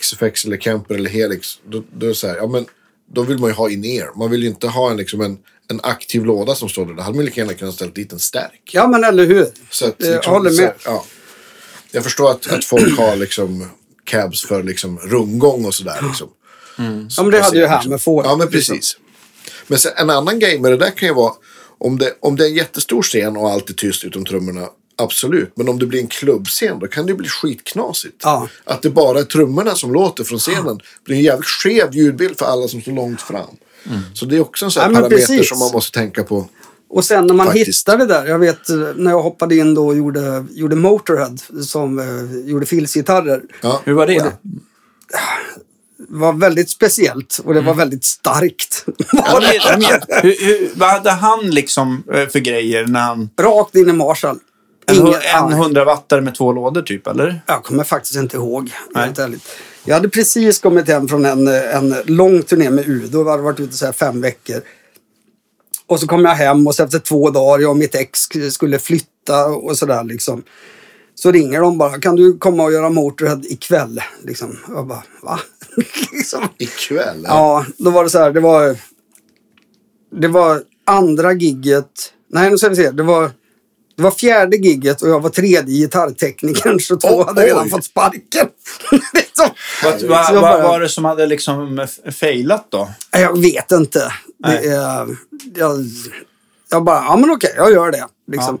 XFX eller Kemper eller Helix, då, då är det så här, ja men då vill man ju ha in-ear. Man vill ju inte ha en, liksom en, en aktiv låda som står där. Då hade man lika gärna kunnat ställa dit en stärk. Ja men eller hur. Så att, Eh, liksom, håller så med. här, ja. Jag förstår att, att folk har liksom cabs för liksom rundgång och sådär. Liksom. Ja men det hade ju Liksom. Hammerford. Ja, men precis. Men sen, en annan grej med det där kan ju vara om det, om det är en jättestor scen och allt är tyst utom trummorna. Absolut, men om det blir en klubbscen då kan det bli skitknasigt. Ja. Att det bara är trummorna som låter från scenen blir en jävligt skev ljudbild för alla som står långt fram. Så det är också en sån här Ja, parameter precis. som man måste tänka på. Och sen när man Faktiskt. hittade det där. Jag vet eh, när jag hoppade in då och gjorde, gjorde Motorhead som eh, gjorde Fils-gitarrer. Ja. Hur var det? var väldigt speciellt och det var väldigt starkt. Ja, men- men- hur, hur, vad hade han liksom eh, för grejer när han... Rakt in i Marshall. En, Ingen- en hundrawattare med två lådor typ, eller? Jag kommer faktiskt inte ihåg. Nej. Helt ärligt. Jag hade precis kommit hem från en, en lång turné med Udo. Vi hade varit ute så här fem veckor. Och så kom jag hem och så efter två dagar, jag och mitt ex skulle flytta och sådär liksom. Så ringer de bara, kan du komma och göra Motorhead ikväll? Liksom. Jag bara, va? liksom. Ikväll? Ja, då var det så här, det var... Det var andra gigget. Nej, nu ska vi se. Det var, det var fjärde gigget och jag var tredje gitarrteknikern. Så två Oj, hade redan oj. fått sparken. liksom. Vad va, jag va, bara- var det som hade liksom failat då? Jag vet inte. Nej. Det är, jag, jag bara, ja men okej, jag gör det. Liksom.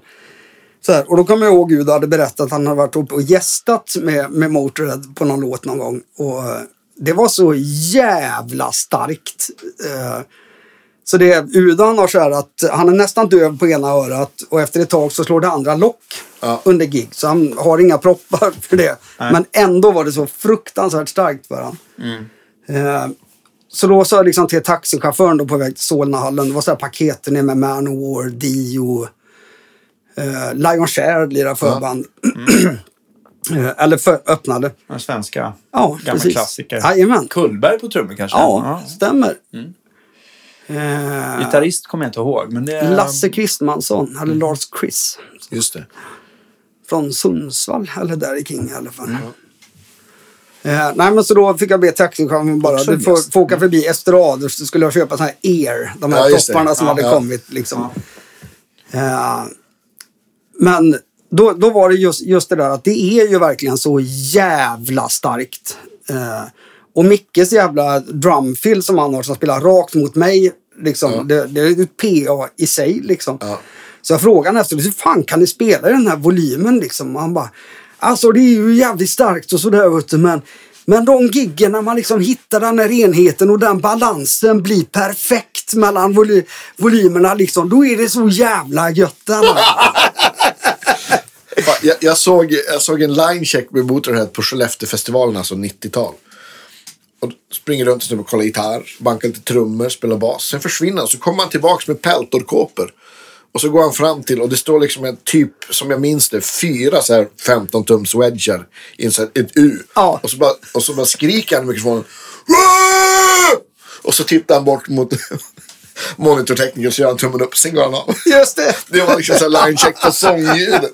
Så här, och då kommer jag ihåg Gud hade berättat att han hade varit uppe och gästat med, med Motörhead på någon låt någon gång. Och eh, det var så jävla starkt. Eh, Så det, Udan har så här att han är nästan döv på ena örat och efter ett tag så slår det andra lock Ja. under gig. Så han har inga proppar för det. Men ändå var det så fruktansvärt starkt för honom. Eh, så då sa jag liksom till taxichauffören då på väg till Solnahallen. Det var så här paketer ner med Manowar, Dio, eh, Lion Share lirade förband. Eh, Eller för, öppnade. Den svenska Ja, gamla precis. klassiker. Jajamän. Kullberg på trummor kanske? Ja, stämmer. Eh, Gitarrist kommer jag inte ihåg. Men det är... Lasse Kristmansson, eller Lars Chris. Just det. Från Sundsvall, eller där i King i alla fall. Eh, nej men så då fick jag be taxichauffören bara, du får, får åka förbi Estrader så skulle jag köpa sån här Ear, de här Ja, topparna som Ja, hade ja. kommit liksom. Eh, men då, då var det just, just det där att det är ju verkligen så jävla starkt. Eh, och Mickes jävla drumfill som han har som spelar rakt mot mig. Liksom, Ja. det, det är ett PA i sig liksom. Ja. Så jag frågade honom efter hur fan kan ni spela i den här volymen liksom? Och han bara, alltså det är ju jävligt starkt och sådär vet du, men men de giggen när man liksom hittar den här enheten och den balansen blir perfekt mellan voly volymerna liksom, då är det så jävla gött. Jag, jag, såg, jag såg en linecheck med Motorhead på Skellefteåfestivalen, alltså 90-tal. Och springer runt och kollar gitarr, bankar lite trummor, spelar bas. Sen försvinner han, så kommer han tillbaks med peltorkåpor. Och så går han fram till, och det står liksom en typ, som jag minns det, fyra så här 15 tums wedgar i ett U. Ja. Och, så bara, och så bara skriker han i mikrofonen. "Wah!" Och så tittar han bort mot monitorteknikern och så gör han tummen upp. Sen går han av. Just det. Det var liksom så här line-check på sångljudet.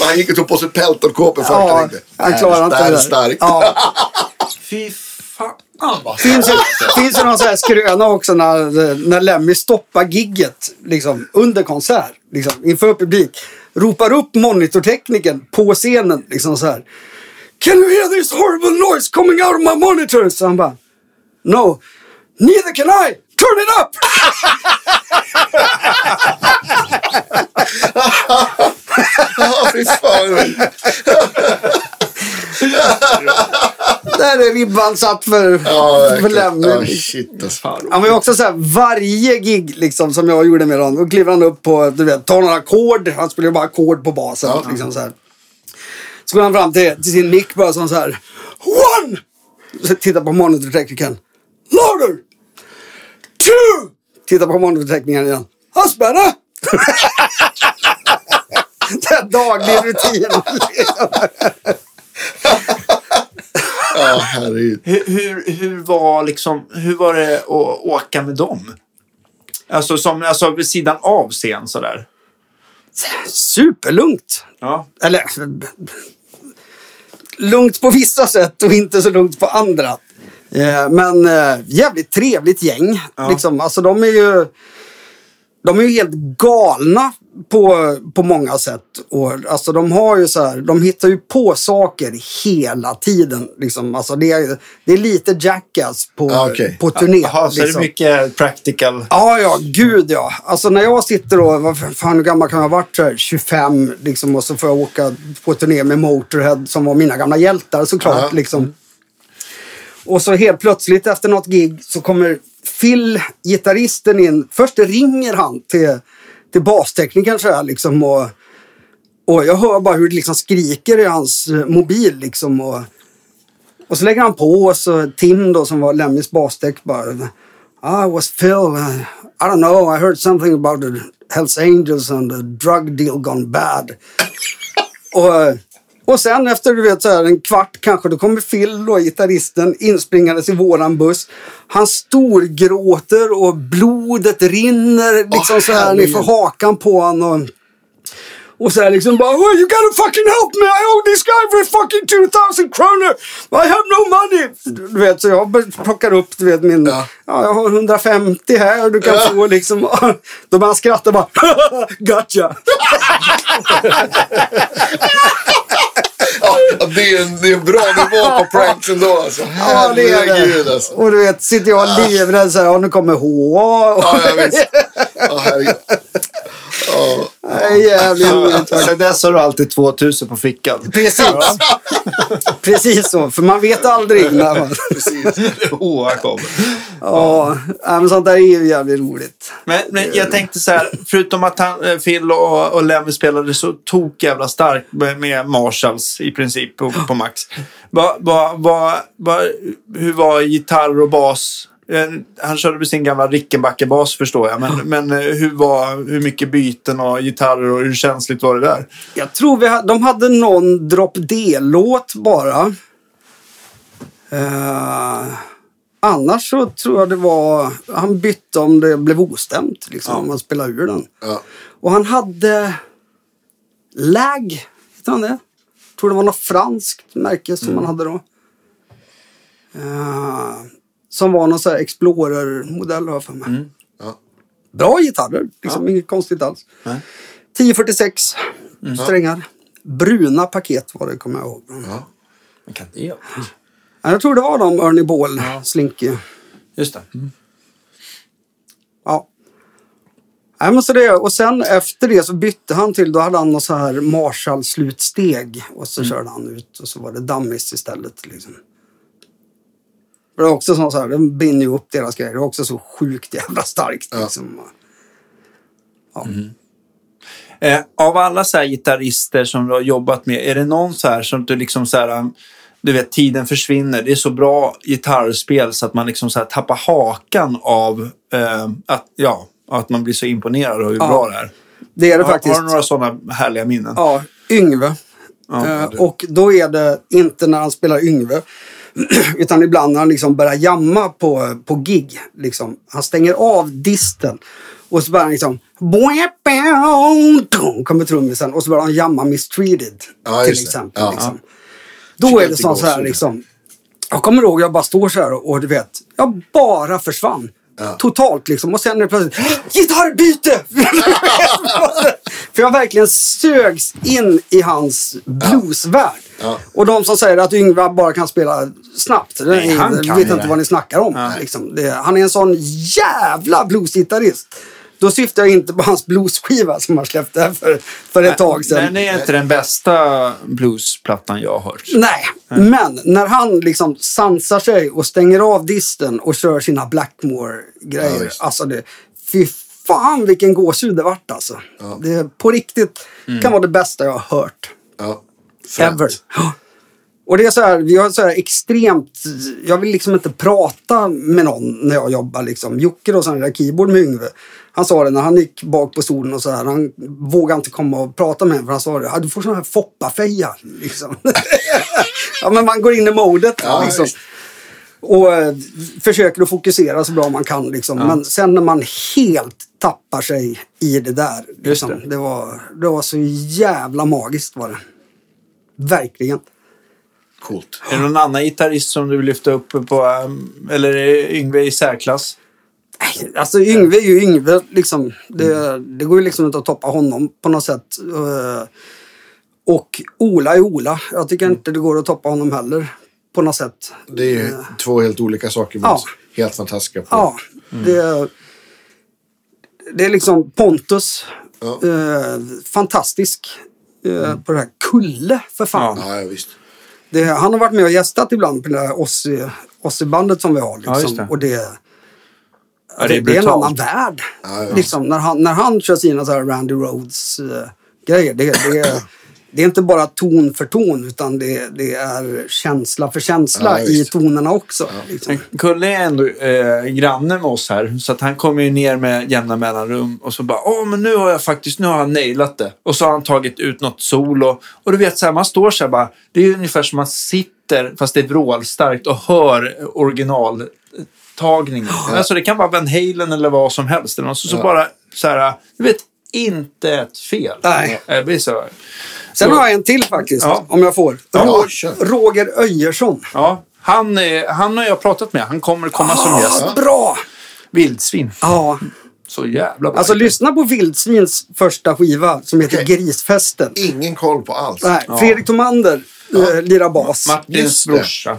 Han gick och tog på sig peltorkåpor först. Ja, han "Det här- klarar inte Det det är där." starkt. Ja. Fy finns ju, finns ju någon sån här skröna också när, när Lemmy stoppar gigget liksom, under konsert liksom, inför publik. Ropar upp monitortekniken på scenen liksom så här. Can you hear this horrible noise coming out of my monitors? Så han bara No, neither can I. Turn it up! Ja, fy fan. Där är ribban satt för, Ja, för. Lemmy. Ja, shit alltså. Han var ju också så här, varje gig liksom, som jag gjorde med honom, då kliver han upp på, du vet, tar några ackord. Han spelar ju bara ackord på basen. Ja. Liksom, så, här. så går han fram till, till sin mick bara som så här. One! Så tittar på monitorteknikern. Louder! Two! Tittar på monitorteknikern igen. Är daglig rutin. Ja, herregud. Hur, hur, hur, var liksom, hur var det att åka med dem? Alltså, som, alltså vid sidan av scen sådär. Superlugnt. Ja. Eller lugnt på vissa sätt och inte så lugnt på andra. Eh, men eh, jävligt trevligt gäng. Ja. Liksom. Alltså, de är ju de är ju helt galna på, på många sätt. Och, alltså, de, har ju så här, de hittar ju på saker hela tiden. Liksom. Alltså, det, är, det är lite jackass på, Ja, okej. på turné. Jaha, så är det liksom. mycket practical. Ja, ja, gud ja. Alltså när jag sitter och, vad fan hur gammal kan jag ha varit? Så här, 25 liksom och så får jag åka på turné med Motorhead som var mina gamla hjältar såklart. Ja. Liksom. Och så helt plötsligt efter något gig så kommer Phil, gitarristen in. Först ringer han till, till basteknikern så här liksom och, och jag hör bara hur det liksom skriker i hans eh, mobil liksom. Och, och så lägger han på och så Tim då som var Lemmys bastek bara. I was Phil. Eh, I don't know. I heard something about the Hells Angels and the drug deal gone bad. och, och sen efter du vet så här, en kvart kanske då kommer Phil då, gitarristen inspringandes i våran buss. Han storgråter och blodet rinner liksom Åh, så här nerför hakan på honom. Och, och så här liksom bara oh, you gotta fucking help me I owe this guy for fucking 2000 kronor. I have no money. Du vet så jag plockar upp du vet min. Ja. Ja. jag har 150 här du kan Ja. få liksom. Då börjar han skratta bara gotcha. Ja, det, är en, det är en bra nivå på pranks ändå alltså. Ja det är det. alltså. Och du vet sitter jag livrädd så här. Ja nu kommer H. Ja, ja, visst. Ja, herregud. Ja, Det är jävligt roligt. Sen dess har du alltid 2000 på fickan. Precis. Precis så. För man vet aldrig. När man... precis. Kommer. Ja, ja, men sånt där är ju jävligt roligt. Men, men jag tänkte så här, förutom att han, eh, Phil och, och Lemmy spelade så tok jävla starkt med, med Marshalls i princip på, på max. Va, va, va, va, hur var gitarr och bas? Eh, Han körde med sin gamla Rickenbacker-bas förstår jag. Men, men eh, hur, var, hur mycket byten och gitarrer och hur känsligt var det där? Jag tror vi ha, de hade någon Drop D-låt bara. Eh, annars så tror jag det var... Han bytte om det blev ostämt. Liksom, Ja. Om man spelade ur den. Ja. Och han hade... Lag. Heter han det? tror det var något franskt märke som han hade då. Eh, som var någon sån här Explorer-modell har jag för mig. Ja. Bra gitarrer, liksom inget konstigt alls. Nej. 1046 strängar. Bruna paket var det, kommer jag ihåg. Ja. Men kan det? Ja, Jag tror det var de, Ernie Ball, Ja. Slinky. Just det. Mm. Ja. Nej, men så det, och sen efter det så bytte han till, då hade han något så här Marshall-slutsteg. Och så körde han ut och så var det Dummies istället. Liksom. För det är också så här, den binder ju upp deras grejer. Det är också så sjukt jävla starkt. Ja. Liksom. Ja. Eh, av alla så här gitarrister som du har jobbat med, är det någon så här som du liksom så här, du vet, tiden försvinner. Det är så bra gitarrspel så att man liksom så här tappar hakan av eh, att, ja, att man blir så imponerad av hur Ja, bra det är. Det är det Har, faktiskt. har du några sådana härliga minnen? Ja, Yngve. Ja, Eh, och då är det inte när han spelar Yngve. Utan ibland när han liksom börjar jamma på, på gig. Liksom. Han stänger av disten. Och så börjar han liksom... Kommer trummisen. Och så börjar han jamma Mistreated. Ja, till exempel. Ja. Liksom. Då är det sånt så här liksom. Jag kommer ihåg, jag bara står så här och, och du vet, jag bara försvann. Ja. Totalt liksom. Och sen är det plötsligt, gitarrbyte! För jag verkligen sögs in i hans bluesvärld. Ja. Och de som säger att Yngve bara kan spela snabbt, Nej, han vet inte det. vad ni snackar om. Ja. Liksom. Det, han är en sån jävla bluesgitarrist. Då syftar jag inte på hans bluesskiva som han släppte för, för ett tag sedan. Det är inte den bästa bluesplattan jag har hört. Nej, men när han liksom sansar sig och stänger av disten och kör sina Ja, Blackmore-grejer. visst. alltså det, fy fan vilken gåshud det vart alltså. Det på riktigt kan vara det bästa jag har hört. Ja. Ever. Ja. Och det är så här, vi har så här extremt, jag vill liksom inte prata med någon när jag jobbar liksom. Jocke då, som där keyboard med Yngve. Han sa det när han gick bak på stolen och så här, han vågade inte komma och prata med mig för han sa det, "Ja, du får sån här foppafeja liksom. ja men man går in i modet Ja, liksom. Och eh, försöker att fokusera så bra man kan liksom. Men sen när man helt tappar sig i det där. Liksom, det. det. var, det var så jävla magiskt var det. Verkligen. Coolt. Är det någon annan gitarrist som du vill lyfta upp på, um, eller är Yngve i särklass? Nej, Alltså Yngve är ju Yngve. Liksom. Det, det går ju liksom inte att toppa honom på något sätt. Eh, Och Ola är Ola. Jag tycker inte det går att toppa honom heller. På något sätt. Det är ju två helt olika saker. Men Ja. Helt fantastiska. På. Ja, det, det är liksom Pontus. Ja. Eh, fantastisk. Eh, På det här Kulle, för fan. Ja, ja, visst. Det, han har varit med och gästat ibland på det där Ossi- Ossi-bandet som vi har. Liksom. Ja, det. Och det, Ja, det, det är en annan värld. Ja. Liksom, när, han, när han kör sina så här Randy Rhodes-grejer. det, det, är- det är inte bara ton för ton utan det, det är känsla för känsla Ja, i tonerna också. Liksom. Men Kulle är ändå eh, granne med oss här, så att han kommer ju ner med jämna mellanrum och så bara åh, men nu har jag faktiskt, nu har han nailat det. Och så har han tagit ut något solo. Och du vet, så här, man står så här bara, det är ungefär som man sitter, fast det är vrålstarkt, och hör originaltagningen. Alltså det kan vara Van Halen eller vad som helst. Eller något. Så, så Ja. bara så här, du vet, inte ett fel. Nej. Det blir så. Sen har jag en till faktiskt, Ja. om jag får. Ja. Roger Öjersson. Ja, han, är, han har jag pratat med. Han kommer komma som gäst. Ah, bra! Vildsvin. Ja, Så jävla bra. alltså lyssna på Vildsvins första skiva som heter Okej. Grisfesten. Ingen koll på allt. Nej, Ja. Fredrik Tomander eh, lirar bas. Martins det. brorsa.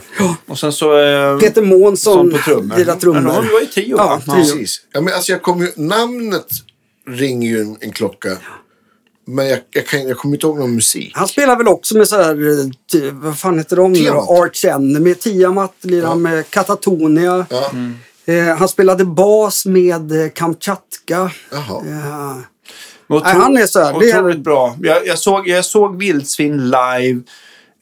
Och sen så... Eh, Peter Månsson lirar trummor. Ja, de var ju tio, Ja? Ja. tio. Precis. Ja, men alltså jag kommer ju, namnet ringer ju en, en klocka. Men jag, jag, kan, jag kommer inte ihåg någon musik. Han spelar väl också med så här, eh, ty, vad fan heter de nu. Arch Enemy, Tiamat, lirar han med Katatonia. Ja. Eh, han spelade bas med eh, Kamchatka. Jaha. Eh, otro- han är så här, det är- Otroligt bra. Jag, jag, såg, jag såg Vildsvin live.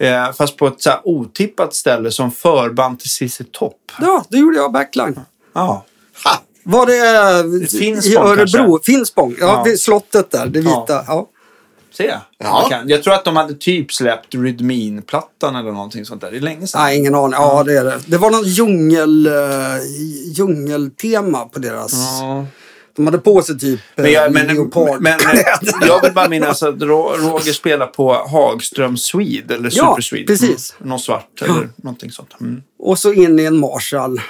Eh, fast på ett så här otippat ställe som förband till Cissi Topp. ja, det gjorde jag backline. Ja. Ha! Var det, Det i Örebro? kanske? Finspång? Ja, Ja. vid slottet där, det Ja. vita. Ja. Se. Ja. Jag, kan. jag tror att de hade typ släppt Rydmin-plattan eller någonting sånt där. Det är länge sedan. Nej, ingen aning. Ja, det är det. Det var någon djungel, uh, djungeltema på deras... Ja. De hade på sig typ Men, jag, men, leopard. men, men jag vill bara minnas att Ro- Roger spelar på Hagström Swede eller Ja, Super Swede. precis. Mm. Någon svart eller någonting sånt. Mm. Och så in i en Marshall.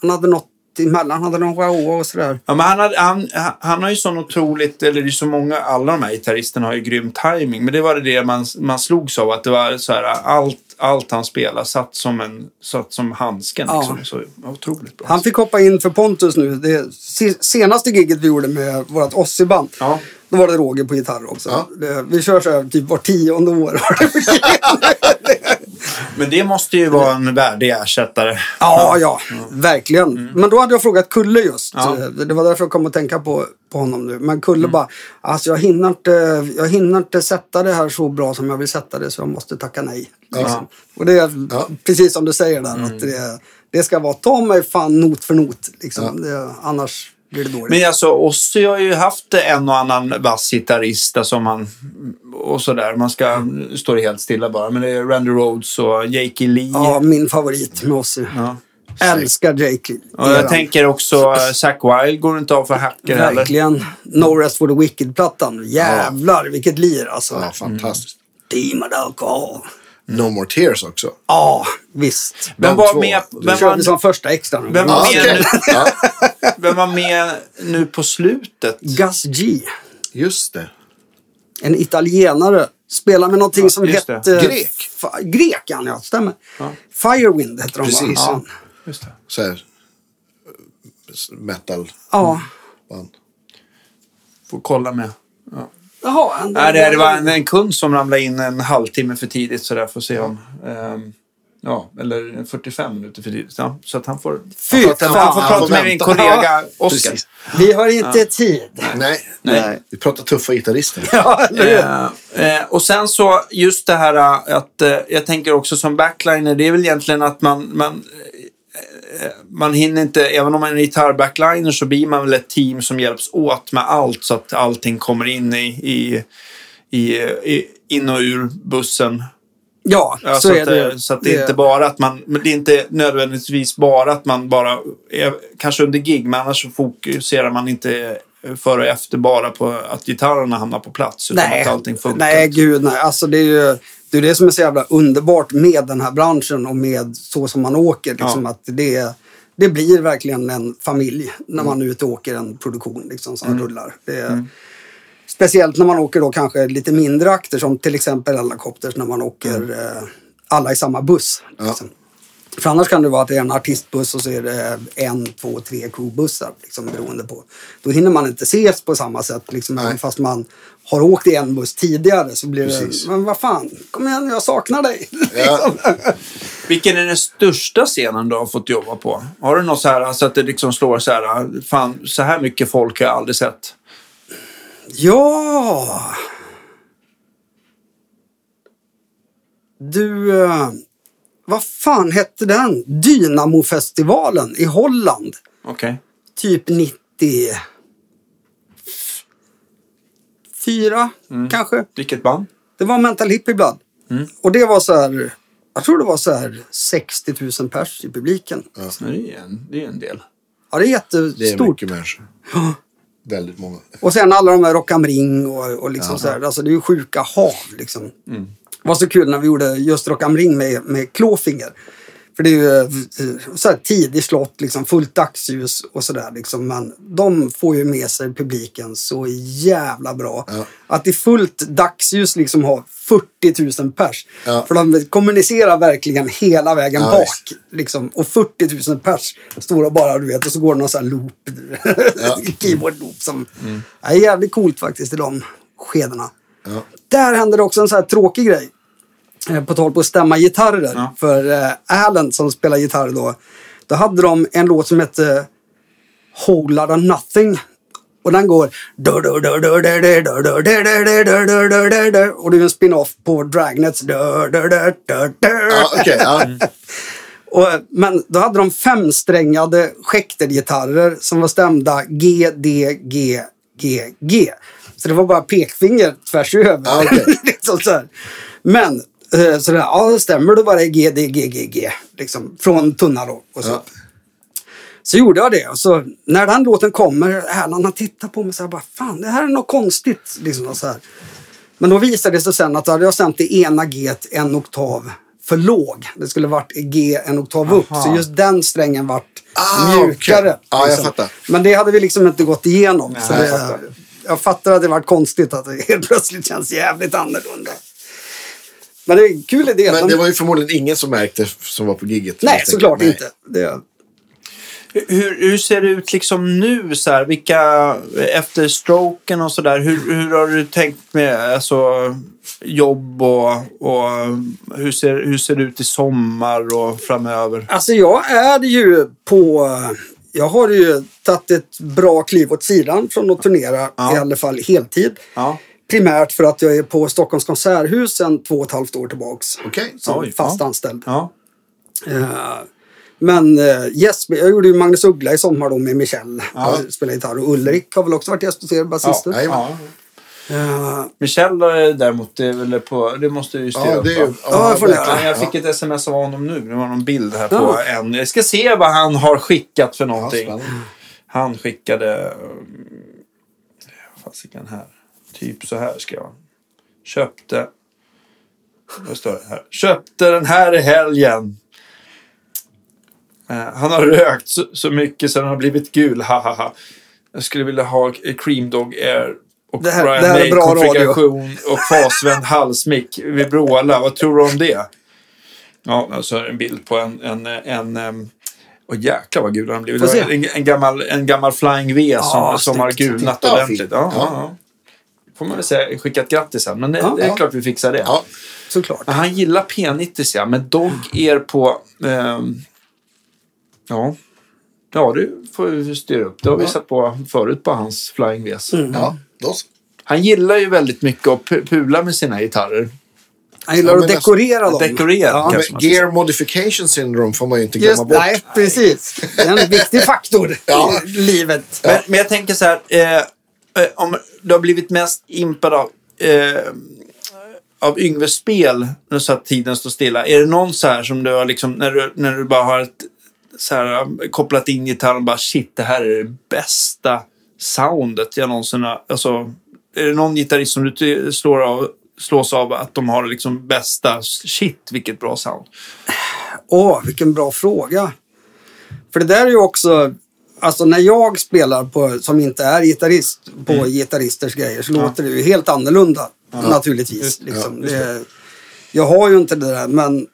Han hade något emellan hade de wah och sådär. Ja, men han, hade, han, han- har ju sån otroligt, eller det är så många, alla de här gitarristerna har ju grym timing. Men det var det man, man slogs av, att det var så här, allt, allt han spelade satt som, en, satt som handsken. Ja. Liksom. Så otroligt bra. Han fick hoppa in för Pontus nu. Det se- senaste giget vi gjorde med vårt Ossi-band. Ja. Då var det Roger på gitarr också. Ja. Vi kör så här typ var tionde år. Men det måste ju vara en värdig ersättare. ja, ja, verkligen. Men då hade jag frågat Kulle just. Ja. Det var därför jag kom att tänka på, på honom nu. Men Kulle bara, alltså jag hinner, inte, jag hinner inte sätta det här så bra som jag vill sätta det så jag måste tacka nej. Liksom. Och det är Ja. precis som du säger där. Att det, det ska vara, ta mig fan not för not. Liksom. Det, annars blir det dåligt. Men alltså, Ossi har ju haft en och annan vass-gitarrist där som man... Och sådär. Man ska... Står det helt stilla bara. Men det är Randy Rhodes och Jakey Lee. Ja, min favorit med Ozzy. Ja. Älskar Jake Lee. Och jag tänker också uh, Zack Wilde går inte av för hacker heller. Verkligen. No Rest for the Wicked-plattan. Jävlar vilket lir alltså. Ja, fantastiskt. Demon alcohol. No More Tears också. Ja, visst. Vem var två. med, vem var, som första extra. nu. Vem var Ja, med nu? Ja, vem var med nu på slutet? Gus G. just det. En italienare. Spelar med någonting som just det. hette... Grek. Grek, ja. ja stämmer. Firewind hette de Precis. Ja, just det. Så här, eh, metal. Ja. band. Får kolla med. Ja. Jaha. Nej, det, det var en, en kund som ramlade in en halvtimme för tidigt så där får se om... ehm, ja, eller 45 minuter för tidigt. Ja, så att han får, Fy han får, fan, han får han prata får med min vänta. kollega Oskar. Vi har inte tid. Nej, Nej. vi pratar tuffa gitarrister. Ja? Eh, eh, och sen så just det här eh, att eh, jag tänker också som backliner, det är väl egentligen att man, man, eh, man hinner inte, även om man är en gitarrbackliner så blir man väl ett team som hjälps åt med allt så att allting kommer in i, i, i, i in och ur bussen. Ja, Ja, så, så, är att, det. eh, så att det är inte bara att man, men det är inte nödvändigtvis bara att man bara, är, kanske under gig, men annars så fokuserar man inte före och efter bara på att gitarrerna hamnar på plats. Utan Nej, att allting funkar. nej, gud nej. Alltså det är ju det, är det som är så jävla underbart med den här branschen och med så som man åker. Liksom, Ja. att det, det blir verkligen en familj när man är ute och åker en produktion liksom, som rullar. Det är, Speciellt när man åker då kanske lite mindre akter som till exempel Hellacopters när man åker eh, alla i samma buss. Liksom. För annars kan det vara att det är en artistbuss och så är det en, två, tre crewbussar. Liksom, beroende på. Då hinner man inte ses på samma sätt. Liksom, även fast man har åkt i en buss tidigare så blir Precis. det, men vad fan, kom igen jag saknar dig. Ja. Vilken är den största scenen du har fått jobba på? Har du något så här så att det liksom slår så här, fan så här mycket folk har jag aldrig sett? Ja! Du, eh, vad fan hette den? Dynamofestivalen i Holland. Okej. Typ 94 kanske. Vilket band? Det var Mental Hippie Blood. Och det var så här, jag tror det var så här 60 000 pers i publiken. Ja, Ja, Det är en, det är en del. det är Det är jättestort. mycket människor. Väldigt många. Och sen alla de här Rock am Ring och, och liksom så här, alltså det är ju sjuka hav liksom. Mm. Det var så kul när vi gjorde just Rock am Ring med, med Clawfinger. För det är ju eh, så här tidig slott, liksom fullt dagsljus och sådär liksom. Men de får ju med sig publiken så jävla bra. Ja. Att i fullt dagsljus liksom ha 40 000 pers. Ja. För de kommunicerar verkligen hela vägen Ja, bak. Liksom. Och 40 000 pers står och bara, du vet, och så går det någon sån här loop. Keyboard-loop som är jävligt coolt faktiskt i de skedena. Där hände det också en sån här tråkig grej. Eh, På tal på att stämma gitarrer. Ja. För eh, Alan som spelar gitarr då. Då hade de en låt som hette Whole Lotta Nothing. Och den går... Och det är en spin-off på Dragnets. Ja, okej. ja. Och, men då hade de femsträngade Schecter-gitarrer som var stämda G, D, G, G, G. Så det var bara pekfinger tvärs över. Ja, okej. liksom så här. Men, eh, så där, ja det stämmer, då var det G, D, G, G, G. Liksom, från tunna då. Och så. Ja. Så gjorde jag det. Och så, när den låten kommer, Erland han tittar på mig så här, bara, fan det här är något konstigt. Liksom, så här. Men då visade det sig sen att då hade jag sänt det ena G en oktav för låg. Det skulle varit G en oktav upp. Aha. Så just den strängen vart Ah, mjukare. Ja, jag liksom. fattar. Men det hade vi liksom inte gått igenom. så Nej, det, jag fattar. jag fattar att det var konstigt att det helt plötsligt känns jävligt annorlunda. Men det är en kul idé. Men De- det var ju förmodligen ingen som märkte som var på gigget. Nej, såklart Nej. inte. Det, Hur, hur ser det ut liksom nu? Så här, vilka, efter stroken och sådär, hur, hur har du tänkt med alltså, jobb och, och hur, ser, hur ser det ut i sommar och framöver? Alltså jag är ju på... Jag har ju tagit ett bra kliv åt sidan från att turnera Ja. i alla fall heltid. Ja. Primärt för att jag är på Stockholms konserthus sedan två och ett halvt år tillbaks. Okej. Som Oj, fast ja. anställd. Ja. Eh, men uh, yes, jag gjorde ju Magnus Uggla i sommar då med Michel. Ja. Ja. Spelade gitarr. Och Ulrik har väl också varit gäst hos er, basisten. nej, ja. Eh, Michel är däremot, det, är väl på, det måste du ju styra Ja, upp. det ju... Ja. Ja, jag fick ett sms av honom nu. Det var någon bild här på Ja. en. Jag ska se vad han har skickat för Ja, någonting. han skickade... Vad fasiken här? Typ så här ska jag. Köpte... Vad står det här? Köpte den här i helgen. Eh, han har rökt så, så mycket så den har blivit gul. Hahaha. Jag skulle vilja ha Cream Dog Air och Det här- Brian det här är bra radio. konfiguration och fasvänd halsmick vid Bråla. Vad tror du om det? Ja, alltså en bild på en... en, en, en Åh jäklar vad gul har blivit. En, en, gammal, en gammal Flying V som, Ja, som har gulnat ordentligt. Ja, Ja. Ja. Ja. Får man väl säga skicka ett grattis sen. Men det, Ja, det är ja. klart vi fixar det. Ja, såklart. Men han gillar P90 ja. Men Dog er på... ehm, ja. Ja, du får vi styra upp. Det har vi satt på förut på hans Flying Vs. ja, då så. Han gillar ju väldigt mycket att pu- pula med sina gitarrer. Han gillar Ja, att men dekorera dem. Dekorera, Ja. gear modification syndrome får man ju inte Just, glömma bort. nej, precis. Det är en viktig faktor Ja. i livet. Men, men jag tänker så här. Eh, eh, om du har blivit mest impad av, eh, av Yngves spel nu så att tiden står stilla. Är det någon så här som du har liksom, när du, när du bara har ett, så här, kopplat in gitarren och bara shit, det här är det bästa soundet jag någonsin har... Alltså, är det någon gitarrist som du slår av, slås av att de har liksom bästa... Shit, vilket bra sound. Åh, vilken bra fråga. För det där är ju också... Alltså när jag spelar på, som inte är gitarrist, på Mm. gitarristers grejer så låter det ju helt annorlunda. Naturligtvis. Just- liksom. det, jag har ju inte det där, men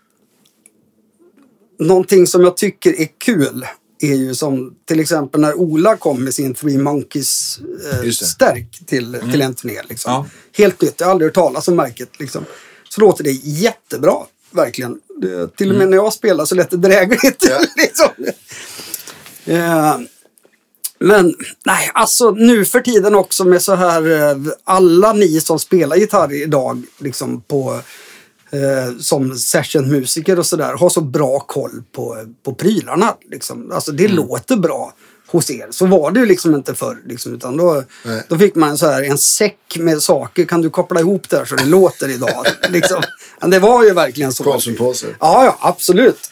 någonting som jag tycker är kul är ju som till exempel när Ola kom med sin Three Monkeys eh, stärk till, till en turné. Liksom. Ja. Helt nytt, jag har aldrig hört talas om märket. Liksom. Så låter det jättebra, verkligen. Det, till och med när jag spelar så lät det drägligt. Ja. liksom. Eh, men nej, alltså nu för tiden också med så här eh, alla ni som spelar gitarr idag liksom på eh, som sessionmusiker och sådär har så bra koll på, på prylarna. Liksom. Alltså det låter bra hos er. Så var det ju liksom inte förr. Liksom, utan då, Nej. då fick man så här en säck med saker. Kan du koppla ihop det här så det låter idag? liksom. Men det var ju verkligen så. Konsumposer. Ja, ja, absolut.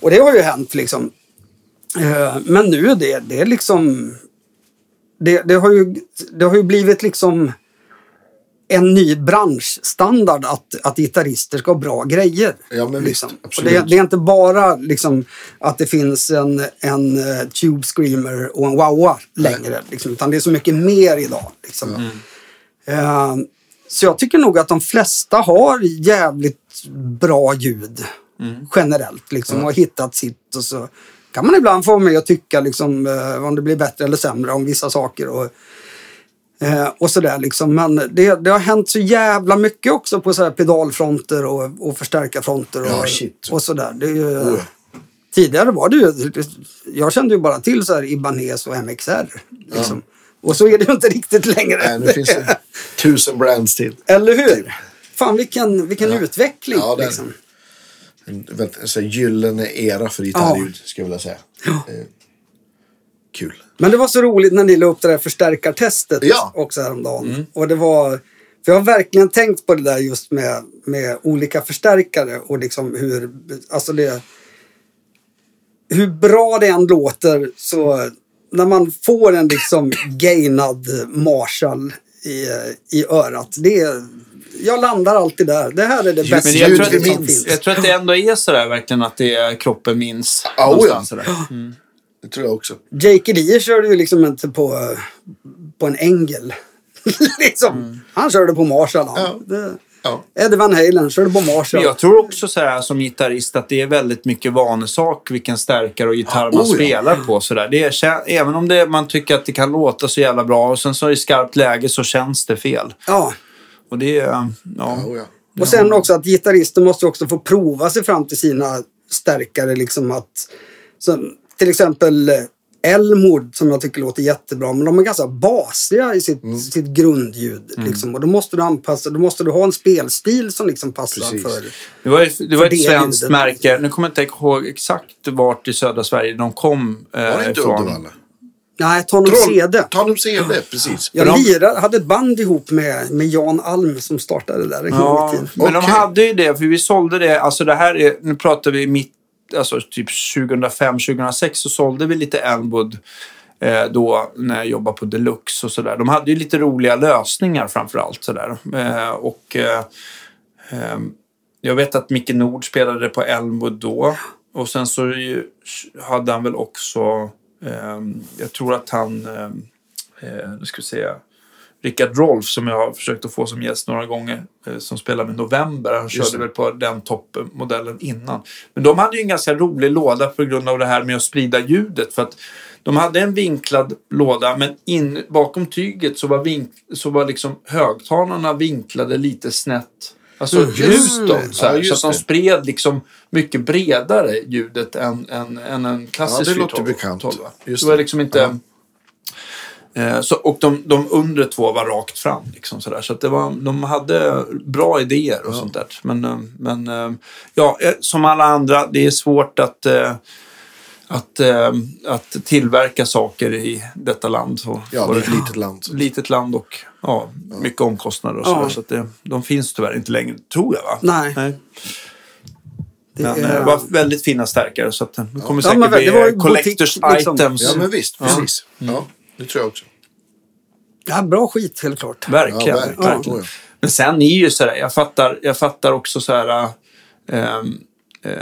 Och det har ju hänt liksom. Eh, Men nu är det, det är liksom... Det, det, har ju, det har ju blivit liksom en ny branschstandard att, att gitarrister ska ha bra grejer. Ja, men visst, liksom. Och absolut. det, det är inte bara liksom, att det finns en, en eh, Tube Screamer och en Wawa längre. Liksom, utan det är så mycket mer idag. Liksom. Eh, så jag tycker nog att de flesta har jävligt bra ljud generellt. Liksom, och har hittat sitt. Och så kan man ibland få mig att tycka liksom, eh, om det blir bättre eller sämre om vissa saker. Och, eh, och sådär liksom. Men det, det har hänt så jävla mycket också på så här pedalfronter och, och förstärkarfronter. Och, Ja, och sådär. Det ju, Oh. Tidigare var det ju, jag kände ju bara till så här Ibanez och MXR. Liksom. Och så är det ju inte riktigt längre. Nej, nu finns det tusen brands till. Eller hur? Fan vilken, vilken utveckling. Ja, den- liksom. En, en gyllene era för gitarrljud, skulle jag vilja säga. Eh, kul. Men det var så roligt när ni la upp det där förstärkartestet Ja. också häromdagen. Och det var, för jag har verkligen tänkt på det där just med, med olika förstärkare och liksom hur, alltså det, hur bra det än låter så när man får en liksom gainad Marshall i, i örat. Det är, jag landar alltid där. Det här är det bästa Men jag tror, ljud att, minns. jag tror att det ändå är sådär verkligen att det är kroppen minns. Ja, någonstans oja. sådär. Mm. Det tror jag också. Jake Elias körde ju liksom inte på, på en ängel. liksom. Han körde på Marshall. Ja. Det, Ja. Eddie Van Halen körde på Marshall. Jag tror också så här som gitarrist att det är väldigt mycket vanesak vilken stärkare och gitarr man oh ja. spelar på. Så där. Det är, även om det, man tycker att det kan låta så jävla bra och sen så i skarpt läge så känns det fel. Ja. Och det är... Ja. Oh, ja. Och sen också att gitarrister måste också få prova sig fram till sina stärkare. Liksom att, så, till exempel eh, Elmwood som jag tycker låter jättebra. Men de är ganska basiga i sitt, Mm. sitt grundljud. Liksom. Och då måste du anpassa, då måste du ha en spelstil som liksom passar Precis. för... Det var, det var För ett det svenskt ljudet. märke. Nu kommer jag inte ihåg exakt vart i södra Sverige de kom eh, Var det inte ifrån. Uddevalla? Nej, Tanum CD. Tanum CD, precis. Jag de- lirade, hade ett band ihop med, med Jan Alm som startade där en gång Ja, i tiden. men de Okej. hade ju det, för vi sålde det, alltså det här är, nu pratar vi mitt, alltså typ 2005-2006 så sålde vi lite Elmwood eh, då när jag jobbade på Deluxe och sådär. De hade ju lite roliga lösningar framför allt sådär. Eh, och eh, ehm, jag vet att Micke Nord spelade på Elmwood då. Och sen så hade han väl också, jag tror att han, ehm, eh, nu ska vi se, Rickard Rolf som jag har försökt att få som gäst några gånger. eh, Som spelar med November. Han körde väl på den toppmodellen innan. Men de hade ju en ganska rolig låda på grund av det här med att sprida ljudet. För att de hade en vinklad låda men in, bakom tyget så var, vink, så var liksom högtalarna vinklade lite snett. Alltså Mm, utåt. det. Så, här, Ja, så att de spred liksom mycket bredare ljudet än, än, än en klassisk Ja, det låter 412, bekant. 12, va? Just det var liksom inte... Eh, Så, och de, de undre två var rakt fram. Liksom. Så att det var, de hade bra idéer och sånt där. Men, eh, men eh, ja, som alla andra, det är svårt att, att, eh, att tillverka saker i detta land. Så Ja, det är ett litet land. litet land och ja, mycket omkostnader och Ja. sådär. Så att det, de finns tyvärr inte längre, tror jag va? Nej. Det Men är- eh, var väldigt fina stärkare så att det kommer Ja, säkert bli det collectors butik, liksom. items. Ja, men visst. Precis. Ja, det tror jag också. Ja, bra skit helt klart. Verkligen. Ja, verkligen. verkligen. Ja. Men sen är ju sådär, jag fattar, jag fattar också så här. ehm, eh,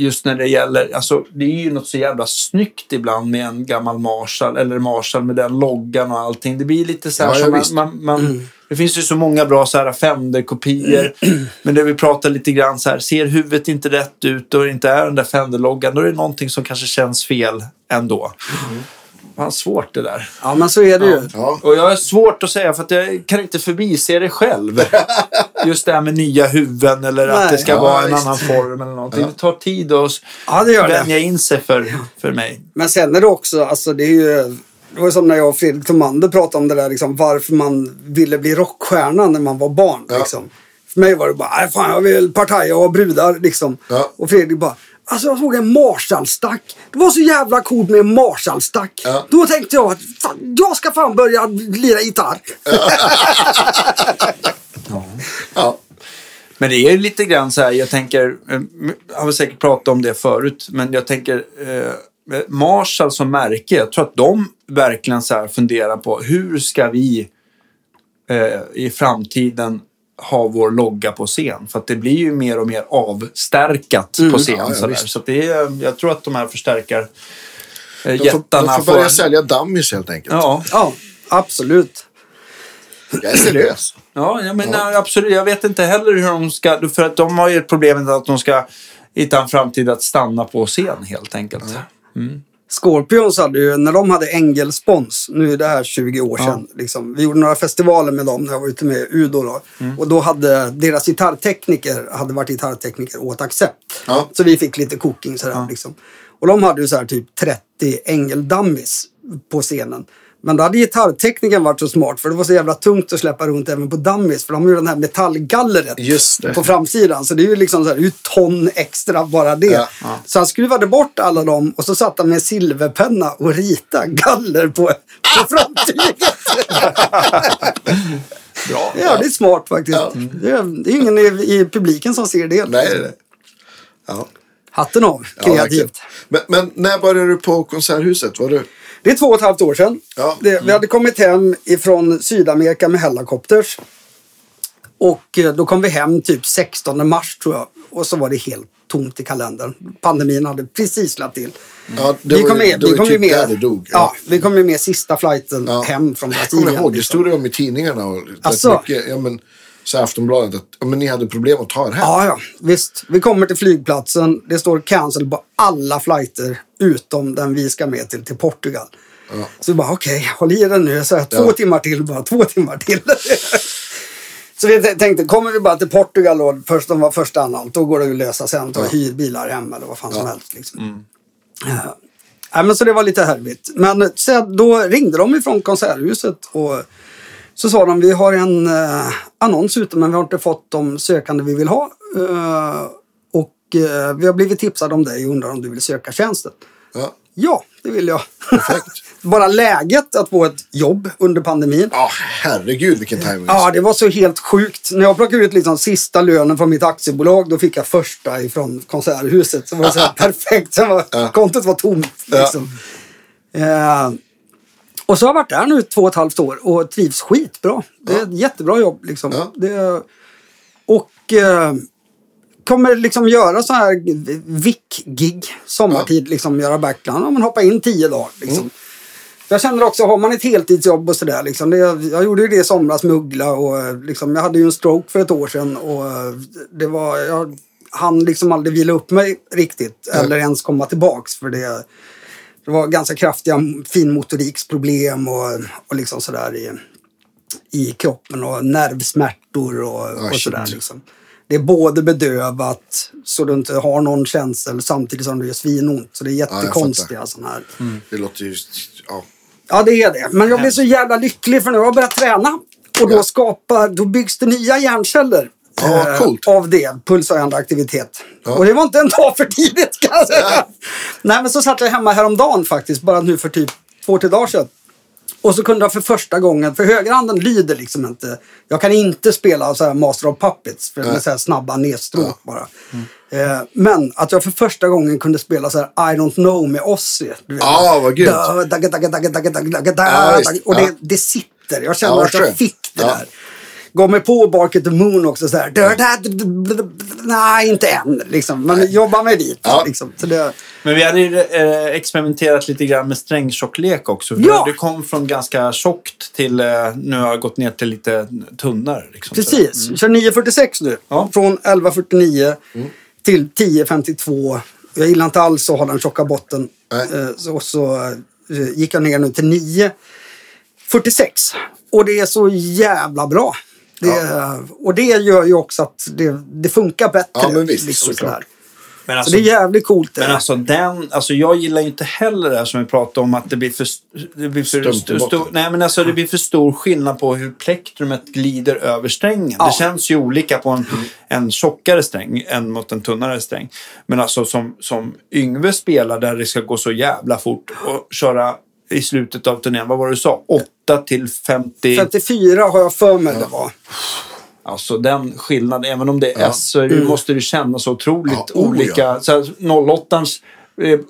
just när det gäller, alltså det är ju något så jävla snyggt ibland med en gammal Marshall eller Marshall med den loggan och allting. Det blir lite så här Ja, som man, man, man Det finns ju så många bra så här Fender-kopior. Men det vi pratar lite grann så här, ser huvudet inte rätt ut och det inte är den där Fender-loggan, då är det någonting som kanske känns fel ändå. Fan svårt det där. Ja, men så är det ju. Ja. Och jag har svårt att säga för att jag kan inte förbise det själv. Just det här med nya huvuden eller att Nej. det ska Ja, vara en visst. annan form eller någonting. Det tar tid att Ja, det gör det. vänja in sig för, för mig. Men sen är det också, alltså det är ju... Det var som när jag och Fredrik Tomander pratade om det där, liksom, varför man ville bli rockstjärna när man var barn. Ja. Liksom. För mig var det bara, nej fan jag vill partaja och ha brudar. Liksom. Ja. Och Fredrik bara, alltså jag såg en Marshallstack. Det var så jävla coolt med en Marshallstack. Ja. Då tänkte jag att fan, jag ska fan börja lira gitarr. Ja. Men det är ju lite grann så här, jag tänker, eh, jag har säkert pratat om det förut, men jag tänker eh, Marshall som märke, jag tror att de verkligen så här funderar på hur ska vi eh, i framtiden ha vår logga på scen? För att det blir ju mer och mer avstärkat på scen. Mm. Ja, ja, så det är, jag tror att de här förstärkar eh, De får, jättarna de får börja sälja dummies helt enkelt. Ja, Ja, absolut. Jag är seriös. Ja, jag menar, absolut. Jag vet inte heller hur de ska... För att de har ju ett problem med att de ska hitta en framtid att stanna på scen helt enkelt. Scorpions hade ju, när de hade Engelspons, nu är det här 20 år sedan. Liksom, vi gjorde några festivaler med dem när jag var ute med Udo. Då. Och då hade deras gitarrtekniker hade varit gitarrtekniker åt Accept. Ja. Så vi fick lite cooking sådär. Liksom. Och de hade ju så här typ 30 Engel-dummies på scenen. Men då hade gitarrteknikern varit så smart för det var så jävla tungt att släppa runt även på dummies. För de har ju den här metallgallret Just det. på framsidan. Så det är ju liksom så här, det är ju ton extra bara det. Ja. Så han skruvade bort alla dem och så satt han med en silverpenna och rita galler på, på framtyget. Bra. Det är smart faktiskt. Ja. Det, är, det är ingen i, i publiken som ser det. Nej, nej. Ja. Hatten av, Ja, kreativt. men, men när började du på Konserthuset? Var du... det är två och ett halvt år sedan. Ja. Det, vi hade kommit hem ifrån Sydamerika med Hellacopters. Och eh, då kom vi hem typ 16 mars tror jag. Och så var det helt tomt i kalendern. Pandemin hade precis släppt till. Ja, det vi kom med, vi kom typ med, dog. ja, vi kom med sista flighten Ja. hem från Jag kommer Brasilien. ihåg, det stod det om i tidningarna och Asså? mycket, ja, men, så här Aftonbladet att ja, men ni hade problem att ta er hem. Ja, ja, visst. Vi kommer till flygplatsen. Det står cancel på alla flighter utom den vi ska med till, till Portugal. Så vi bara, okej, håll i den nu. Så här, två Ja. timmar till, bara två timmar till. så vi tänkte, kommer vi bara till Portugal då, först, de var första anhalt, då går det att lösa sen. Ta hyrbilar hem eller vad fan som helst. Liksom. Ja. Ja, men så det var lite härligt. Men sen, då ringde de ifrån Konserthuset och så sa de vi har en eh, annons ute men vi har inte fått de sökande vi vill ha. Eh, och eh, vi har blivit tipsade om dig och undrar om du vill söka tjänsten. Ja. Ja, det vill jag. Bara läget att få ett jobb under pandemin. Ja, herregud vilken timing. Ja, det var så helt sjukt. När jag plockade ut liksom sista lönen från mitt aktiebolag, då fick jag första ifrån Konserthuset. Så var det så här perfekt. Sen var, Kontot var tomt. Liksom. Eh, och så har jag varit där nu två och ett halvt år och trivs skitbra. Det är ett jättebra jobb. Liksom. Ja. Det, och eh, kommer liksom göra så här vick-gig sommartid. Liksom, göra backline. Ja, men hoppa in tio dagar. Liksom. Jag känner också, har man ett heltidsjobb och sådär. Liksom, det, jag gjorde ju det i somras med Uggla och eh, liksom, jag hade ju en stroke för ett år sedan. Och eh, det var, jag hann liksom aldrig vila upp mig riktigt. Eller ens komma tillbaks. För det, det var ganska kraftiga finmotoriksproblem och, och liksom sådär i, i kroppen. Och nervsmärtor och, och shit. sådär. Liksom. Det är både bedövat så du inte har någon känsel samtidigt som det gör svinont. Så det är jättekonstiga sådana här. Det låter ju... Ja. Ja, det är det. Men jag blir så jävla lycklig för nu har jag börjat träna. Och då, Ja. skapar, då byggs det nya hjärnceller. Ja, eh, coolt. Av det, pulshöjande aktivitet. Ja. Och det var inte en dag för tidigt kan jag säga. Nej, men så satt jag hemma häromdagen faktiskt, bara nu för typ två, tre dagar sedan. Och så kunde jag för första gången, för högerhanden lyder liksom inte. Jag kan inte spela så här Master of Puppets för med så här snabba nedstråk bara. Eh, men att jag för första gången kunde spela så här I don't know med Ozzy. Vet. Ah, vad grymt. Ja. Och det, Ja. det sitter. Jag känner Ja, att jag fick det Ja. där. Gav mig på Bark at the Moon också så här. Nej, inte än. Liksom. Men jobba mig dit. Ja. Liksom. Så det, Men vi hade ju eh, experimenterat lite grann med strängtjocklek också. Ja! Du kom från ganska tjockt till, eh, nu har jag gått ner till lite tunnare. Liksom, Precis. Kör 9.46 nu. Ja. Från 11.49 till 10.52. Jag gillar inte alls att ha den tjocka botten. Eh, Så, så eh, gick jag ner nu till 9.46. Och det är så jävla bra. Det, Och det gör ju också att det, det funkar bättre. Ja, men visst, såklart. sådär. Men Så alltså, det är jävligt coolt. det. men alltså den, alltså jag gillar ju inte heller det här som vi pratade om att det blir för, det blir för st- stor, nej men alltså det blir för stor skillnad på hur plektrumet glider över strängen. Ja. Det känns ju olika på en, en tjockare sträng än mot en tunnare sträng. Men alltså som, som Yngve spelar där det ska gå så jävla fort och köra i slutet av turnén, vad var det du sa? 8 till 50. 54 har jag för mig det var. Alltså den skillnaden, även om det är S så det, måste det kännas så otroligt Ja, oh, olika. ja. Så här, 08 eh,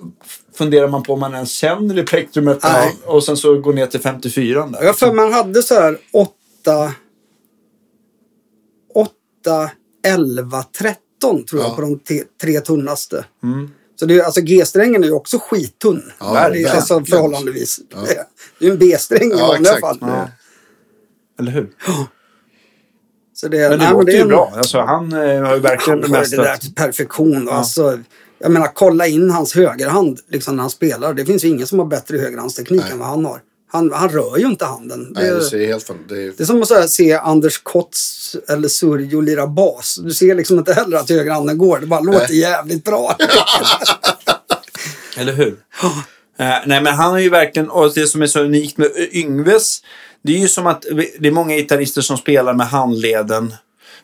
funderar man på om man ens känner i plektrumet Nej. och sen så går ner till 54 där. Jag för man hade så här 8, 8, 11, 13 tror jag Ja. på de tre tunnaste. Så det är, alltså G-strängen är ju också skittunn. Ja, det är verkligen. alltså förhållandevis. Det är ju en B-sträng i Ja, vanliga fall. Ja. Eller hur? Så det, Men det nej, låter är ju en- bra. Alltså, han eh, har ju verkligen Han har det där bemästrat. till perfektion. Alltså, jag menar, kolla in hans högerhand liksom, när han spelar. Det finns ju ingen som har bättre högerhandsteknik Nej. än vad han har. Han, han rör ju inte handen. Nej, det ser helt fan... Det är, Det är som att här, se Anders Kotz eller Surjo lira bas. Du ser liksom inte heller att högerhanden går. Det bara låter jävligt bra. Eller hur? Eh, nej, men han har ju verkligen, och det som är så unikt med Yngves, det är ju som att det är många gitarrister som spelar med handleden.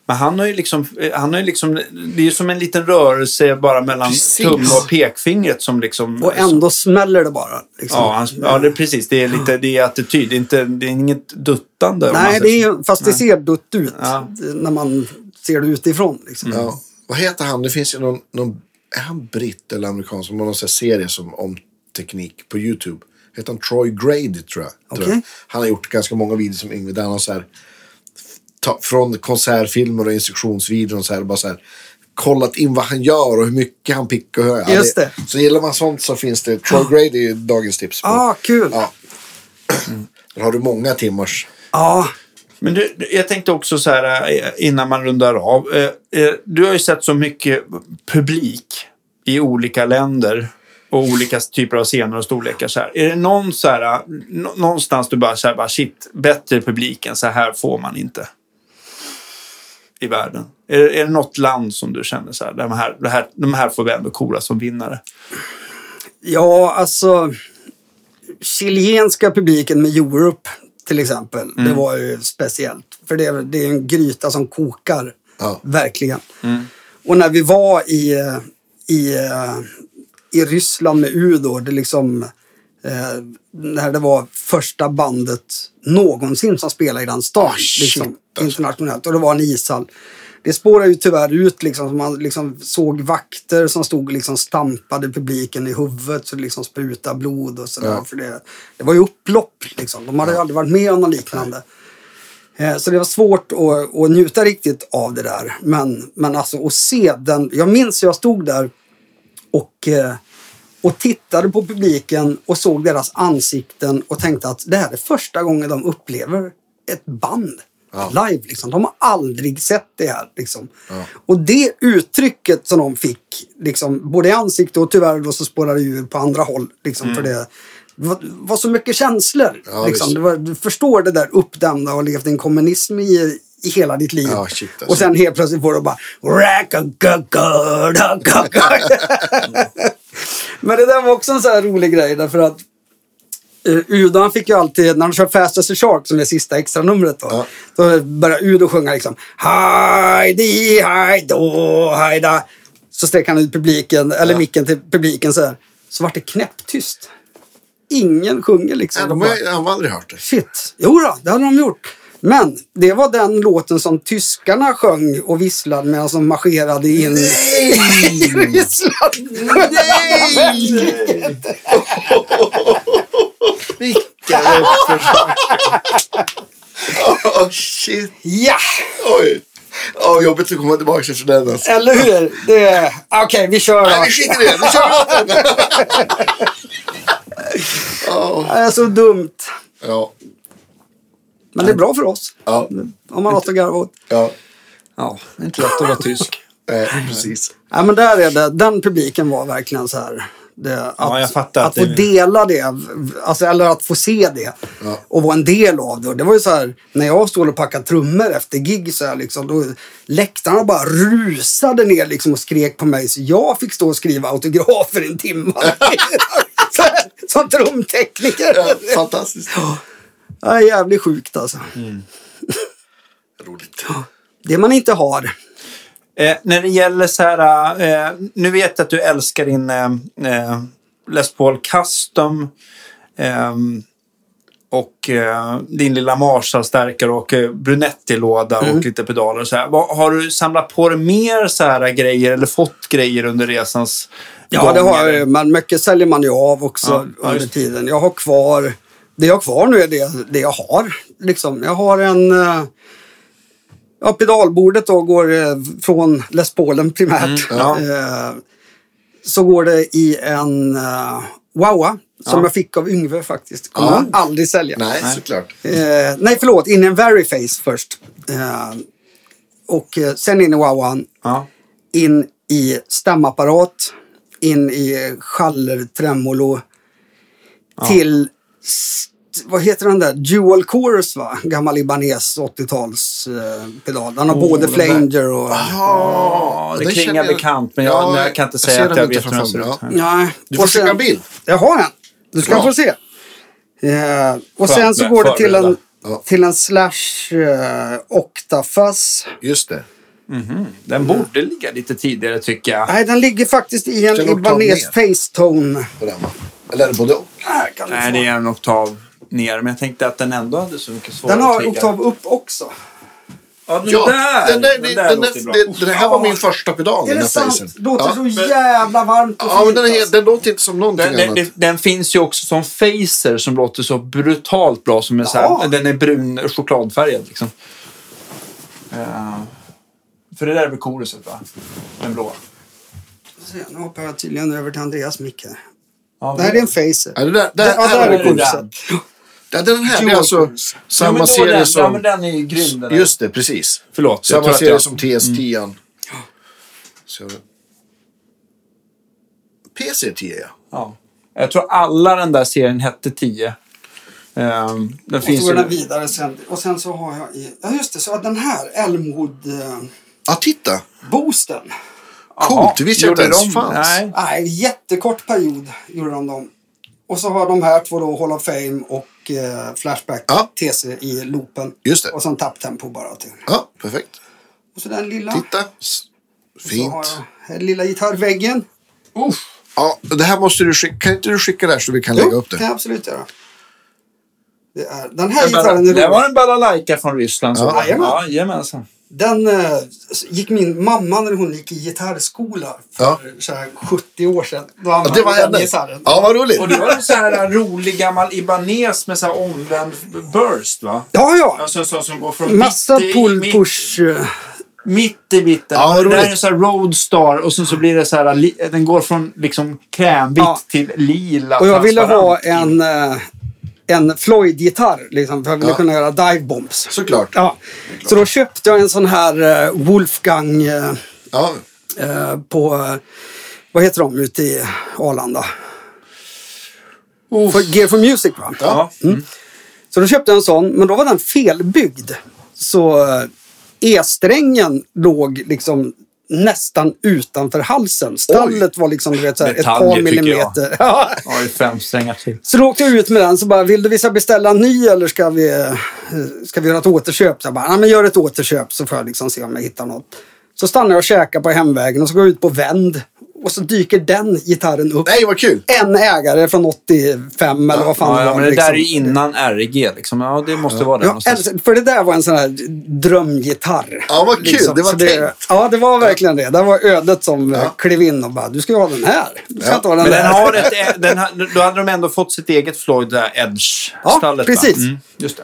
Men han har ju liksom, han har ju liksom, det är ju som en liten rörelse bara mellan tumme och pekfingret som liksom... Och ändå smäller det bara. Liksom. Ja, han, ja det, precis. Det är lite det är attityd. Det är, inte, det är inget duttande. Nej, det är, fast det ser dutt ut Ja. när man ser det utifrån. Liksom. ja. Vad heter han? Det finns ju någon... någon är han britt eller amerikan som har någon serie som, om teknik på YouTube? Heter han Troy Grady tror jag. tror Okej. jag. Han har gjort ganska många videos som Yngve där han har så här, ta, från konsertfilmer och instruktionsvideor och så här, bara så här kollat in vad han gör och hur mycket han pickar. och Ja, Just det. Så gillar man sånt så finns det. Troy Grady är dagens tips. på. Ah, kul. Ja. Där har du många timmars. Ja, Men du, jag tänkte också så här eh, innan man rundar av. Eh, eh, Du har ju sett så mycket publik i olika länder och olika typer av scener och storlekar. Så här. Är det någon så här, nå- någonstans du bara så här, bara shit, bättre publik än så här får man inte i världen? Är, är det något land som du känner så här, de här, det här, de här får vi ändå kora som vinnare? ja alltså. Chilenska publiken med Europe till exempel. Det var ju speciellt. För det, är- det är en gryta som kokar. Ja. Verkligen. Och när vi var i, i, i Ryssland med Udo, det liksom eh, när det var första bandet någonsin som spelade i den stan. Shit, liksom. Internationellt. Och det var en ishall. Det spårade ju tyvärr ut. Liksom, så man liksom såg vakter som stod och liksom stampade publiken i huvudet så det liksom sprutade blod och sådär. Ja. För det, det var ju upplopp. Liksom. De hade ju aldrig varit med om något liknande. Eh, Så det var svårt att, att njuta riktigt av det där. Men, men alltså att se den. Jag minns jag stod där och, eh, och tittade på publiken och såg deras ansikten och tänkte att det här är första gången de upplever ett band Ja. live. Liksom. De har aldrig sett det här. Liksom. Och det uttrycket som de fick, liksom, både i ansiktet och tyvärr då så spårade det ur på andra håll. Liksom, för det, var, var så mycket känslor. Ja, liksom. det var, du förstår det där uppdämda och levt i en kommunism i, i hela ditt liv. Ja, shit, alltså. Och sen helt plötsligt får du bara... Men det där var också en sån här rolig grej därför att uh, Udo han fick ju alltid, när han kör Fast as a Shark som är det sista extra numret då. Ja. Då börjar Udo sjunga liksom Heidi, hejdo, hejda. Så sträcker han ut publiken, eller Ja. micken till publiken så här. Så vart det knäpptyst. Ingen sjunger liksom. Nej, De de har, de har aldrig hört det. Shit, jo då, det hade de gjort. Men det var den låten som tyskarna sjöng och visslade medan de marscherade in i Ryssland. Nej! Vilka uppförsbacke. Åh, shit. Ja, Oj. Oh, jobbigt att komma tillbaka till den. Alltså. eller hur? Det Okej, vi kör Nej, då. vi skiter i det. Nu kör vi låten. Det är så dumt. Ja. Men det är bra för oss. Ja. Om man något att garva åt. Ja. Ja, det är inte lätt att vara tysk. Eh, precis. Ja, men där är det. Den publiken var verkligen så här. Det, att, Ja, jag fattar att att få det- dela det, alltså, eller att få se det Ja. och vara en del av det. Och det var ju så här, när jag stod och packade trummor efter gig så här, liksom, då läktarna bara rusade ner liksom, och skrek på mig. Så jag fick stå och skriva autografer i en timme. Så Som trumtekniker. Ja, fantastiskt. Är jävligt sjukt alltså. Roligt. Det man inte har. Eh, när det gäller så här, eh, nu vet jag att du älskar din eh, eh, Les Paul Custom ehm, och eh, din lilla Marshall-stärkare och eh, Brunetti-låda Mm. och lite pedaler. Och så här. Vad, har du samlat på dig mer så här grejer eller fått grejer under resans Ja, gång, det har jag. Men mycket säljer man ju av också Ja, under tiden. Jag har kvar, det jag har kvar nu är det, det jag har. Liksom. Jag har en, eh, ja pedalbordet då går eh, från Les Paulen primärt. ja. Eh, Så går det i en uh, Wowa som Ja. jag fick av Yngve faktiskt. Kommer Ja. jag aldrig sälja. Nej, såklart. Eh, nej, förlåt. In i en Veriface först. Eh, och eh, sen in i Wowan Ja. in i stämapparat, in i schaller, tremolo, till, vad heter den där, Dual Chorus va? Gammal Ibanez 80-tals eh, pedal. Den har Oh, både flanger och... Ja, det känner jag bekant, men jag, jag kan inte säga att jag vet hur den ser ut. Nej. Du får skicka en bild. Jag har en. Du ska Bra. få se. Eh, och sen så går det till en, Ja. till en Slash eh, Octafuzz. Just det. Den borde ligga lite tidigare tycker jag. Nej, den ligger faktiskt i en Ibanez Facetone. Eller både och? Nej, få. det är en oktav ner, men jag tänkte att den ändå hade så mycket svårare Den har oktav upp också. Ja, den Ja, där! den där, den där, den, det, det här var min första pedal. Är den det sant? Det låter ja. så jävla varmt och Ja, men fint. den, är, alltså. den låter inte som någonting Den, annat. den, den finns ju också som Facer som låter så brutalt bra. Som är så Ja. här, den är brun chokladfärgad liksom. Eh, För det där är väl koruset va? Den blåa. Se, Nu hoppar jag tydligen över till Andreas mick här. Ja, Det här är en Facer. Ja, det där, där, Ja, här där är är det. koruset. Ja, den här är alltså ja, samma då serie den, Ja, som... men den är ju grym den. Just det, precis. Förlåt. jag Samma tror att serie jag- som TS10. Så. PC10 ja. Ja. Jag tror alla den där serien hette 10. Um, den Och finns så går ju... den vidare sen. Och sen så har jag i... Ja just det, så den här Elmwood-boosten. Ja, titta. boosten. Coolt, det visste jag inte ens de- fanns. Nej. Nej, jättekort period gjorde de dem. Och så har de här två då Hall of Fame och eh, Flashback Ja. TC i loopen. Just det. Och sen tapptempo bara till. Ja, perfekt. Och så den lilla. Titta. Och Så Fint. har jag den lilla gitarrväggen. Uff. Ja, det här måste du skicka. Kan inte du skicka där så vi kan lägga upp kan det? jag absolut göra. Det är, den här Det gitarren är Det var rolig. en balalaika från Ryssland. Ja. Jajamän. Ja, jajamensan. Den eh, gick min mamma när hon gick i gitarrskola för Ja. så här 70 år sedan. Då Ja, det var den hennes. gitarren. Ja, vad roligt. Och du har en sån här rolig gammal Ibanez med så här omvänd burst va? Ja, ja. Alltså sån som går från Massa pull push. eh, Mitt i mitten. Ja, det är en sån här Roadstar och sen så blir det så här, den går från liksom krämvitt Ja. till lila. Och jag ville ha en, eh, en Floyd-gitarr. Liksom, för jag ville Ja. kunna göra dive bombs. Såklart. Ja. Så då köpte jag en sån här eh, Wolfgang eh, Ja. eh, på, vad heter de ute i Arlanda? Uff. För Gear for Music va? Ja. Mm. Så då köpte jag en sån, men då var den felbyggd. Så E-strängen låg liksom nästan utanför halsen. Stallet var liksom du vet, så här, ett par millimeter. Ja. Fem strängar till. Så då åkte jag ut med den så bara, vill du vi ska beställa en ny eller ska vi, eh, ska vi göra ett återköp? Så jag bara, men gör ett återköp så får jag liksom se om jag hittar något. Så stannar jag och käkar på hemvägen och så går jag ut på vänd. Och så dyker den gitarren upp. Nej, vad kul. En ägare från 85 eller vad fan Ja, det ja, var. men det liksom. där är ju innan RG liksom. Ja, det måste vara det Ja, älskar- för det där var en sån här drömgitarr. Liksom. Ja, vad kul. Det var Så tänkt. Ja, det var verkligen det. Det var ödet som Ja. klev in och bara, du ska ju ha den här. Du ska Ja. inte ha den Men där. den har ett, den, har- då hade de ändå fått sitt eget Floyd, där Edge-stallet. Ja, precis. Mm, just det.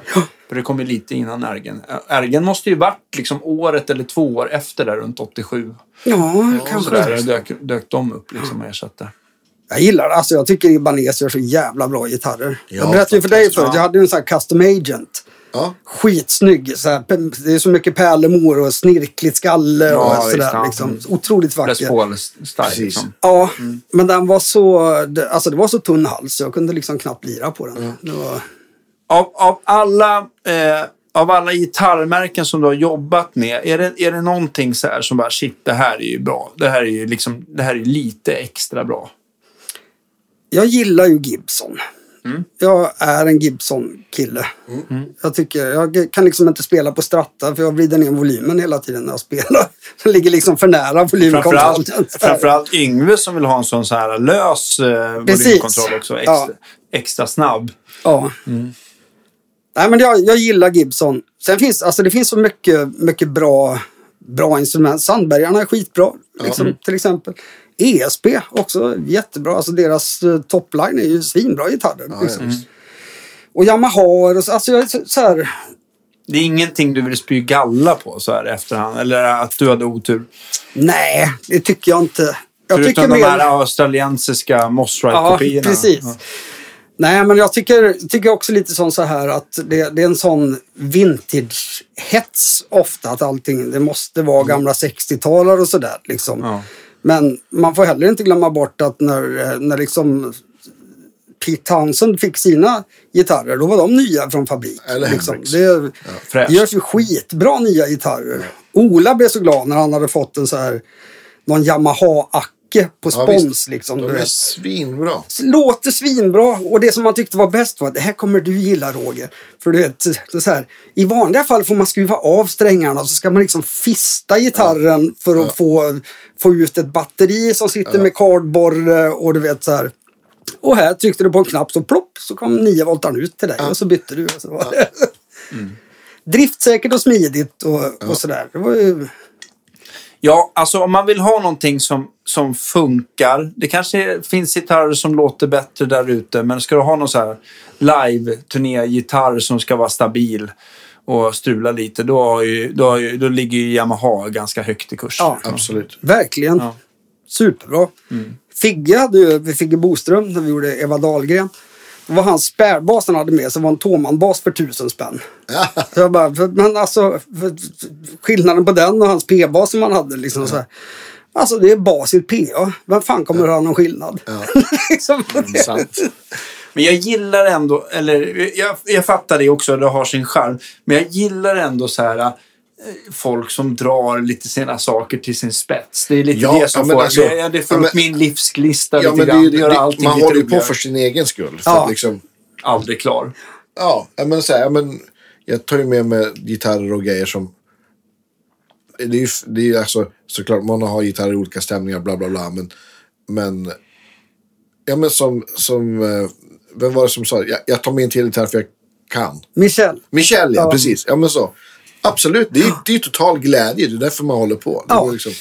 För det kom ju lite innan Ergen. Ergen måste ju varit liksom året eller två år efter där, runt 87. Ja, Och kanske. sådär dök, dök de upp liksom och ersatte. Jag gillar det. Alltså, jag tycker Ibanez gör så jävla bra gitarrer. Ja, jag berättade ju för dig förut, jag hade ju en sån här custom agent. Ja. Skitsnygg. Så här, det är så mycket pärlemor och snirkligt skalle Ja, och sådär. ja. Liksom. Mm. Otroligt Les vacker. Paul-style Precis. liksom. Ja, Mm. men den var så, det- alltså det var så tunn hals så jag kunde liksom knappt lira på den. Det var, Av, av, alla, eh, av alla gitarrmärken som du har jobbat med, är det, är det någonting så här som bara shit, det här är ju bra. Det här är ju liksom, det här är lite extra bra. jag gillar ju Gibson. Mm. Jag är en Gibson-kille. Jag, tycker, jag kan liksom inte spela på stratta för jag vrider ner volymen hela tiden när jag spelar. Den ligger liksom för nära volymkontrollen. Framförallt, framförallt Yngve som vill ha en sån så här lös eh, volymkontroll också. Extra, Ja. extra snabb. Ja. Mm. Nej, men jag, jag gillar Gibson. Sen finns alltså, det finns så mycket, mycket bra, bra instrument. Sandbergarna är skitbra, liksom, Mm. till exempel. ESP också jättebra. Alltså deras uh, topline är ju svinbra gitarrer. Ja, liksom. ja, visst. Och Yamaha och så, alltså jag så, så här, Det är ingenting du vill spy galla på så här efterhand. Eller att du hade otur. Nej, det tycker jag inte. Jag Förutom tycker de mer... här australiensiska Ja, Mossrite-kopiorna. precis. Ja. Nej, men jag tycker, tycker också lite sån så här att det, det är en sån vintage-hets ofta. Att allting, det måste vara gamla 60-talare och sådär. Liksom. Ja. Men man får heller inte glömma bort att när, när liksom Pete Townsend fick sina gitarrer, då var de nya från fabrik. Eller liksom. Det, Fräscht. det görs ju skitbra nya gitarrer. Ola blev så glad när han hade fått en så här, någon Yamaha-acke på Ja, spons. visst. liksom, De är svinbra. Låter svinbra och det som man tyckte var bäst var att det här kommer du gilla Roger. För du vet, så här, i vanliga fall får man skruva av strängarna och så ska man liksom fista gitarren för att få, få ut ett batteri som sitter med kardborre och du vet så här. Och här tryckte du på en knapp så plopp så kom 9 voltaren ut till dig och så bytte du. Och så det. Driftsäkert och smidigt och, och sådär. Det var ju... Ja, alltså om man vill ha någonting som, som funkar. Det kanske finns gitarrer som låter bättre där ute. Men ska du ha någon så här live-turné-gitarr som ska vara stabil och strular lite, då, har ju, då, har ju, då ligger ju Yamaha ganska högt i kurs. Ja. Absolut. Verkligen. Ja. Superbra. Figge hade ju, Figge Boström, när vi gjorde Eva Dahlgren. Var hans spärrbas han hade med sig, var en Toman-bas för tusen spänn. Så jag bara, för, men alltså, för, skillnaden på den och hans P-bas som han hade, liksom så här. Alltså det är bas i ett PA. Vem fan kommer att ha någon skillnad? liksom, Sant. Men jag gillar ändå, eller jag, jag fattar det också, det har sin charm. Men jag gillar ändå så här folk som drar lite sina saker till sin spets. Det är lite Ja, det som ja, får, alltså- det, det får ja, men- upp min livslista Ja, lite det, grann. Det det, allting man håller ju på för sin egen skull. För Ja. liksom, Aldrig klar. ja, men så här, men jag tar ju med mig gitarrer och grejer som... Det är ju det är ju alltså, såklart, man har gitarrer i olika stämningar, bla bla bla. Men, men, ja, men som, som... eh, Vem var det som sa det? Jag, jag tar med en till gitarr för jag kan. Michel. Michel, Ja. precis. Ja, men så. Absolut, det är ju det är total glädje. Det är därför man håller på. Det Ja. liksom,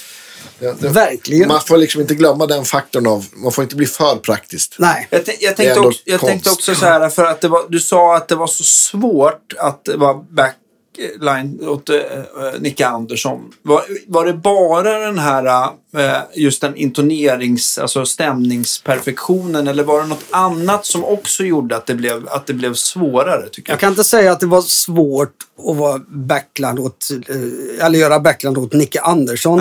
det, det, Verkligen. Man får liksom inte glömma den faktorn av... Man får inte bli för praktiskt. Nej. Jag, jag, tänkte också, jag tänkte också så här, för att det var, du sa att det var så svårt att vara backline åt uh, Nicke Andersson. Var, var det bara den här, eh, just den intonerings, alltså stämningsperfektionen eller var det något annat som också gjorde att det blev, att det blev svårare tycker Jag jag? kan inte säga att det var svårt att vara backland åt, eh, eller göra backland åt Nicke Andersson.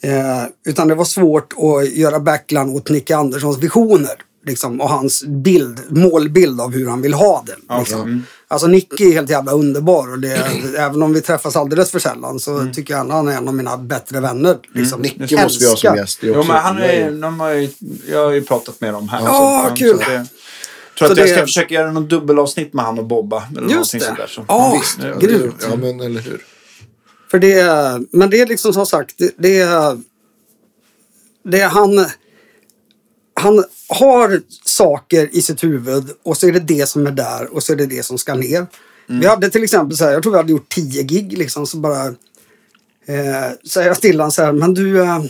Eh, utan det var svårt att göra backland åt Nicke Anderssons visioner. Liksom, och hans bild, målbild av hur han vill ha det. Liksom. Alltså Nicke är helt jävla underbar. Och det, även om vi träffas alldeles för sällan så tycker jag han är en av mina bättre vänner. Liksom. Nicke måste vi ha som gäst. Det är Jo, också- men han är, de har ju, jag har ju pratat med dem här. Ja, så, kul. Så det, jag tror Så att jag ska det- försöka göra någon dubbelavsnitt med han och Bobba. Eller Just det. sånt där, så. Ja, Visst, det- grymt. Ja, men eller hur. För det, är- men det är liksom som sagt, det, det är... Det är han... Han har saker i sitt huvud och så är det det som är där och så är det det som ska ner. Vi hade till exempel så här, jag tror vi hade gjort 10 gig liksom så bara... Eh, säger jag till honom så här, men du... Eh,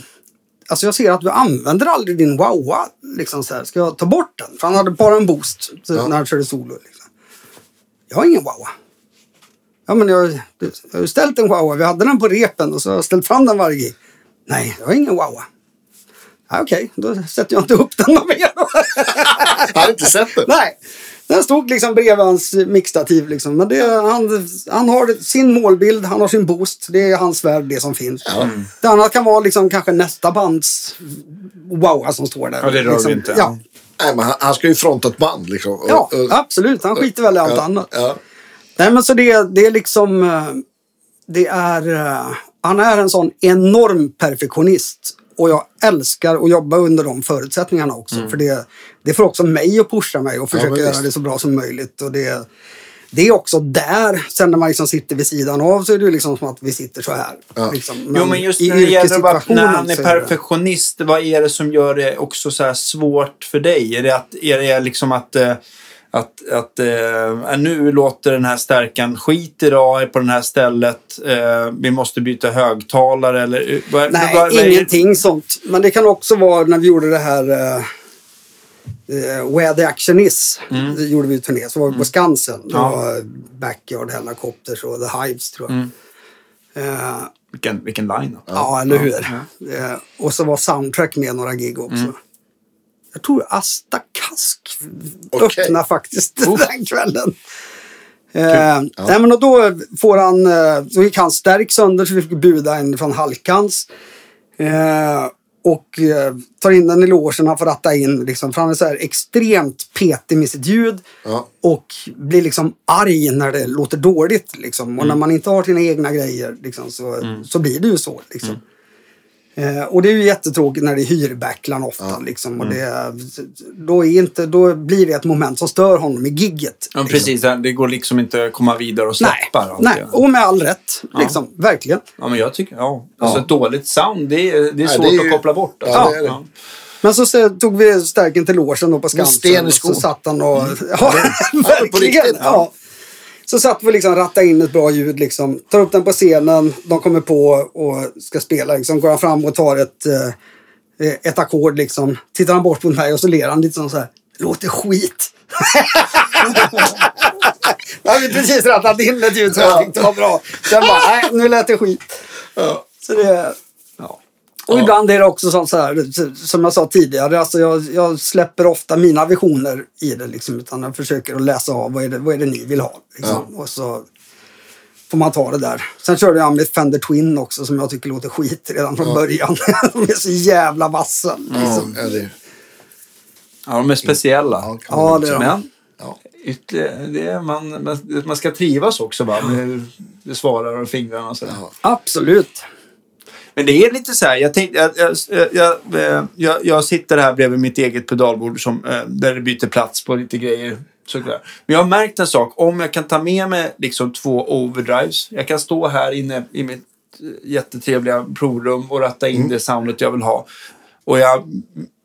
alltså jag ser att du använder aldrig din wowa. Liksom så här, ska jag ta bort den? För han hade bara en boost så, Ja. när han körde solo. Liksom. Jag har ingen wowa. Ja, men jag, jag har ju ställt en Wawa. Vi hade den på repen och så har jag ställt fram den varje gig. Nej, jag har ingen Wawa. Ja, Okej, då sätter jag inte upp den någon mer. Jag har inte sett det. Nej, den stod liksom bredvid hans mixtativ. Liksom. Men det, han, han har sin målbild, han har sin boost. Det är hans värld, det som finns. Det andra kan vara liksom kanske nästa bands Wawa som står där. Ja, det rör liksom, vi inte. Ja, Nej, men han, han ska ju fronta ett band liksom. Och- ja och- absolut. Han skiter väl i allt ja, annat. Ja. Nej men så det, det är liksom... eh, Det är... eh, Han är en sån enorm perfektionist. Och jag älskar att jobba under de förutsättningarna också. För det, det får också mig att pusha mig och försöka men göra det så bra som möjligt. Och det, det är också där, sen när man liksom sitter vid sidan av så är det liksom som att vi sitter så här. Ja. Liksom. jo, men just när det gäller vad, när han är perfektionist, vad är det som gör det också så svårt för dig? Är det, att, är det liksom att, eh, att, att eh, nu låter den här stärkan skit idag på det här stället, eh, vi måste byta högtalare eller? eh, Vad, Nej, vad är- ingenting sånt. Men det kan också vara när vi gjorde det här uh, uh, Where the Action Is. Det gjorde vi en turné. Så var vi på Skansen. Det Mm. Ja. var Backyard Helicopters och The Hives tror jag. Mm. Eh, Vilken, vilken line ja, eller hur. Eh, och så var Soundtrack med några gig också. Mm. Jag tror Asta Kask Okej. öppnade faktiskt den kvällen. Eh, nej, men och då får han, eh, då gick hans stärk sönder så vi fick buda en från Halkans. Eh, och eh, tar in den i logen, han får ratta in liksom, för han är så här extremt petig med sitt ljud. Ja. Och blir liksom arg när det låter dåligt. Liksom. Och när man inte har sina egna grejer liksom, så, så blir det ju så. Liksom. Eh, och det är ju jättetråkigt när det är hyrbacklan ofta. Liksom, och det, då, är inte, då blir det ett moment som stör honom i gigget. Ja, liksom. precis. Det går liksom inte att komma vidare och Nej, släppa. allt nej, det. och med all rätt. Liksom, Verkligen. Ja, men jag tycker, ja. Alltså Ja. ett dåligt sound, det är, det är Nej, svårt det är ju- att koppla bort. Ja, Alltså. det är det. Ja. Men så, tog vi stärken till logen då på Skansen. sten i och skon. Så satt han och... Ja, Ja, på verkligen. Ja. Så satt vi liksom ratta in ett bra ljud liksom. Tar upp den på scenen, de kommer på och ska spela liksom. Går han fram och tar ett, eh, ett ackord liksom. Tittar han bort mot mig och så ler han lite så här. Låter skit. Jag hade precis rattat in ett ljud som jag tyckte var bra. Sen bara, nej, nu lät det skit. Så det, Ja. och ibland är det också sånt så här, som jag sa tidigare, alltså jag, jag släpper ofta mina visioner i det. Liksom, utan jag försöker att läsa av vad är det, vad är det ni vill ha. Liksom. Och så får man ta det där. Sen körde jag med Fender Twin också som jag tycker låter skit redan från början. De är så jävla vassa. Liksom. Ja, det, ja, de är speciella. ja, Ja, det är de. Men Ja. ytterligare, det är, man, man, ska trivas också va? med hur det svarar och fingrarna och sådär. Ja. Absolut. Men det är lite så här, jag, tänkte, jag, jag, jag, jag, sitter här bredvid mitt eget pedalbord som, eh, där det byter plats på lite grejer. Såklart. Men jag har märkt en sak, om jag kan ta med mig liksom två overdrives. Jag kan stå här inne i mitt eh, jättetrevliga provrum och ratta in det soundet jag vill ha. Och jag,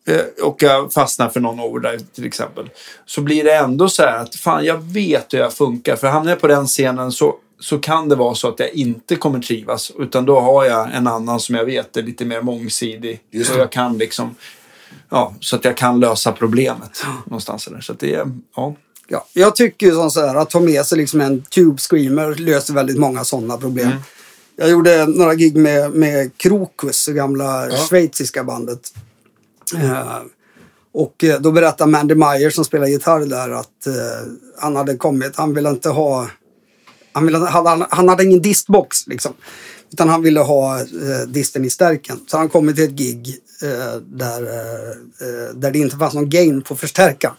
eh, och jag fastnar för någon overdrive till exempel. Så blir det ändå så här att fan jag vet hur jag funkar. För hamnar jag på den scenen så, så kan det vara så att jag inte kommer trivas. Utan då har jag en annan som jag vet är lite mer mångsidig. Så jag kan liksom... Ja, så att jag kan lösa problemet någonstans där. Så det. Ja. Ja, jag tycker ju som så här, att ta med sig liksom en Tube Screamer löser väldigt många sådana problem. Mm. Jag gjorde några gig med, med Krokus, det gamla Ja. schweiziska bandet. Eh, och eh, då berättade Mandy Meyer som spelar gitarr där att eh, han hade kommit, han ville inte ha, han, ville, hade, han hade ingen distbox liksom. Utan han ville ha eh, disten i stärken. Så han kommit till ett gig eh, där, eh, eh, där det inte fanns någon gain på förstärkaren.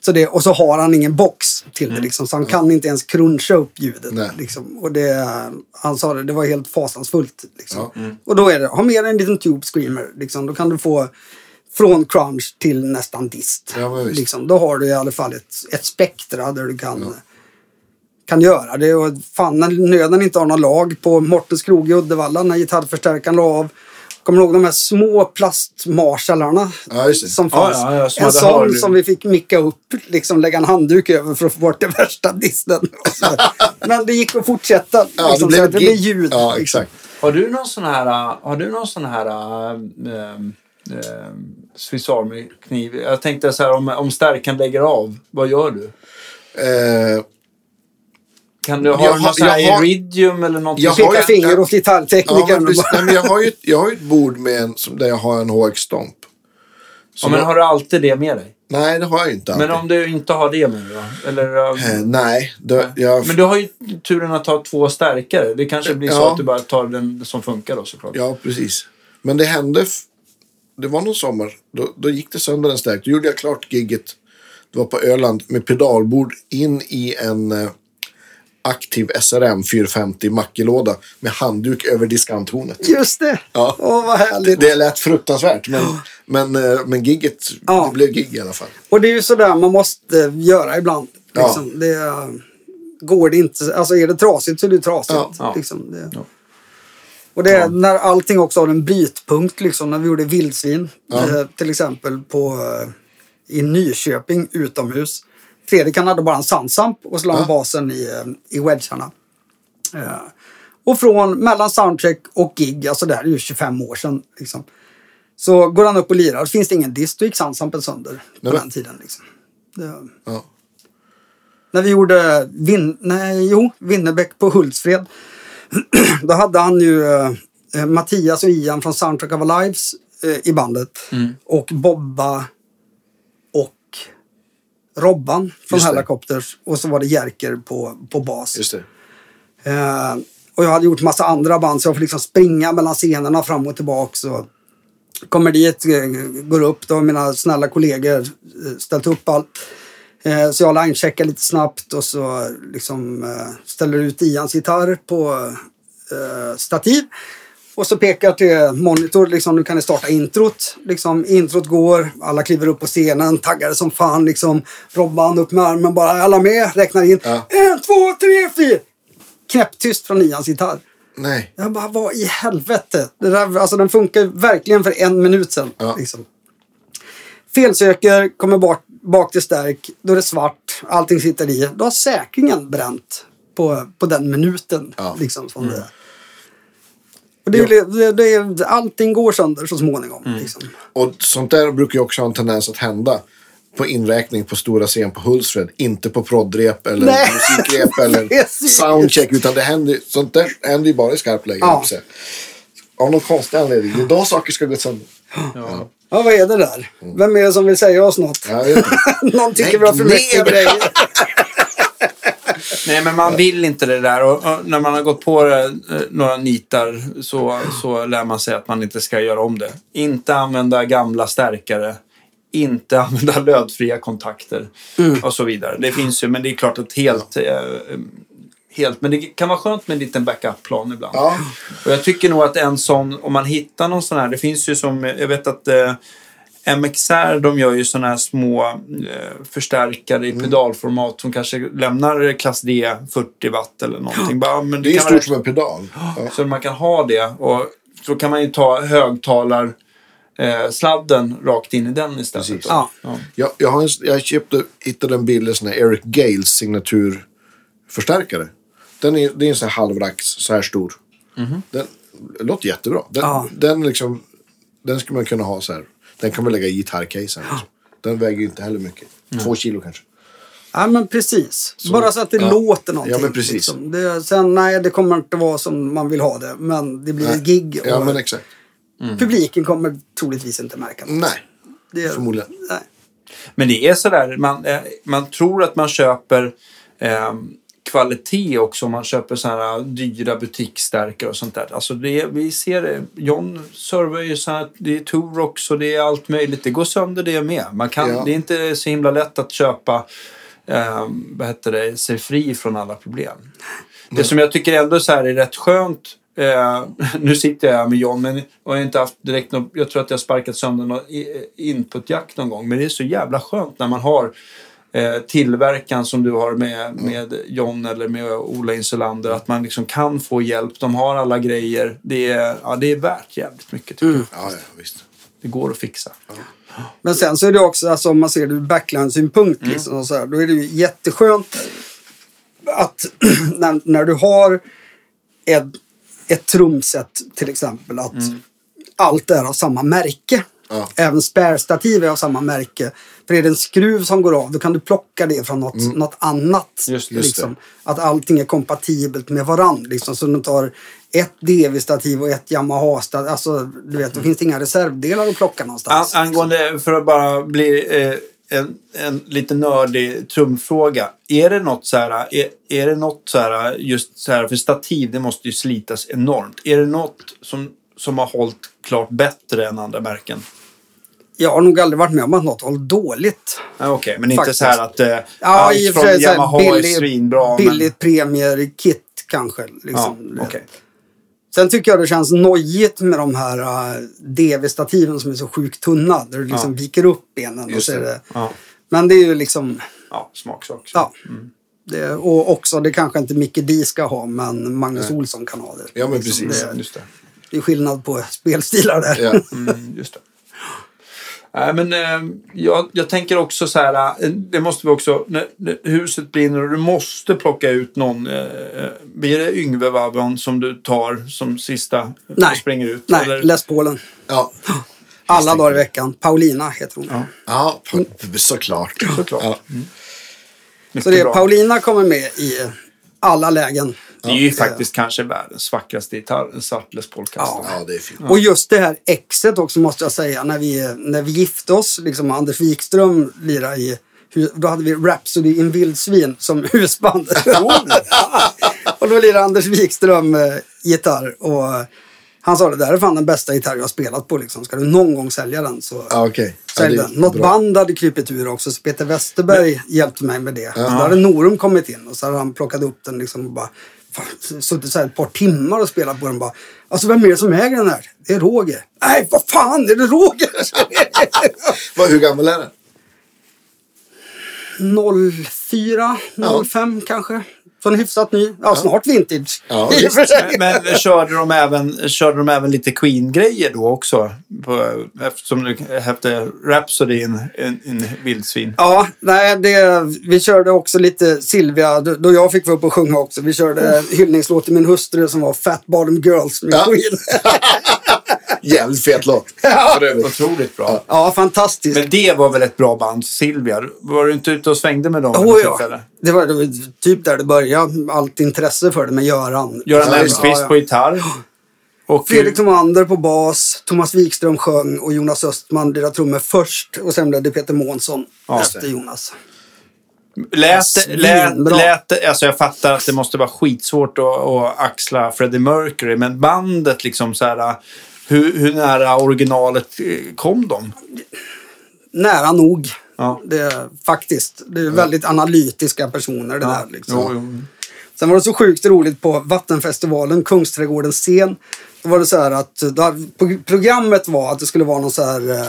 Så det, och så har han ingen box till det liksom, så han kan inte ens cruncha upp ljudet. Liksom. Och det, han sa det, det var helt fasansfullt. Liksom. Ja. Och då är det, ha med dig en liten tube screamer. Liksom. Då kan du få från crunch till nästan dist. Ja, liksom. Då har du i alla fall ett, ett spektra där du kan, kan göra det. Och fan, när nöden inte har någon lag på Mortens krog i Uddevalla när gitarrförstärkaren la av. Kommer du ihåg de här små plastmarshallarna Ja, som fanns? ja, ja, som en sån hörlur. som vi fick micka upp, liksom lägga en handduk över för att få bort det värsta disten. Så. Men det gick att fortsätta. Ja, liksom, det så blev att det blev ljud. Ja, exakt. Har du någon sån här... Har du någon sån här... Äh, äh, Swiss Army-kniv? Jag tänkte så här, om, om stärkan lägger av, vad gör du? Eh, Kan du ha Jag har- någon sån här Iridium eller någonting? Jag har finger åt ja, gitarrteknikern. Nej, men jag, har ju, ett- jag har ju ett bord med en, som, där jag har en HX-stomp. ja, men har du alltid det med dig? Nej, det har jag inte alltid. Men om du inte har det med dig då? Eller, äh, Eh, nej, det, jag, Men du har ju turen att ha två stärkare. Det kanske blir så Ja. att du bara tar den som funkar då såklart. ja, precis. Men det hände... Det var någon sommar. Då, då gick det sönder en stärk. Då gjorde jag klart gigget. Det var på Öland med pedalbord in i en eh, aktiv SRM 450 mackelåda med handduk över diskanthornet. Just det! Ja. Åh, vad härligt. Det lät fruktansvärt, men, men, eh, men gigget, Ja. det blev gig i alla fall. Och det är ju sådär man måste göra ibland. Ja. Liksom. Det, eh, går det inte, alltså är det trasigt så är det trasigt. Ja. Ja. Liksom. Det. Ja. Och det är när allting också har en brytpunkt, liksom, när vi gjorde vildsvin Ja. eh, till exempel på, i Nyköping utomhus. Fredrik han hade bara en sandsamp och så la han Ja. basen i, eh, i wedgarna. Eh, och från mellan soundcheck och gig, alltså det här är ju 25 år sedan. Liksom. Så går han upp och lirar, finns det ingen dist, då gick sandsampen sönder på Nej, den tiden. Liksom. Det, Ja. när vi gjorde Vin, nej, jo, Winnerbäck på Hultsfred. Då hade han ju eh, Mattias och Ian från Soundtrack of Our Lives eh, i bandet. Mm. Och Bobba Robban från. Helicopters. Och så var det Jerker på, på bas. Just det. Eh, och jag hade gjort massa andra band så jag får liksom springa mellan scenerna fram och tillbaks. Och kommer dit, eh, går upp, då har mina snälla kollegor eh, ställt upp allt. Eh, så jag line-checkar lite snabbt och så liksom eh, ställer ut Ians gitarr på eh, stativ. Och så pekar till monitor, liksom, nu kan ni starta introt. Liksom, introt går, alla kliver upp på scenen, taggade som fan. Liksom, Robban upp med armen bara, alla med, räknar in. Ja. En, två, tre, fyra! Knäpptyst från Ians gitarr. Nej. Jag bara, vad i helvete? Det där, alltså, den funkar verkligen för en minut sedan. Ja. Liksom. Felsöker, kommer bak, bak till stärk, då är det svart, allting sitter i. Då har säkringen bränt på, på den minuten. Ja. Liksom, som det är. Det, är det, det, är- allting går sönder så småningom. Liksom. Och sånt där brukar ju också ha en tendens att hända på inräkning på stora scen på Hultsfred. Inte på proddrep eller Nej. musikrep eller soundcheck. Utan det händer, sånt där händer ju bara i skarpt läge. Ja. Av någon konstig anledning. Det är då saker ska gå sönder. Ja. Ja, vad är det där? Vem är det som vill säga oss något? Ja, jag vet inte. Någon tycker Lägg vi har för mycket grejer. Nej, men man vill inte det där. Och, och när man har gått på det, eh, några nitar så, så lär man sig att man inte ska göra om det. Inte använda gamla stärkare. Inte använda lödfria kontakter och så vidare. Det finns ju, men det är klart att helt... Eh, helt men det kan vara skönt med en liten backup-plan ibland. Ja. Och jag tycker nog att en sån, om man hittar någon sån här, det finns ju som, jag vet att eh, MXR de gör ju såna här små eh, förstärkare Mm. i pedalformat som kanske lämnar klass D 40 watt eller någonting. Bara, men Det är stort som en pedal. Ja. Så man kan ha det och så kan man ju ta högtalar eh, sladden rakt in i den istället. Ja. Ja. Jag, jag, har en, jag köpte, hittade en sån här Eric Gales signaturförstärkare. Den är, det är en sån här halvrax, så här stor. Mhm. Den låter jättebra. Den, Ja. den, liksom, den skulle man kunna ha så här. Den kan man lägga i gitarrcasen. Liksom. Den väger ju inte heller mycket. Två kilo kanske. Ja, men precis. Bara så att det ja. låter någonting. Ja, men precis. Liksom. Det, sen, nej, det kommer inte vara som man vill ha det. Men det blir Nej. ett gig. Och Ja, men exakt. Publiken kommer troligtvis inte märka något. Nej, Det, förmodligen. Nej. Men det är sådär, man, eh, man tror att man köper eh, kvalitet också om man köper sådana här dyra butiksstärkare och sånt där. Alltså det, vi ser det, John servar ju så här, det är Turox och det är allt möjligt. Det går sönder det med. Man kan, Ja. Det är inte så himla lätt att köpa eh, vad heter det, sig fri från alla problem. Det som jag tycker ändå så här är rätt skönt Eh, nu sitter jag här med John, men jag har inte haft direkt något, Jag tror att jag har sparkat sönder något i- inputjack någon gång. Men det är så jävla skönt när man har eh, tillverkan som du har med, med John eller med Ola Insulander. Att man liksom kan få hjälp. De har alla grejer. Det är, ja, det är värt jävligt mycket tycker jag. Ja, ja, visst. Det går att fixa. Men sen så är det också, alltså, om man ser det ur backline-synpunkt, liksom, så här, då är det ju jätteskönt att när, när du har ett, ett trumset till exempel, att allt är av samma märke. Ja. Även spärrstativ är av samma märke. För är det en skruv som går av, då kan du plocka det från något, något annat. Just- just liksom. Att allting är kompatibelt med varandra. Liksom. Så du tar ett DV-stativ och ett Yamaha-stativ. Alltså, du vet, då finns det inga reservdelar att plocka An, någonstans. angående, för att bara bli eh, en, en lite nördig trumfråga. Är det något så här, är, är det något så här, just så här, för stativ det måste ju slitas enormt. Är det något som, som har hållit klart bättre än andra märken? Jag har nog aldrig varit med om att något hållit dåligt. Ja, Okej, men inte Faktiskt. så här att eh, Ja, allt från så här Yamaha är billig- svinbra. Billigt premier-kit kanske. Men, Liksom. ja, okej. Sen tycker jag det känns nojigt med de här uh, DV-stativen som är så sjukt tunna. Där du liksom Ja. viker upp benen. Och så är det. det. Ja, Men det är ju liksom... ja, smaksak. Ja. Det, och också, det kanske inte Micke Di ska ha, men Magnus Olsson kan ha det. Ja, men Liksom, precis. Det, Just det. det är skillnad på spelstilar där. Ja. Mm, just det. Nej, men eh, jag, jag tänker också så här, eh, det måste vi också, när, när huset brinner och du måste plocka ut någon, eh, eh, blir det Yngve Wavon som du tar som sista och Nej. springer ut? Nej, eller? Les Paulen. Ja. Alla dagar i veckan. Paulina heter hon. Ja. ja, såklart. Såklart. Ja. Mycket Så det. Paulina kommer med i alla lägen. Det är ju Ja. faktiskt kanske världens vackraste gitarr, en svart Les Paul-kastare. ja, det är fint. Och just det här exet också måste jag säga. När vi, när vi gifte oss, liksom Anders Wikström lirade i då hade vi Rhapsody in vildsvin som husband. och då lirade Anders Wikström eh, gitarr. Och han sa det där är fan den bästa gitarr jag har spelat på. Liksom. Ska du någon gång sälja den så Ja, okej. Ja, sälj är den. Något bra. band hade krypit ur också. Så Peter Westerberg hjälpte mig med det. Så då hade Norum kommit in och så hade han plockat upp den liksom och bara suttit så här ett par timmar och spelat på den bara. Alltså vem är det som äger den här? Det är Roger. Nej, vad fan är det Roger? Vad, hur gammal är den? 04, 05 kanske. Så en hyfsat ny. Ja, snart vintage. Ja, I och för sig. Men, men körde, de även, körde de även lite Queen-grejer då också? På, eftersom du hette Rhapsody in, in, in vildsvin. Ja, nej, det, vi körde också lite Silvia, då då jag fick vara uppe och sjunga också. Vi körde hyllningslåt till min hustru som var Fat Bottom Girls med Ja. Queen. Jävligt fet låt. Ja. Otroligt bra. Ja, fantastiskt. Men det var väl ett bra band, Silvia? Var du inte ute och svängde med dem? Oh, ja. det, var, det var typ där det började. Allt intresse för det med Göran. Göran Ja, Elfqvist ja, ja. på gitarr. Och Fredrik Tomander på bas, Thomas Wikström sjöng och Jonas Östman lirade trummor först. Och sen blev det Peter Månsson Ja. efter Jonas. lät, lät, lät, alltså jag fattar att det måste vara skitsvårt att, att axla Freddie Mercury, men bandet liksom så här, hur, hur nära originalet eh, kom de? Nära nog. Ja. Det, faktiskt. Det är väldigt analytiska personer det där. Liksom. Jo, jo. Sen var det så sjukt roligt på Vattenfestivalen, Kungsträdgårdens scen. Då var det så här att programmet var att det skulle vara någon så här eh,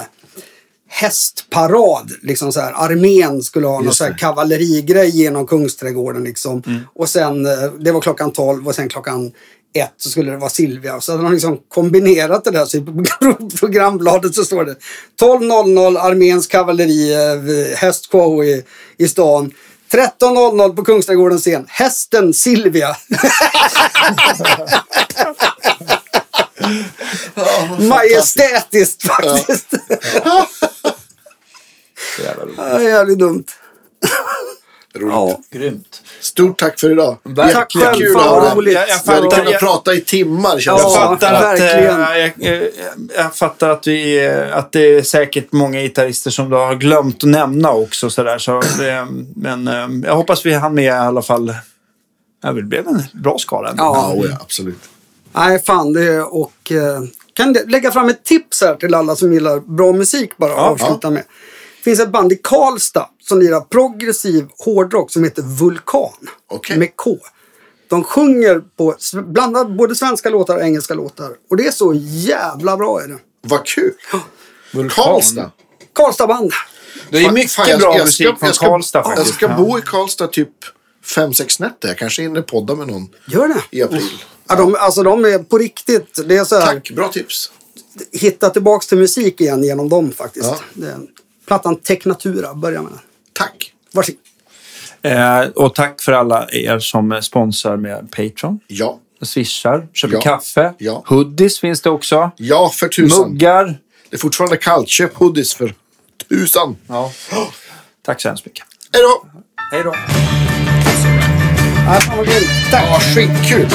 hästparad. Liksom så här, armén skulle ha någon så här kavallerigrej genom Kungsträdgården. Liksom. Och sen, eh, det var klockan 12 och sen klockan ett så skulle det vara Silvia. Så hade de liksom kombinerat det där. Så på programbladet så står det 12.00 arméns kavalleri, eh, hästshow i, i stan. 13.00 på Kungsträdgårdens scen. Hästen Silvia. Majestätiskt faktiskt. Roligt. Ja. Jävligt dumt. Roligt. Ja. Grymt. Stort tack för idag. Verkligen. Jättekul Fan, att roligt. Jag, jag Vi hade fattar, kunnat jag, prata i timmar känns Ja. jag fattar att, verkligen. eh, jag, jag, jag fattar att, vi, eh, att det är säkert många gitarrister som du har glömt att nämna också. Så där, så det, men eh, jag hoppas vi hann med i alla fall. Ja, det blev en bra ändå. Ja. Ja, oh ja, absolut. Nej, fan det och eh, kan lägga fram ett tips här till alla som gillar bra musik bara Ja, avsluta med. Det finns ett band i Karlstad som lirar progressiv hårdrock som heter Vulkan. Okej. Med K. De sjunger på blandar både svenska låtar och engelska låtar. Och det är så jävla bra är det. Vad kul. Vulkan. Karlstad. Karlstadband. Det är mycket Fan, jag- bra jag musik ska- från jag ska- Karlstad faktiskt. Jag ska Ja. bo i Karlstad typ fem sex nätter. Jag kanske hinner podda med någon Gör det. i april. Ja, de, alltså de är på riktigt. Det är så här, Tack, bra tips. hitta tillbaks till musik igen genom dem faktiskt. Ja. Det plattan Teknatura, börja med den. Tack. Varsågod. Eh, och tack för alla er som sponsrar med Patreon. Ja. Swishar, köper Ja. kaffe. Ja. Hoodies finns det också. Ja, för tusan. Muggar. Det är fortfarande kallt. Köp hoodies för tusan. Ja. Tack så hemskt mycket. Hej då! Hej då. Ja, fan vad grymt. Tack. Ja, skitkul.